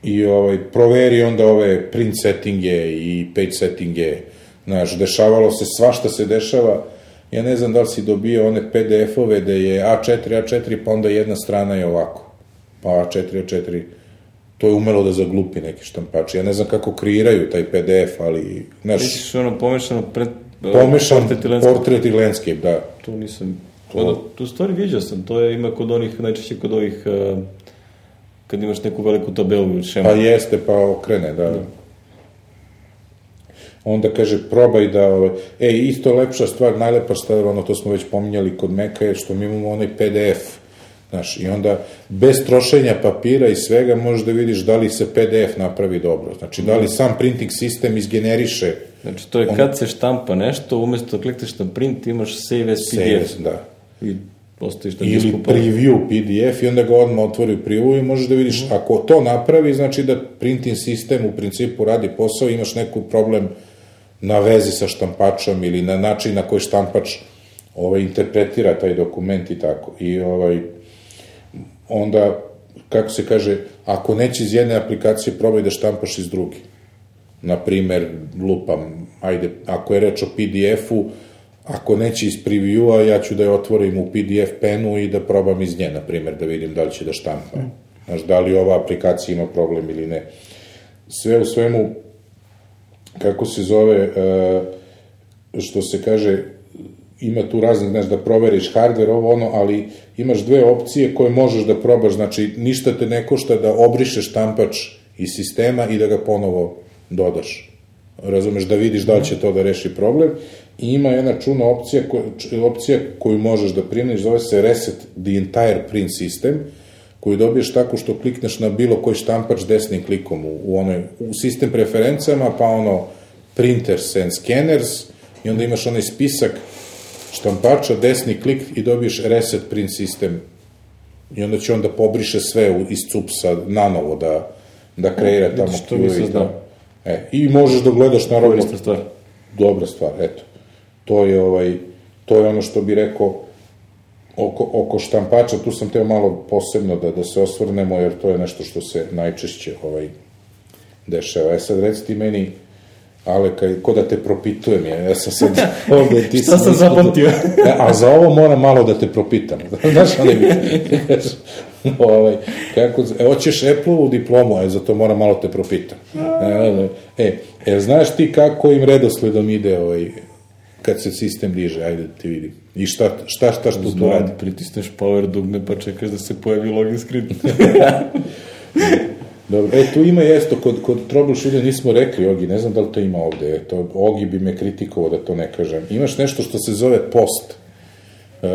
Speaker 2: i ovaj, proveri onda ove print settinge i page settinge, znaš, dešavalo se, svašta se dešava, ja ne znam da li si dobio one PDF-ove da je A4, A4, pa onda jedna strana je ovako, pa A4, A4, to je umelo da zaglupi neki štampači, ja ne znam kako kreiraju taj PDF, ali, znaš,
Speaker 1: Misliš ono pomešano pred...
Speaker 2: pomešan
Speaker 1: portret i landscape?
Speaker 2: portret i landscape, da.
Speaker 1: To nisam... To... tu stvari viđao sam, to je ima kod onih, najčešće kod ovih, uh, kad imaš neku veliku tabelu ili šemu.
Speaker 2: Pa jeste, pa okrene, da. Onda kaže, probaj da, ovaj, e, isto lepša stvar, najlepa stvar, ono, to smo već pominjali kod Meka, je što mi imamo onaj PDF Znaš, i onda bez trošenja papira i svega možeš da vidiš da li se PDF napravi dobro. Znači, da li sam printing sistem izgeneriše
Speaker 1: Znači, to je kad se štampa nešto, umjesto da klikneš na print, imaš save as
Speaker 2: save,
Speaker 1: PDF.
Speaker 2: da.
Speaker 1: I postojiš na
Speaker 2: Ili
Speaker 1: pa-
Speaker 2: preview PDF i onda ga odmah otvori u preview i možeš da vidiš,
Speaker 1: Mhm.
Speaker 2: ako to napravi, znači da printing sistem u principu radi posao, imaš neku problem na vezi sa štampačom ili na način na koji štampač ovaj, interpretira taj dokument i tako. I ovaj, onda, kako se kaže, ako neće iz jedne aplikacije, probaj da štampaš iz druge. Na primer, lupam, ajde, ako je reč o PDF-u, ako neće iz preview-a, ja ću da je otvorim u PDF penu i da probam iz nje, na primer, da vidim da li će da štampa. Znaš, da li ova aplikacija ima problem ili ne. Sve u svemu, kako se zove, e, što se kaže, ima tu raznih, znaš, da proveriš hardware, ovo ono, ali imaš dve opcije koje možeš da probaš, znači ništa te ne košta da obrišeš štampač iz sistema i da ga ponovo dodaš. Razumeš, da vidiš da li će to da reši problem. I ima jedna čuna opcija, ko, opcija koju možeš da primjeniš, zove se Reset the Entire Print System, koju dobiješ tako što klikneš na bilo koji štampač desnim klikom u, u, onoj, u sistem preferencama, pa ono printers and scanners, i onda imaš onaj spisak štampača, desni klik i dobiješ reset print sistem i onda će onda pobriše sve u- iz cupsa nanovo da, da kreira tamo
Speaker 1: vidiš, to
Speaker 2: Q-e
Speaker 1: nisam
Speaker 2: i
Speaker 1: znao.
Speaker 2: tamo. E, I možeš da gledaš naravno
Speaker 1: Korisna stvar.
Speaker 2: dobra stvar, eto. To je ovaj to je ono što bi rekao oko, oko štampača, tu sam teo malo posebno da, da se osvrnemo, jer to je nešto što se najčešće ovaj, dešava. E sad, reci ti meni, Ale, kaj, ko da te propitujem, ja, ja sam sad [LAUGHS] ovde, ti
Speaker 1: Šta sam zapamtio?
Speaker 2: E, a za ovo moram malo da te propitam. [LAUGHS] Znaš, ali mi, [LAUGHS] ovaj, kako, e, hoćeš Apple-ovu diplomu, e, za to moram malo te propitam. E, e, e, znaš ti kako im redosledom ide ovaj, kad se sistem diže, ajde da ti vidim. I šta, šta, šta, šta tu
Speaker 1: Znam,
Speaker 2: radi?
Speaker 1: pritisneš power dugme pa čekaš da se pojavi login screen. [LAUGHS]
Speaker 2: Dobro, e, tu ima jesto, kod, kod troubleshootinga nismo rekli, Ogi, ne znam da li to ima ovde, e, to, Ogi bi me kritikovao da to ne kažem. Imaš nešto što se zove post. E,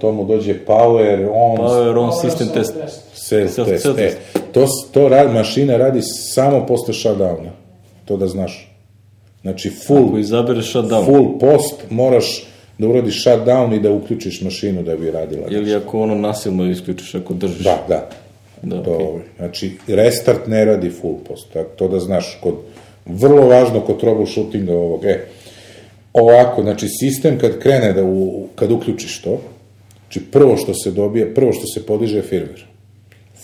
Speaker 2: to mu dođe power on,
Speaker 1: Power on
Speaker 3: Power
Speaker 1: system
Speaker 3: self
Speaker 1: test.
Speaker 3: test.
Speaker 2: self
Speaker 1: self-
Speaker 2: test.
Speaker 1: self
Speaker 2: E,
Speaker 1: test.
Speaker 2: to, to rad, mašina radi samo posle shutdowna, to da znaš. Znači, full,
Speaker 1: Ako izabereš shutdown.
Speaker 2: full post moraš da uradiš shutdown i da uključiš mašinu da bi radila.
Speaker 1: Ili ako ono nasilno isključiš, ako držiš.
Speaker 2: Da, da.
Speaker 1: Da,
Speaker 2: to, ovaj, Znači, restart ne radi full post, tako, to da znaš, kod, vrlo važno kod troubleshootinga ovog, e, ovako, znači, sistem kad krene da, u, kad uključiš to, znači, prvo što se dobije, prvo što se podiže je firmware.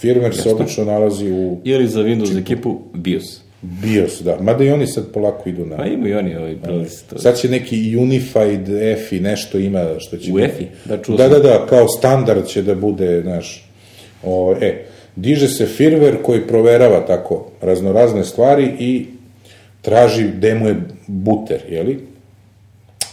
Speaker 2: Firmware se obično nalazi u
Speaker 1: Ili za Windows ekipu BIOS.
Speaker 2: BIOS, da, mada i oni sad polako idu na...
Speaker 1: Pa imaju oni ovaj prelazi to.
Speaker 2: Sad će neki Unified EFI nešto ima što će...
Speaker 1: UEFI? Da, čuo
Speaker 2: da, da, da, kao standard će da bude, znaš, o, e, diže se firmware koji proverava tako raznorazne stvari i traži gde mu je buter, jeli?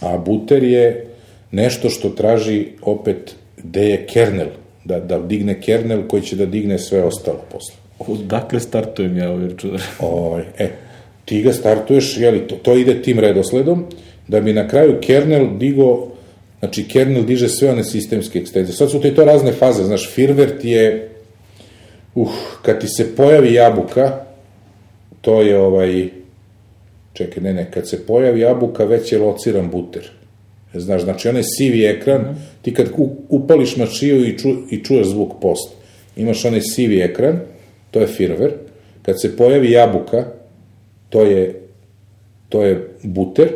Speaker 2: A buter je nešto što traži opet gde je kernel, da, da digne kernel koji će da digne sve ostalo posle.
Speaker 1: Odakle startujem ja ovaj računar?
Speaker 2: Ovaj, e, ti ga startuješ, jeli, to, to ide tim redosledom, da bi na kraju kernel digo, znači kernel diže sve one sistemske ekstenzije. Sad su ti to razne faze, znaš, firmware ti je, uh, kad ti se pojavi jabuka, to je ovaj, čekaj, ne, ne, kad se pojavi jabuka, već je lociran buter. Znaš, znači onaj sivi ekran, ti kad upališ mašiju i, ču, i čuješ zvuk post, imaš onaj sivi ekran, to je firmware, kad se pojavi jabuka, to je, to je buter,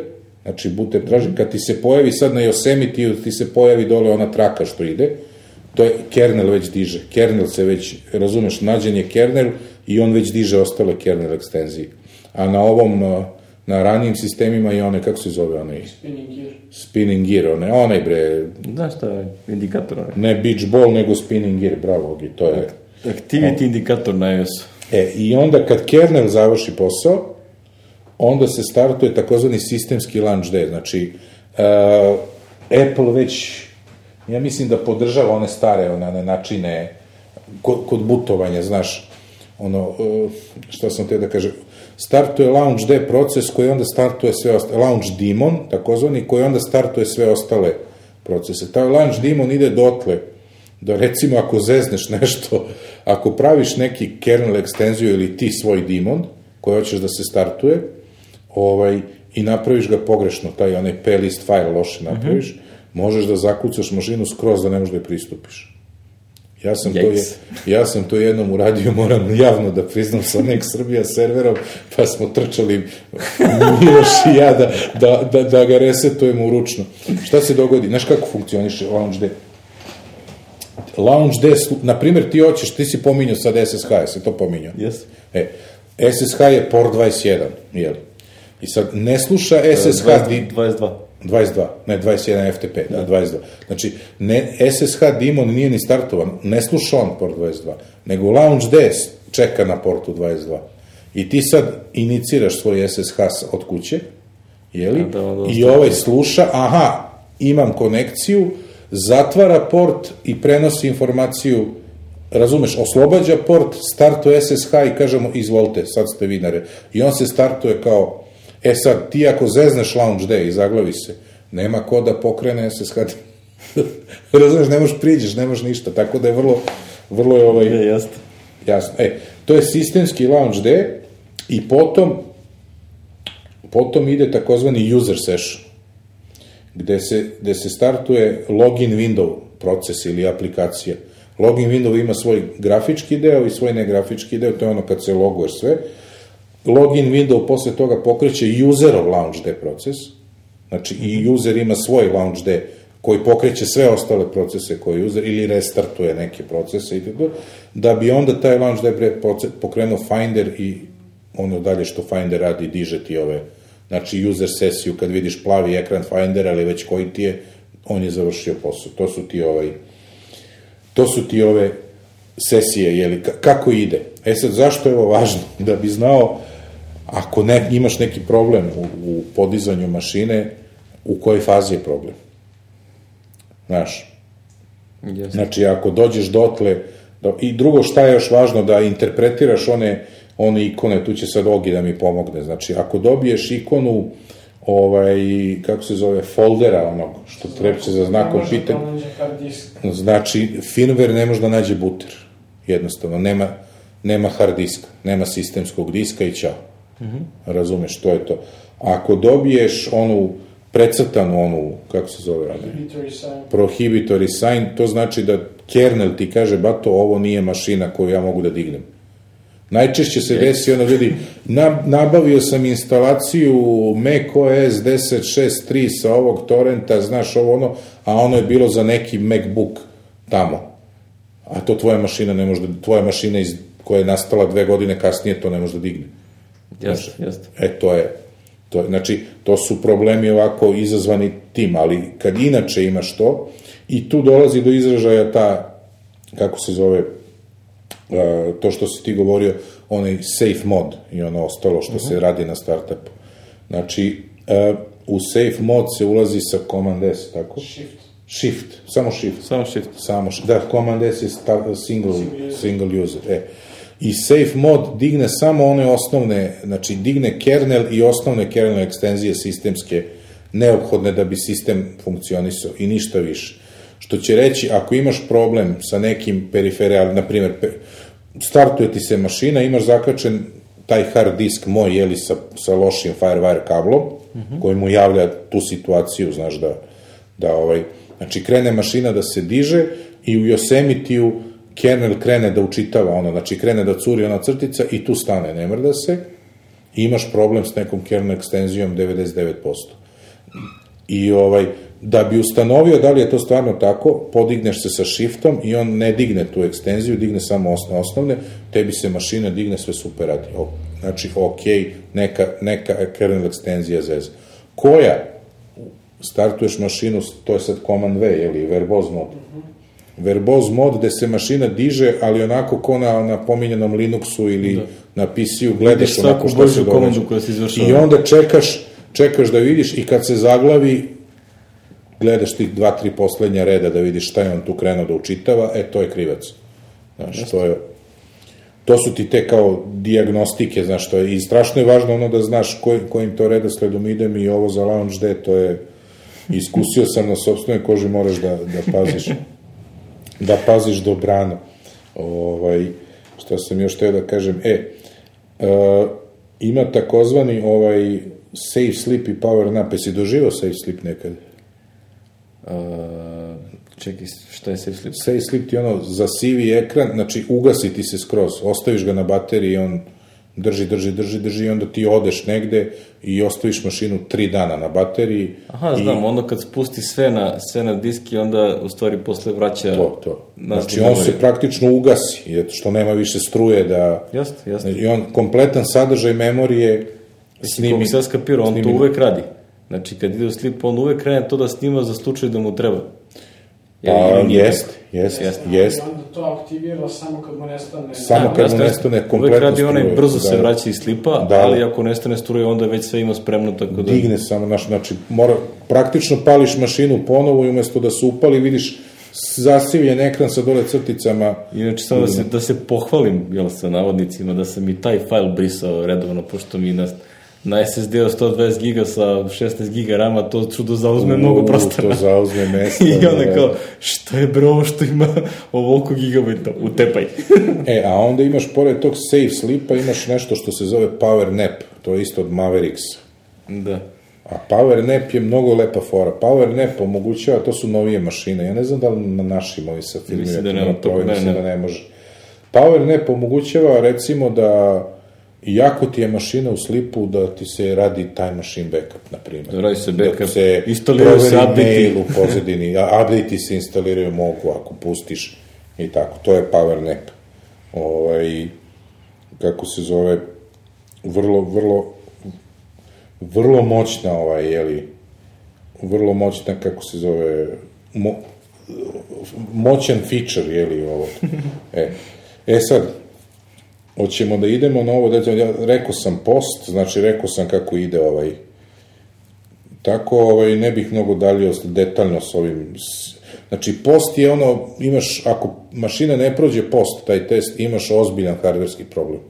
Speaker 2: znači buter traži, kad ti se pojavi sad na Yosemite, ti se pojavi dole ona traka što ide, to je kernel već diže, kernel se već, razumeš, nađen je kernel i on već diže ostale kernel ekstenzije. A na ovom, na ranijim sistemima i one, kako se zove onaj,
Speaker 3: Spinning gear.
Speaker 2: spinning gear, onaj, onaj bre,
Speaker 1: Znaš šta je indikator?
Speaker 2: ne beach ball, nego spinning gear, bravo, Ogi, to je...
Speaker 1: Activity indikator na iOS-u.
Speaker 2: E, i onda kad kernel završi posao, onda se startuje takozvani sistemski launch day. Znači, uh, Apple već, ja mislim da podržava one stare, one, one načine kod, kod butovanja, znaš, ono, uh, šta sam te da kažem, startuje launch day proces koji onda startuje sve ostale, launch daemon, takozvani, koji onda startuje sve ostale procese. Taj launch daemon ide dotle da recimo ako zezneš nešto, ako praviš neki kernel ekstenziju ili ti svoj daemon, koji hoćeš da se startuje, ovaj, i napraviš ga pogrešno, taj onaj plist file loše napraviš, mm -hmm. možeš da zakucaš mašinu skroz da ne možeš da je pristupiš. Ja sam, to je, ja sam to jednom uradio, moram javno da priznam sa nek Srbija serverom, pa smo trčali Miloš i ja da, da, da, da ga resetujemo ručno. Šta se dogodi? Znaš kako funkcioniše LaunchD? LaunchD, na primjer, ti hoćeš, ti si pominjao sad SSH, se to pominjao?
Speaker 1: Yes.
Speaker 2: E, SSH je port 21, jel? I sad ne sluša SSH...
Speaker 1: 22. 22.
Speaker 2: 22, ne 21 FTP, da, 22. Znači, ne, SSH Demon nije ni startovan, ne sluša on port 22, nego Launch DS čeka na portu 22. I ti sad iniciraš svoj SSH od kuće, jeli?
Speaker 1: Da, da, da,
Speaker 2: I ovaj sluša, aha, imam konekciju, zatvara port i prenosi informaciju razumeš, oslobađa port, startuje SSH i kažemo, izvolite, sad ste vinare. I on se startuje kao E sad, ti ako zezneš launch day i zaglavi se, nema ko da pokrene SSH. [LAUGHS] Razumeš, ne možeš priđeš, ne možeš ništa, tako da je vrlo, vrlo je ovaj...
Speaker 1: Je, jasno.
Speaker 2: Jasno. E, to je sistemski launch day i potom potom ide takozvani user session, gde se, gde se startuje login window proces ili aplikacija. Login window ima svoj grafički deo i svoj negrafički deo, to je ono kad se loguješ sve, login window posle toga pokreće userov launchd proces, znači i user ima svoj launchd koji pokreće sve ostale procese koje user ili restartuje neke procese i tako, da bi onda taj launchd pokrenuo Finder i ono dalje što Finder radi, diže ti ove, znači user sesiju, kad vidiš plavi ekran Findera ili već koji ti je, on je završio posao. To su ti ovaj, to su ti ove sesije, jeli, kako ide. E sad, zašto je ovo važno? [LAUGHS] Da bi znao Ako ne, imaš neki problem u, u podizanju mašine, u kojoj fazi je problem? Znaš? Yes. Znači, ako dođeš dotle, da, i drugo šta je još važno, da interpretiraš one, one ikone, tu će sad Ogi da mi pomogne, znači, ako dobiješ ikonu, ovaj, kako se zove, foldera onog, što trepće za znakom pitanja, znači, firmware ne može da nađe buter, jednostavno, nema, nema hard diska, nema sistemskog diska i čao. Mm -hmm. Razumeš, to je to. Ako dobiješ onu precrtanu onu, kako se zove,
Speaker 3: Prohibitory sign.
Speaker 2: prohibitory sign, to znači da kernel ti kaže, bato, ovo nije mašina koju ja mogu da dignem. Najčešće se desi, ono, vidi, nabavio sam instalaciju macOS 10.6.3 sa ovog torrenta, znaš ovo ono, a ono je bilo za neki MacBook tamo. A to tvoja mašina ne može da, tvoja mašina iz, koja je nastala dve godine kasnije, to ne može da digne.
Speaker 1: Jeste, jeste.
Speaker 2: E, to je, to je, znači, to su problemi ovako izazvani tim, ali kad inače imaš to, i tu dolazi do izražaja ta, kako se zove, to što si ti govorio, onaj safe mod i ono ostalo što uh -huh. se mhm. radi na startupu. Znači, u safe mod se ulazi sa Command S, tako?
Speaker 3: Shift.
Speaker 2: Shift, samo shift.
Speaker 1: Samo shift.
Speaker 2: Samo shift. Da, Command S je single, single, single user. E, i safe mod digne samo one osnovne, znači digne kernel i osnovne kernel ekstenzije sistemske neophodne da bi sistem funkcionisao i ništa više. Što će reći, ako imaš problem sa nekim periferijal, na primjer, startuje ti se mašina, imaš zakačen taj hard disk moj, jeli, sa, sa lošim Firewire kablom, mm -hmm. koji mu javlja tu situaciju, znaš, da, da ovaj, znači krene mašina da se diže i u Yosemite-u kernel krene da učitava ono, znači krene da curi ona crtica i tu stane, ne mrda se, i imaš problem s nekom kernel ekstenzijom 99%. I ovaj, da bi ustanovio da li je to stvarno tako, podigneš se sa shiftom i on ne digne tu ekstenziju, digne samo osnovne, tebi se mašina digne, sve super radi. Znači, ok, neka, neka kernel ekstenzija zez. Koja? Startuješ mašinu, to je sad command V, ili verboz mod. -hmm verboz mod gde se mašina diže, ali onako ko na, na pominjenom Linuxu ili da. na PC-u gledaš onako što se događa. I onda čekaš, čekaš da vidiš i kad se zaglavi, gledaš tih dva, tri poslednja reda da vidiš šta je on tu krenuo da učitava, e, to je krivac. Znaš, Jeste. to je, to su ti te kao diagnostike, znaš, to je, i strašno je važno ono da znaš koj, kojim to redosledom idem i ovo za Lounge D, to je, iskusio sam na sobstvenoj koži, moraš da, da paziš. da paziš dobrano. Ovaj, šta sam još teo da kažem, e, e ima takozvani ovaj safe sleep i power nap, jesi doživao safe sleep nekad?
Speaker 1: Uh, čekaj, šta je safe sleep?
Speaker 2: Safe sleep ti ono zasivi ekran, znači ugasi ti se skroz, ostaviš ga na bateriji i on drži, drži, drži, drži i onda ti odeš negde i ostaviš mašinu tri dana na bateriji.
Speaker 1: Aha,
Speaker 2: i...
Speaker 1: znam, onda kad spusti sve na, sve na disk i onda u stvari posle vraća...
Speaker 2: To, to.
Speaker 1: na
Speaker 2: Znači on se praktično ugasi, jer što nema više struje da...
Speaker 1: Jeste, jeste.
Speaker 2: I on kompletan sadržaj memorije
Speaker 1: Snimi. Kako se ja skapirao, on snimi. to uvek radi. Znači, kad ide u slip, on uvek krene to da snima za slučaj da mu treba.
Speaker 2: Pa, jest, jest, jest, jest.
Speaker 3: I onda to aktivira samo kad mu nestane...
Speaker 2: Samo kad mu nestane kompletno
Speaker 1: Uvek radi onaj, brzo se vraća iz slipa, da. ali ako nestane struje, onda već sve ima spremno, tako da...
Speaker 2: Digne samo, znači, mora, praktično pališ mašinu ponovo i umesto da se upali, vidiš zasivljen ekran sa dole crticama.
Speaker 1: Inače, samo da se, da se pohvalim, jel, sa navodnicima, da sam i taj fajl brisao redovno, pošto mi na na SSD od 120 giga sa 16 giga rama, to čudo zauzme U, mnogo prostora.
Speaker 2: To zauzme [LAUGHS] mesta.
Speaker 1: I onda da, kao, šta je bro što ima ovoliko gigabajta, utepaj. [LAUGHS]
Speaker 2: e, a onda imaš, pored tog safe sleepa, imaš nešto što se zove power nap, to je isto od Mavericks.
Speaker 1: Da.
Speaker 2: A Power Nap je mnogo lepa fora. Power Nap omogućava, to su novije mašine. Ja ne znam da li na našim ovi sa
Speaker 1: mislim da, nema
Speaker 2: to, ne, ne. da ne može. Power Nap omogućava recimo da Iako ti je mašina u slipu da ti se radi time machine backup, na primjer.
Speaker 1: Da radi se backup,
Speaker 2: da se
Speaker 1: instaliraju se update
Speaker 2: u pozadini, update se instaliraju mogu ako pustiš i tako. To je power nap. Ovaj, kako se zove, vrlo, vrlo, vrlo moćna ovaj, jeli, vrlo moćna, kako se zove, mo, moćan feature, jeli, ovo. [LAUGHS] E, e sad, Hoćemo da idemo na ovo, da ja rekao sam post, znači rekao sam kako ide ovaj. Tako ovaj ne bih mnogo dalje detaljno s ovim znači post je ono imaš ako mašina ne prođe post taj test imaš ozbiljan hardverski problem.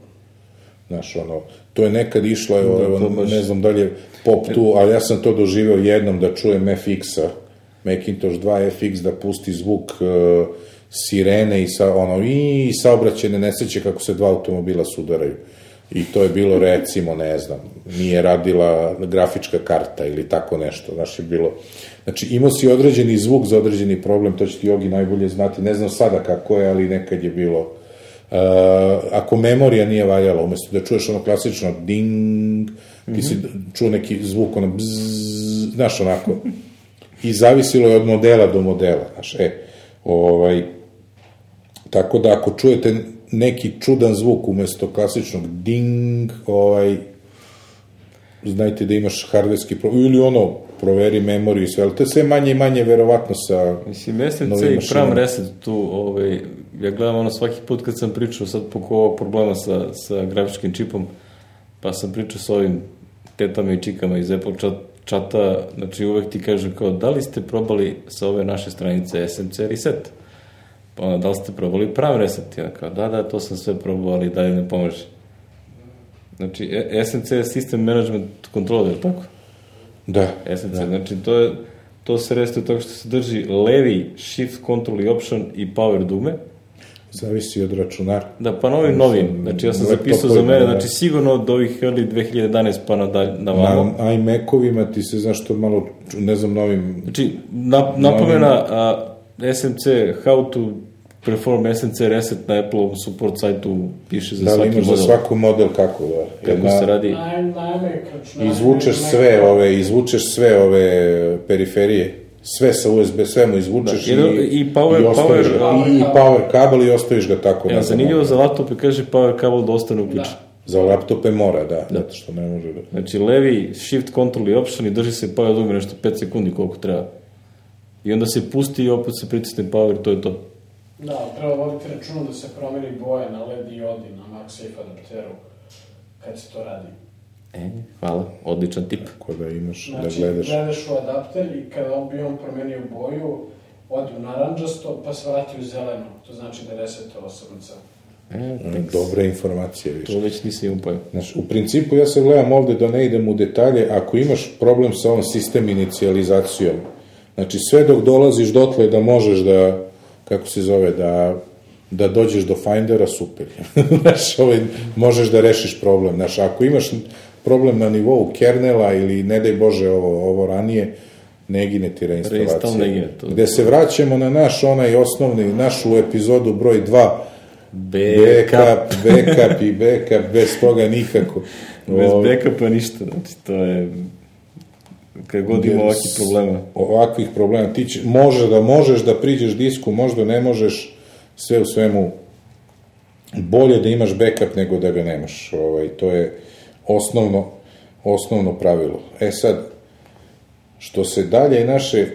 Speaker 2: Znaš, ono, to je nekad išlo, evo, da, ne znam da li je pop tu, ali ja sam to doživeo jednom da čujem FX-a, Macintosh 2 FX da pusti zvuk uh, sirene i sa ono i saobraćene nesreće kako se dva automobila sudaraju. I to je bilo recimo, ne znam, nije radila grafička karta ili tako nešto, znaš je bilo. Znači imao si određeni zvuk za određeni problem, to će ti Jogi najbolje znati, ne znam sada kako je, ali nekad je bilo. Uh, ako memorija nije valjala, umesto da čuješ ono klasično ding, ti si čuo neki zvuk, ono bzzz, znaš onako, i zavisilo je od modela do modela, znaš, e, ovaj, Tako da ako čujete neki čudan zvuk umesto klasičnog ding, ovaj, znajte da imaš hardverski problem, ili ono, proveri memoriju i sve, ali to je sve manje i manje verovatno sa
Speaker 1: Mislim, SMC i pram reset tu, ovaj, ja gledam ono svaki put kad sam pričao sad po ovog problema sa, sa grafičkim čipom, pa sam pričao sa ovim tetama i čikama iz Apple chat, čata, znači uvek ti kažem kao, da li ste probali sa ove naše stranice SMC reset? Pa da li ste probali pravi reset? Ja kao, da, da, to sam sve probao, ali dalje ne pomaže. Znači, SNC je System Management Controller, tako?
Speaker 2: Da.
Speaker 1: SNC, da. znači, to je, to se restuje tako što se drži levi shift, control i option i power dume.
Speaker 2: Zavisi od računara.
Speaker 1: Da, pa na ovim novim, znači ja sam zapisao za mene, da. znači sigurno od ovih early 2011 pa na, dalj, na vamo.
Speaker 2: Na iMac-ovima ti se, znaš, to malo, ne znam, novim...
Speaker 1: Znači, na, napomena, novim... a, SMC, how to Perform SNC Reset na Apple support sajtu piše za da, svaki model. Da,
Speaker 2: za svaku model kako, da.
Speaker 1: Kako na, se radi.
Speaker 2: Izvučeš sve ove, izvučeš sve ove periferije sve sa USB, sve mu izvučeš
Speaker 1: da, i, i, power,
Speaker 2: i,
Speaker 1: power,
Speaker 2: ga, i, i power kabel i ostaviš ga tako.
Speaker 1: Ja, zanimljivo za laptope kaže power kabel da ostane uključen. Da.
Speaker 2: Za laptope mora, da, da. zato što ne može da...
Speaker 1: Znači, levi, shift, control i option i drži se power dume nešto 5 sekundi koliko treba. I onda se pusti i opet se pritisne power, to je to.
Speaker 3: Da, treba voditi računa da se promeni boje na LED diodi na MagSafe adapteru kad se to radi.
Speaker 1: E, hvala, odličan tip.
Speaker 2: Tako da imaš,
Speaker 3: da znači,
Speaker 2: da gledaš.
Speaker 3: gledaš u adapter i kada bi on promenio boju, odi u naranđasto, pa se vrati u zeleno. To znači da je resetova srca.
Speaker 1: E,
Speaker 2: Dobra informacija,
Speaker 1: više. To već nisi imao pojem.
Speaker 2: Znači, u principu ja se gledam ovde da ne idem u detalje, ako imaš problem sa ovom sistem inicijalizacijom, znači sve dok dolaziš dotle da možeš da kako se zove, da, da dođeš do Findera, super. [LAUGHS] znaš, ovaj, možeš da rešiš problem. Znaš, ako imaš problem na nivou kernela ili, ne daj Bože, ovo, ovo ranije, ne gine ti reinstalacija.
Speaker 1: To-
Speaker 2: Gde se vraćamo na naš onaj osnovni, našu epizodu broj 2,
Speaker 1: Backup.
Speaker 2: backup, i backup, bez toga nikako.
Speaker 1: Bez
Speaker 2: Ovo-
Speaker 1: backupa ništa, znači to je... Kad god ima ovakvih problema.
Speaker 2: ovakvih problema. Ti će, može da možeš da priđeš disku, možda ne možeš, sve u svemu bolje da imaš backup nego da ga nemaš. Ovaj, to je osnovno, osnovno pravilo. E sad, što se dalje naše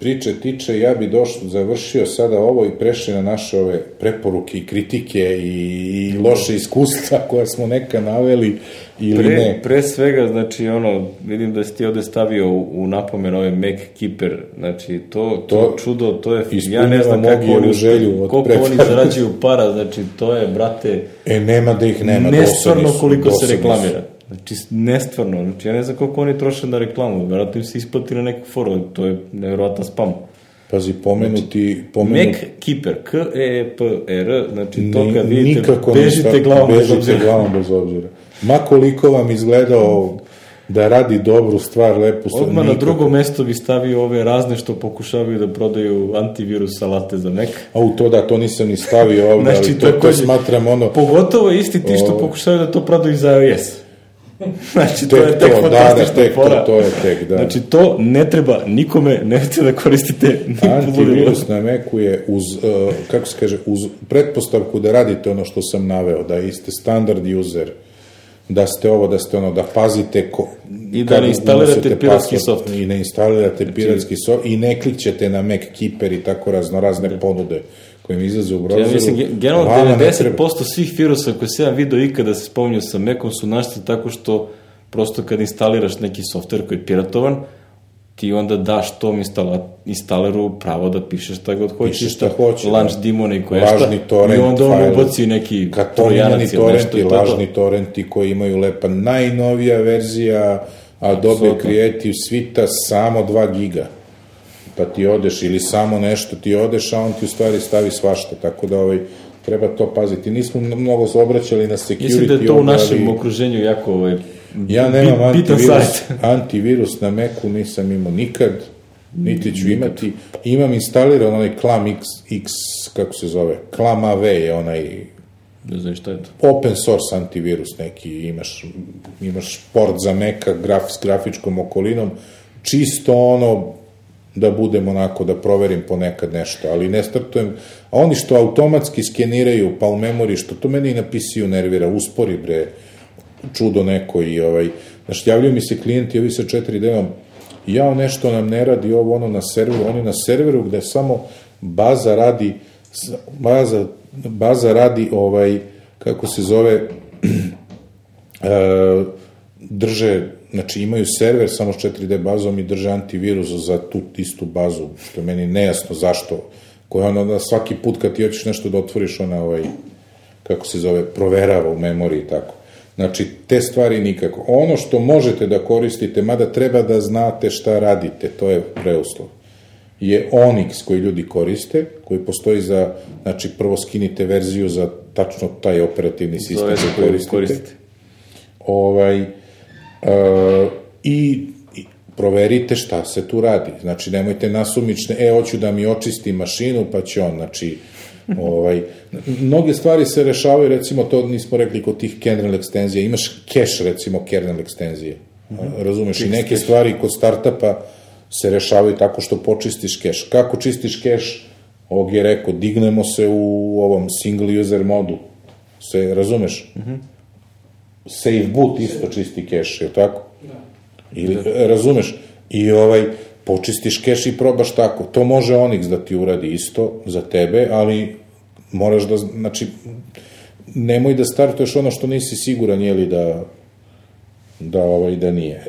Speaker 2: priče tiče, ja bi došao, završio sada ovo i prešli na naše ove preporuke i kritike i, i loše iskustva [LAUGHS] koja smo neka naveli ili
Speaker 1: Pre,
Speaker 2: ne.
Speaker 1: pre svega, znači, ono, vidim da si ti ovde stavio u, u napomen ovaj Mac Keeper, znači, to, to,
Speaker 2: To
Speaker 1: čudo, to je, ja ne znam kako oni,
Speaker 2: želju od
Speaker 1: koliko oni
Speaker 2: prepada.
Speaker 1: zarađuju para, znači, to je, brate,
Speaker 2: E, nema da ih nema.
Speaker 1: nestvarno koliko se
Speaker 2: dosadni
Speaker 1: reklamira. Znači, nestvarno, znači, ja ne znam koliko oni troše na reklamu, vjerojatno im se isplati na neku foru, to je nevjerovatan spam.
Speaker 2: Pazi, pomenuti... pomenut,
Speaker 1: Mac Keeper, K-E-P-R, znači, to kad vidite,
Speaker 2: nikako
Speaker 1: bežite glavom bez
Speaker 2: bežite
Speaker 1: obzira.
Speaker 2: glavom bez obzira. Ma koliko vam izgledao da radi dobru stvar, lepu stvar.
Speaker 1: Odmah na drugo mesto bi stavio ove razne što pokušavaju da prodaju antivirus salate za Mac.
Speaker 2: A u to da, to nisam ni stavio ovde,
Speaker 1: Znači,
Speaker 2: ali to, to smatram ono...
Speaker 1: Pogotovo isti ti što
Speaker 2: Ovo.
Speaker 1: pokušavaju da to prodaju za iOS. [LAUGHS] Znači, to
Speaker 2: Tek
Speaker 1: je tek
Speaker 2: to, da, da,
Speaker 1: fantastična
Speaker 2: tek to,
Speaker 1: fora.
Speaker 2: to je tek, da.
Speaker 1: Znači, to ne treba nikome, nemojte da koristite. [LAUGHS]
Speaker 2: Antivirus na Macu je uz, uh, kako se kaže, uz pretpostavku da radite ono što sam naveo, da ste standard user, da ste ovo, da ste ono, da pazite ko,
Speaker 1: I da ne instalirate piratski. Znači-
Speaker 2: I ne instalirate piratski softver i ne klikćete na Mac Keeper i tako razno razne ponude koje mi izlaze u browseru.
Speaker 1: Ja mislim, ge- generalno
Speaker 2: Vama ne
Speaker 1: 90%
Speaker 2: treba.
Speaker 1: svih virusa koje se ja vidio ikada se spominju sa Macom su nastali tako što prosto kad instaliraš neki softver koji je piratovan, ti onda daš tom instala, instaleru pravo da pišeš šta god hoćeš.
Speaker 2: Piše šta hoće,
Speaker 1: Launch
Speaker 2: da.
Speaker 1: demon i koje
Speaker 2: Lažni torrent
Speaker 1: I onda on ubaci neki trojanac ili nešto. to
Speaker 2: lažni torrenti koji imaju lepa najnovija verzija Adobe
Speaker 1: Apsolutno.
Speaker 2: Creative Suite samo 2 giga. Pa ti odeš ili samo nešto ti odeš, a on ti u stvari stavi svašta, tako da ovaj, treba to paziti. Nismo mnogo se obraćali na security.
Speaker 1: Mislim da je to u našem
Speaker 2: ali
Speaker 1: okruženju jako ovaj,
Speaker 2: Ja nemam antivirus, [LAUGHS] antivirus na Macu, nisam imao nikad, niti ću imati. Imam instaliran onaj Clam X, X kako se zove, Clam AV je onaj
Speaker 1: Ne znam šta je to.
Speaker 2: open source antivirus neki, imaš, imaš port za Maca graf, s grafičkom okolinom, čisto ono da budem onako, da proverim ponekad nešto, ali ne startujem, a oni što automatski skeniraju, pa u memori, što to meni i na PC-u nervira, uspori bre, čudo neko i ovaj, znaš, javljaju mi se klijenti, ovi sa 4D-om, jao nešto nam ne radi ovo ono na serveru, oni na serveru gde samo baza radi, baza, baza radi ovaj, kako se zove, [CLEARS THROAT] e, drže, znači imaju server samo s 4D bazom i drže antivirus za tu istu bazu, što je meni nejasno zašto, koja ono da svaki put kad ti hoćeš nešto da otvoriš, ona ovaj, kako se zove, proverava u memoriji i tako. Znači, te stvari nikako. Ono što možete da koristite, mada treba da znate šta radite, to je preuslov, je Onyx koji ljudi koriste, koji postoji za, znači, prvo skinite verziju za tačno taj operativni sistem koji koristite
Speaker 1: koristite.
Speaker 2: ovaj, i, i proverite šta se tu radi. Znači, nemojte nasumične, e, hoću da mi očisti mašinu, pa će on, znači, ovaj, mnoge stvari se rešavaju, recimo, to nismo rekli kod tih kernel ekstenzija, imaš cache, recimo, kernel ekstenzije. Razumeš, i neke stvari kod startapa se rešavaju tako što počistiš cache. Kako čistiš cache? Ovog je rekao, dignemo se u ovom single user modu. Se, razumeš? Save boot isto čisti keš, je tako? Da. Ili, razumeš? I ovaj, počistiš keš i probaš tako. To može Onyx da ti uradi isto za tebe, ali moraš da, znači, nemoj da startuješ ono što nisi siguran, je li da, da, ovaj, da nije.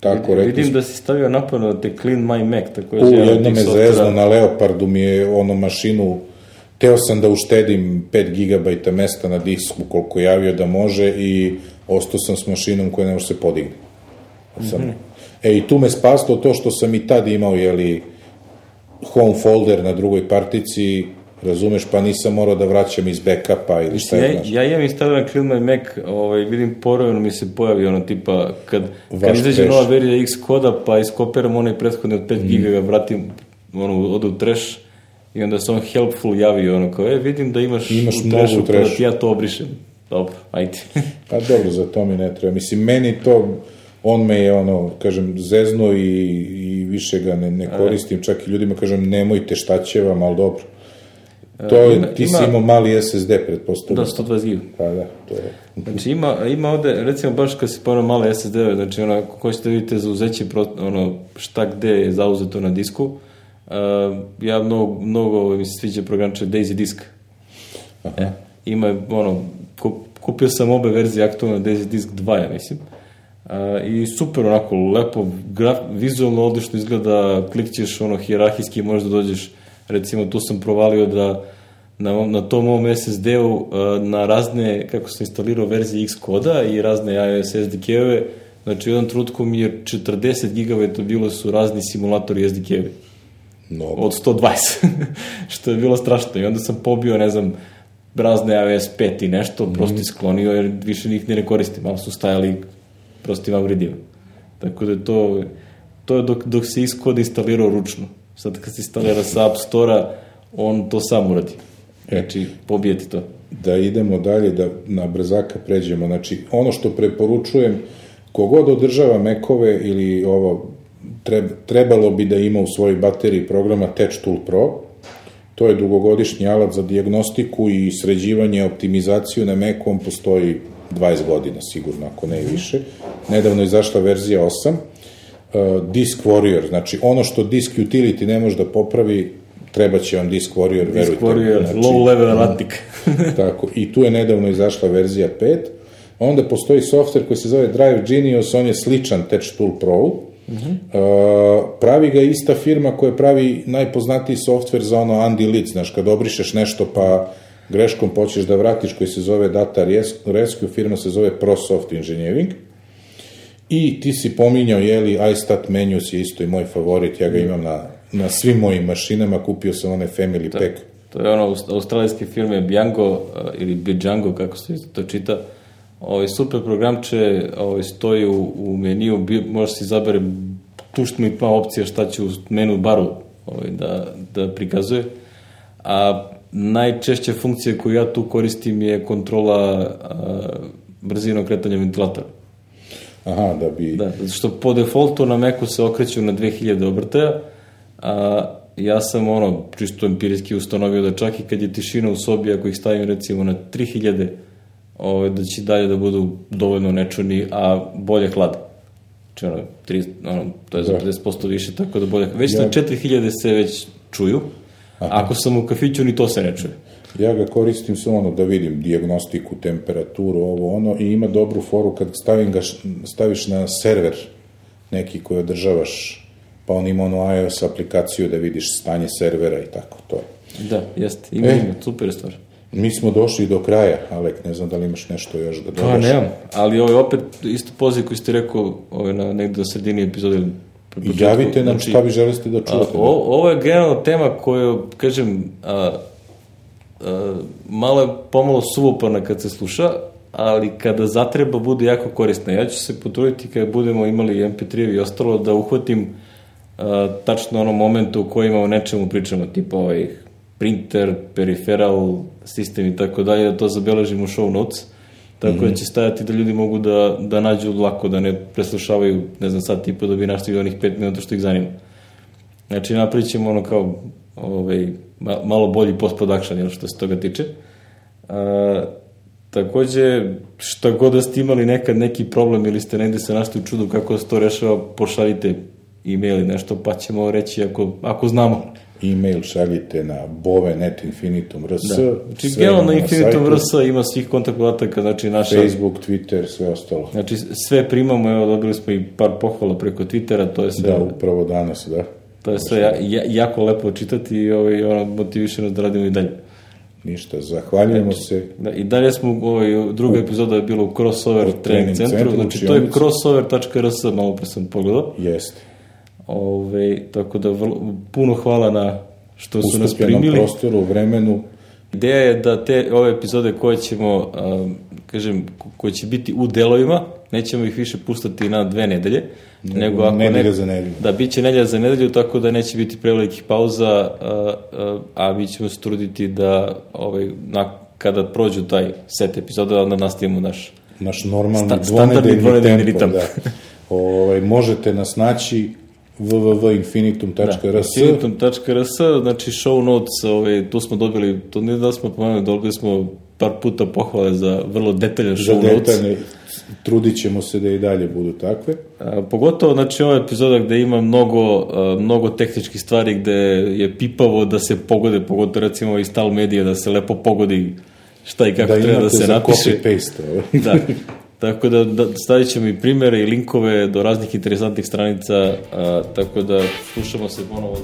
Speaker 2: Tako, rekli
Speaker 1: Vidim da si stavio napadno da te Clean My Mac, takođe.
Speaker 2: U,
Speaker 1: jedan od
Speaker 2: jedno me zezno na Leopardu mi je ono mašinu, teo sam da uštedim 5 GB mesta na disku koliko je javio da može i ostao sam s mašinom koja ne može se podigne. Sam, E, i tu me spaslo to što sam i tad imao, jeli, home folder na drugoj partici, razumeš, pa nisam morao da vraćam iz backupa ili šta
Speaker 1: Ja,
Speaker 2: je, znaš.
Speaker 1: ja imam instaliran Kill My Mac, ovaj, vidim porojeno mi se pojavi ono tipa, kad, kad
Speaker 2: Vaš
Speaker 1: izađe
Speaker 2: trash.
Speaker 1: nova verzija X koda, pa iskopiram onaj prethodni od 5
Speaker 2: Mhm.
Speaker 1: giga, ga vratim, ono, ode u trash, i onda se on helpful javi, ono, kao, e, vidim da imaš,
Speaker 2: Imaš
Speaker 1: u trashu,
Speaker 2: u
Speaker 1: pa da ja to obrišem. Dobro, ajde. [LAUGHS]
Speaker 2: Pa dobro, za to mi ne treba. Mislim, meni to, on me je, ono, kažem, zezno i, i više ga ne, ne koristim, čak i ljudima kažem, nemojte šta će vam, ali dobro. To je,
Speaker 1: ima-
Speaker 2: ti si
Speaker 1: ima-
Speaker 2: imao mali SSD, pretpostavljam.
Speaker 1: da, 120 giga.
Speaker 2: Pa da, to je.
Speaker 1: Znači ima, ima ovde, recimo baš kad si ponao male SSD-ove, znači ono, ako hoćete da vidite zauzeće, pro, ono, šta gde je zauzeto na disku, ja mnogo, mnogo mi se sviđa programče Daisy Disk. E, ima, ono, kup, kupio sam obe verzije aktualno Daisy Disk 2, ja mislim. Uh, I super, onako, lepo, graf, vizualno odlično izgleda, klikćeš, ono, hijerarhijski možda dođeš, recimo, tu sam provalio da na, na tom mom SSD-u uh, na razne, kako sam instalirao verzije X koda i razne iOS SDK-ove, znači u jednom trutku mi je 40 GB bilo su razni simulatori SDK-evi
Speaker 2: Mnogo.
Speaker 1: od 120, [LAUGHS] što je bilo strašno. I onda sam pobio, ne znam, razne iOS 5 i nešto,
Speaker 2: Mhm.
Speaker 1: prosto isklonio jer više njih ne koristim, ali su stajali prostim avridima. Tako da to, to je dok, dok se Xcode instalirao ručno. Sad kad se instalira sa App Store-a, on to sam uradi. Znači, pobijeti to.
Speaker 2: da idemo dalje, da na brzaka pređemo. Znači, ono što preporučujem, kogod održava mekove ili ovo, trebalo bi da ima u svojoj bateriji programa Touch Tool Pro. To je dugogodišnji alat za diagnostiku i sređivanje, optimizaciju na Macu, on postoji 20 godina sigurno, ako ne više. Nedavno je izašla verzija 8. Uh, Disk Warrior, znači ono što Disk Utility ne može da popravi, treba će vam Disk Warrior, verujte.
Speaker 1: Stvorio
Speaker 2: Znači,
Speaker 1: low level analytic. [LAUGHS]
Speaker 2: Tako, i tu je nedavno izašla verzija 5. Onda postoji softver koji se zove Drive Genius, on je sličan Touch Tool Pro. Uh pravi ga ista firma koja pravi najpoznatiji softver za ono undelete, znaš, kad obrišeš nešto pa greškom počeš da vratiš koji se zove Data Rescue, firma se zove ProSoft Engineering. I ti si pominjao, jeli, iStat Menus je isto i moj favorit, ja ga imam na, na svim mojim mašinama, kupio sam onaj Family Pack.
Speaker 1: To je ono aus- australijske firme Biango uh, ili Bijango, kako se to čita. Ovaj super programče ovaj stoji u, u meniju, bi, može se izabere tuštno i pa opcija šta će u menu baru ovaj, da, da prikazuje. A najčešća funkcija koju ja tu koristim je kontrola uh, brzinog kretanja ventilatora.
Speaker 2: Aha, da bi...
Speaker 1: Da, zato što po defaultu na Macu se okreću na 2000 obrtaja, a ja sam ono, čisto empirijski ustanovio da čak i kad je tišina u sobi, ako ih stavim recimo na 3000, ovaj, da će dalje da budu dovoljno nečuni, a bolje hlade. Znači ono, 30, ono, to je za
Speaker 2: Da.
Speaker 1: 50% više, tako da bolje. Već
Speaker 2: Ja-
Speaker 1: na 4000 se već čuju, ako sam u kafiću ni to se ne čuje.
Speaker 2: Ja ga koristim samo ono da vidim diagnostiku, temperaturu, ovo ono i ima dobru foru kad stavim ga, staviš na server neki koji održavaš, pa on ima onu iOS aplikaciju da vidiš stanje servera i tako, to je.
Speaker 1: Da, jeste, ima,
Speaker 2: E.
Speaker 1: ima, super stvar.
Speaker 2: Mi smo došli do kraja, Alek, ne znam da li imaš nešto još da
Speaker 1: Pa
Speaker 2: dodaš.
Speaker 1: nemam, ali ovaj opet isto poziv koji ste rekao ovaj, na negde na sredini epizode. početku,
Speaker 2: Javite nam
Speaker 1: znači,
Speaker 2: šta bi želeli da
Speaker 1: a,
Speaker 2: čujete.
Speaker 1: o, ovo je generalno tema koju, kažem, a, a, malo je pomalo suvoparna kad se sluša, ali kada zatreba bude jako korisna. Ja ću se potruditi kada budemo imali MP3 i ostalo da uhvatim a, tačno ono momentu u kojima o nečemu pričamo, tipa ovaj printer, periferal, sistem i tako dalje, da to zabeležimo u show notes, tako da će stajati da ljudi mogu da, da nađu lako, da ne preslušavaju, ne znam, sad tipa da bi našli onih pet minuta što ih zanima. Znači, napravit ćemo ono kao ovaj, ma- malo bolji post-production, jel, što se toga tiče. A, takođe, šta god da ste imali nekad neki problem ili ste negde se našli u čudu kako se to rešava, pošaljite e-mail ili nešto, pa ćemo reći ako, ako znamo.
Speaker 2: E-mail šaljite na bove.netinfinitum.rs.
Speaker 1: Da. Znači,
Speaker 2: imamo na
Speaker 1: Infinitum
Speaker 2: sajtu,
Speaker 1: RS ima svih kontakt podataka, znači naša...
Speaker 2: Facebook, Twitter, sve ostalo.
Speaker 1: Znači, sve primamo, evo, dobili smo i par pohvala preko Twittera, to je sve,
Speaker 2: Da, upravo danas, da.
Speaker 1: to je sve ja, ja, jako lepo čitati i ovaj, ono, motiviše nas da radimo i dalje.
Speaker 2: Ništa, zahvaljujemo se.
Speaker 1: Da, I dalje smo, ovaj, druga epizoda je bila u Crossover
Speaker 2: U
Speaker 1: Training
Speaker 2: trening
Speaker 1: Centru,
Speaker 2: centru,
Speaker 1: znači to je crossover.rs, malo pre sam pogledao.
Speaker 2: Jeste.
Speaker 1: Ove, tako da vrlo, puno hvala na što su nas primili.
Speaker 2: prostoru, vremenu,
Speaker 1: Ideja je da te ove epizode koje ćemo, a, kažem, ko- koje će biti u delovima, nećemo ih više pustati na dve nedelje, nego ako
Speaker 2: nedelja
Speaker 1: ne,
Speaker 2: za nedelju.
Speaker 1: Da, bit će nedelja za nedelju, tako da neće biti prevelikih pauza, a, a, a mi ćemo se truditi da ovaj, na, kada prođu taj set epizoda, onda nastavimo naš
Speaker 2: naš normalni
Speaker 1: Sta-
Speaker 2: dvonedeljni
Speaker 1: dvonedeljni
Speaker 2: tempo.
Speaker 1: ritam.
Speaker 2: Da. [LAUGHS] Ovaj, možete nas naći www.infinitum.rs
Speaker 1: Infinitum.rs, znači show notes, ovaj, tu smo dobili, to ne da smo pomenuli, dobili smo par puta pohvale za vrlo detaljan
Speaker 2: za
Speaker 1: show notes.
Speaker 2: detaljne, trudit ćemo se da i dalje budu takve.
Speaker 1: A, pogotovo, znači, ova epizoda gde ima mnogo, a, mnogo tehničkih stvari gde je pipavo da se pogode, pogotovo recimo iz tal medije, da se lepo pogodi šta i kako
Speaker 2: Da
Speaker 1: treba da
Speaker 2: imate
Speaker 1: se
Speaker 2: za
Speaker 1: napiše.
Speaker 2: copy-paste. ovaj.
Speaker 1: Da. [LAUGHS] Tako da, da stavit ćemo i primere i linkove do raznih interesantnih stranica, a, tako da slušamo se ponovo.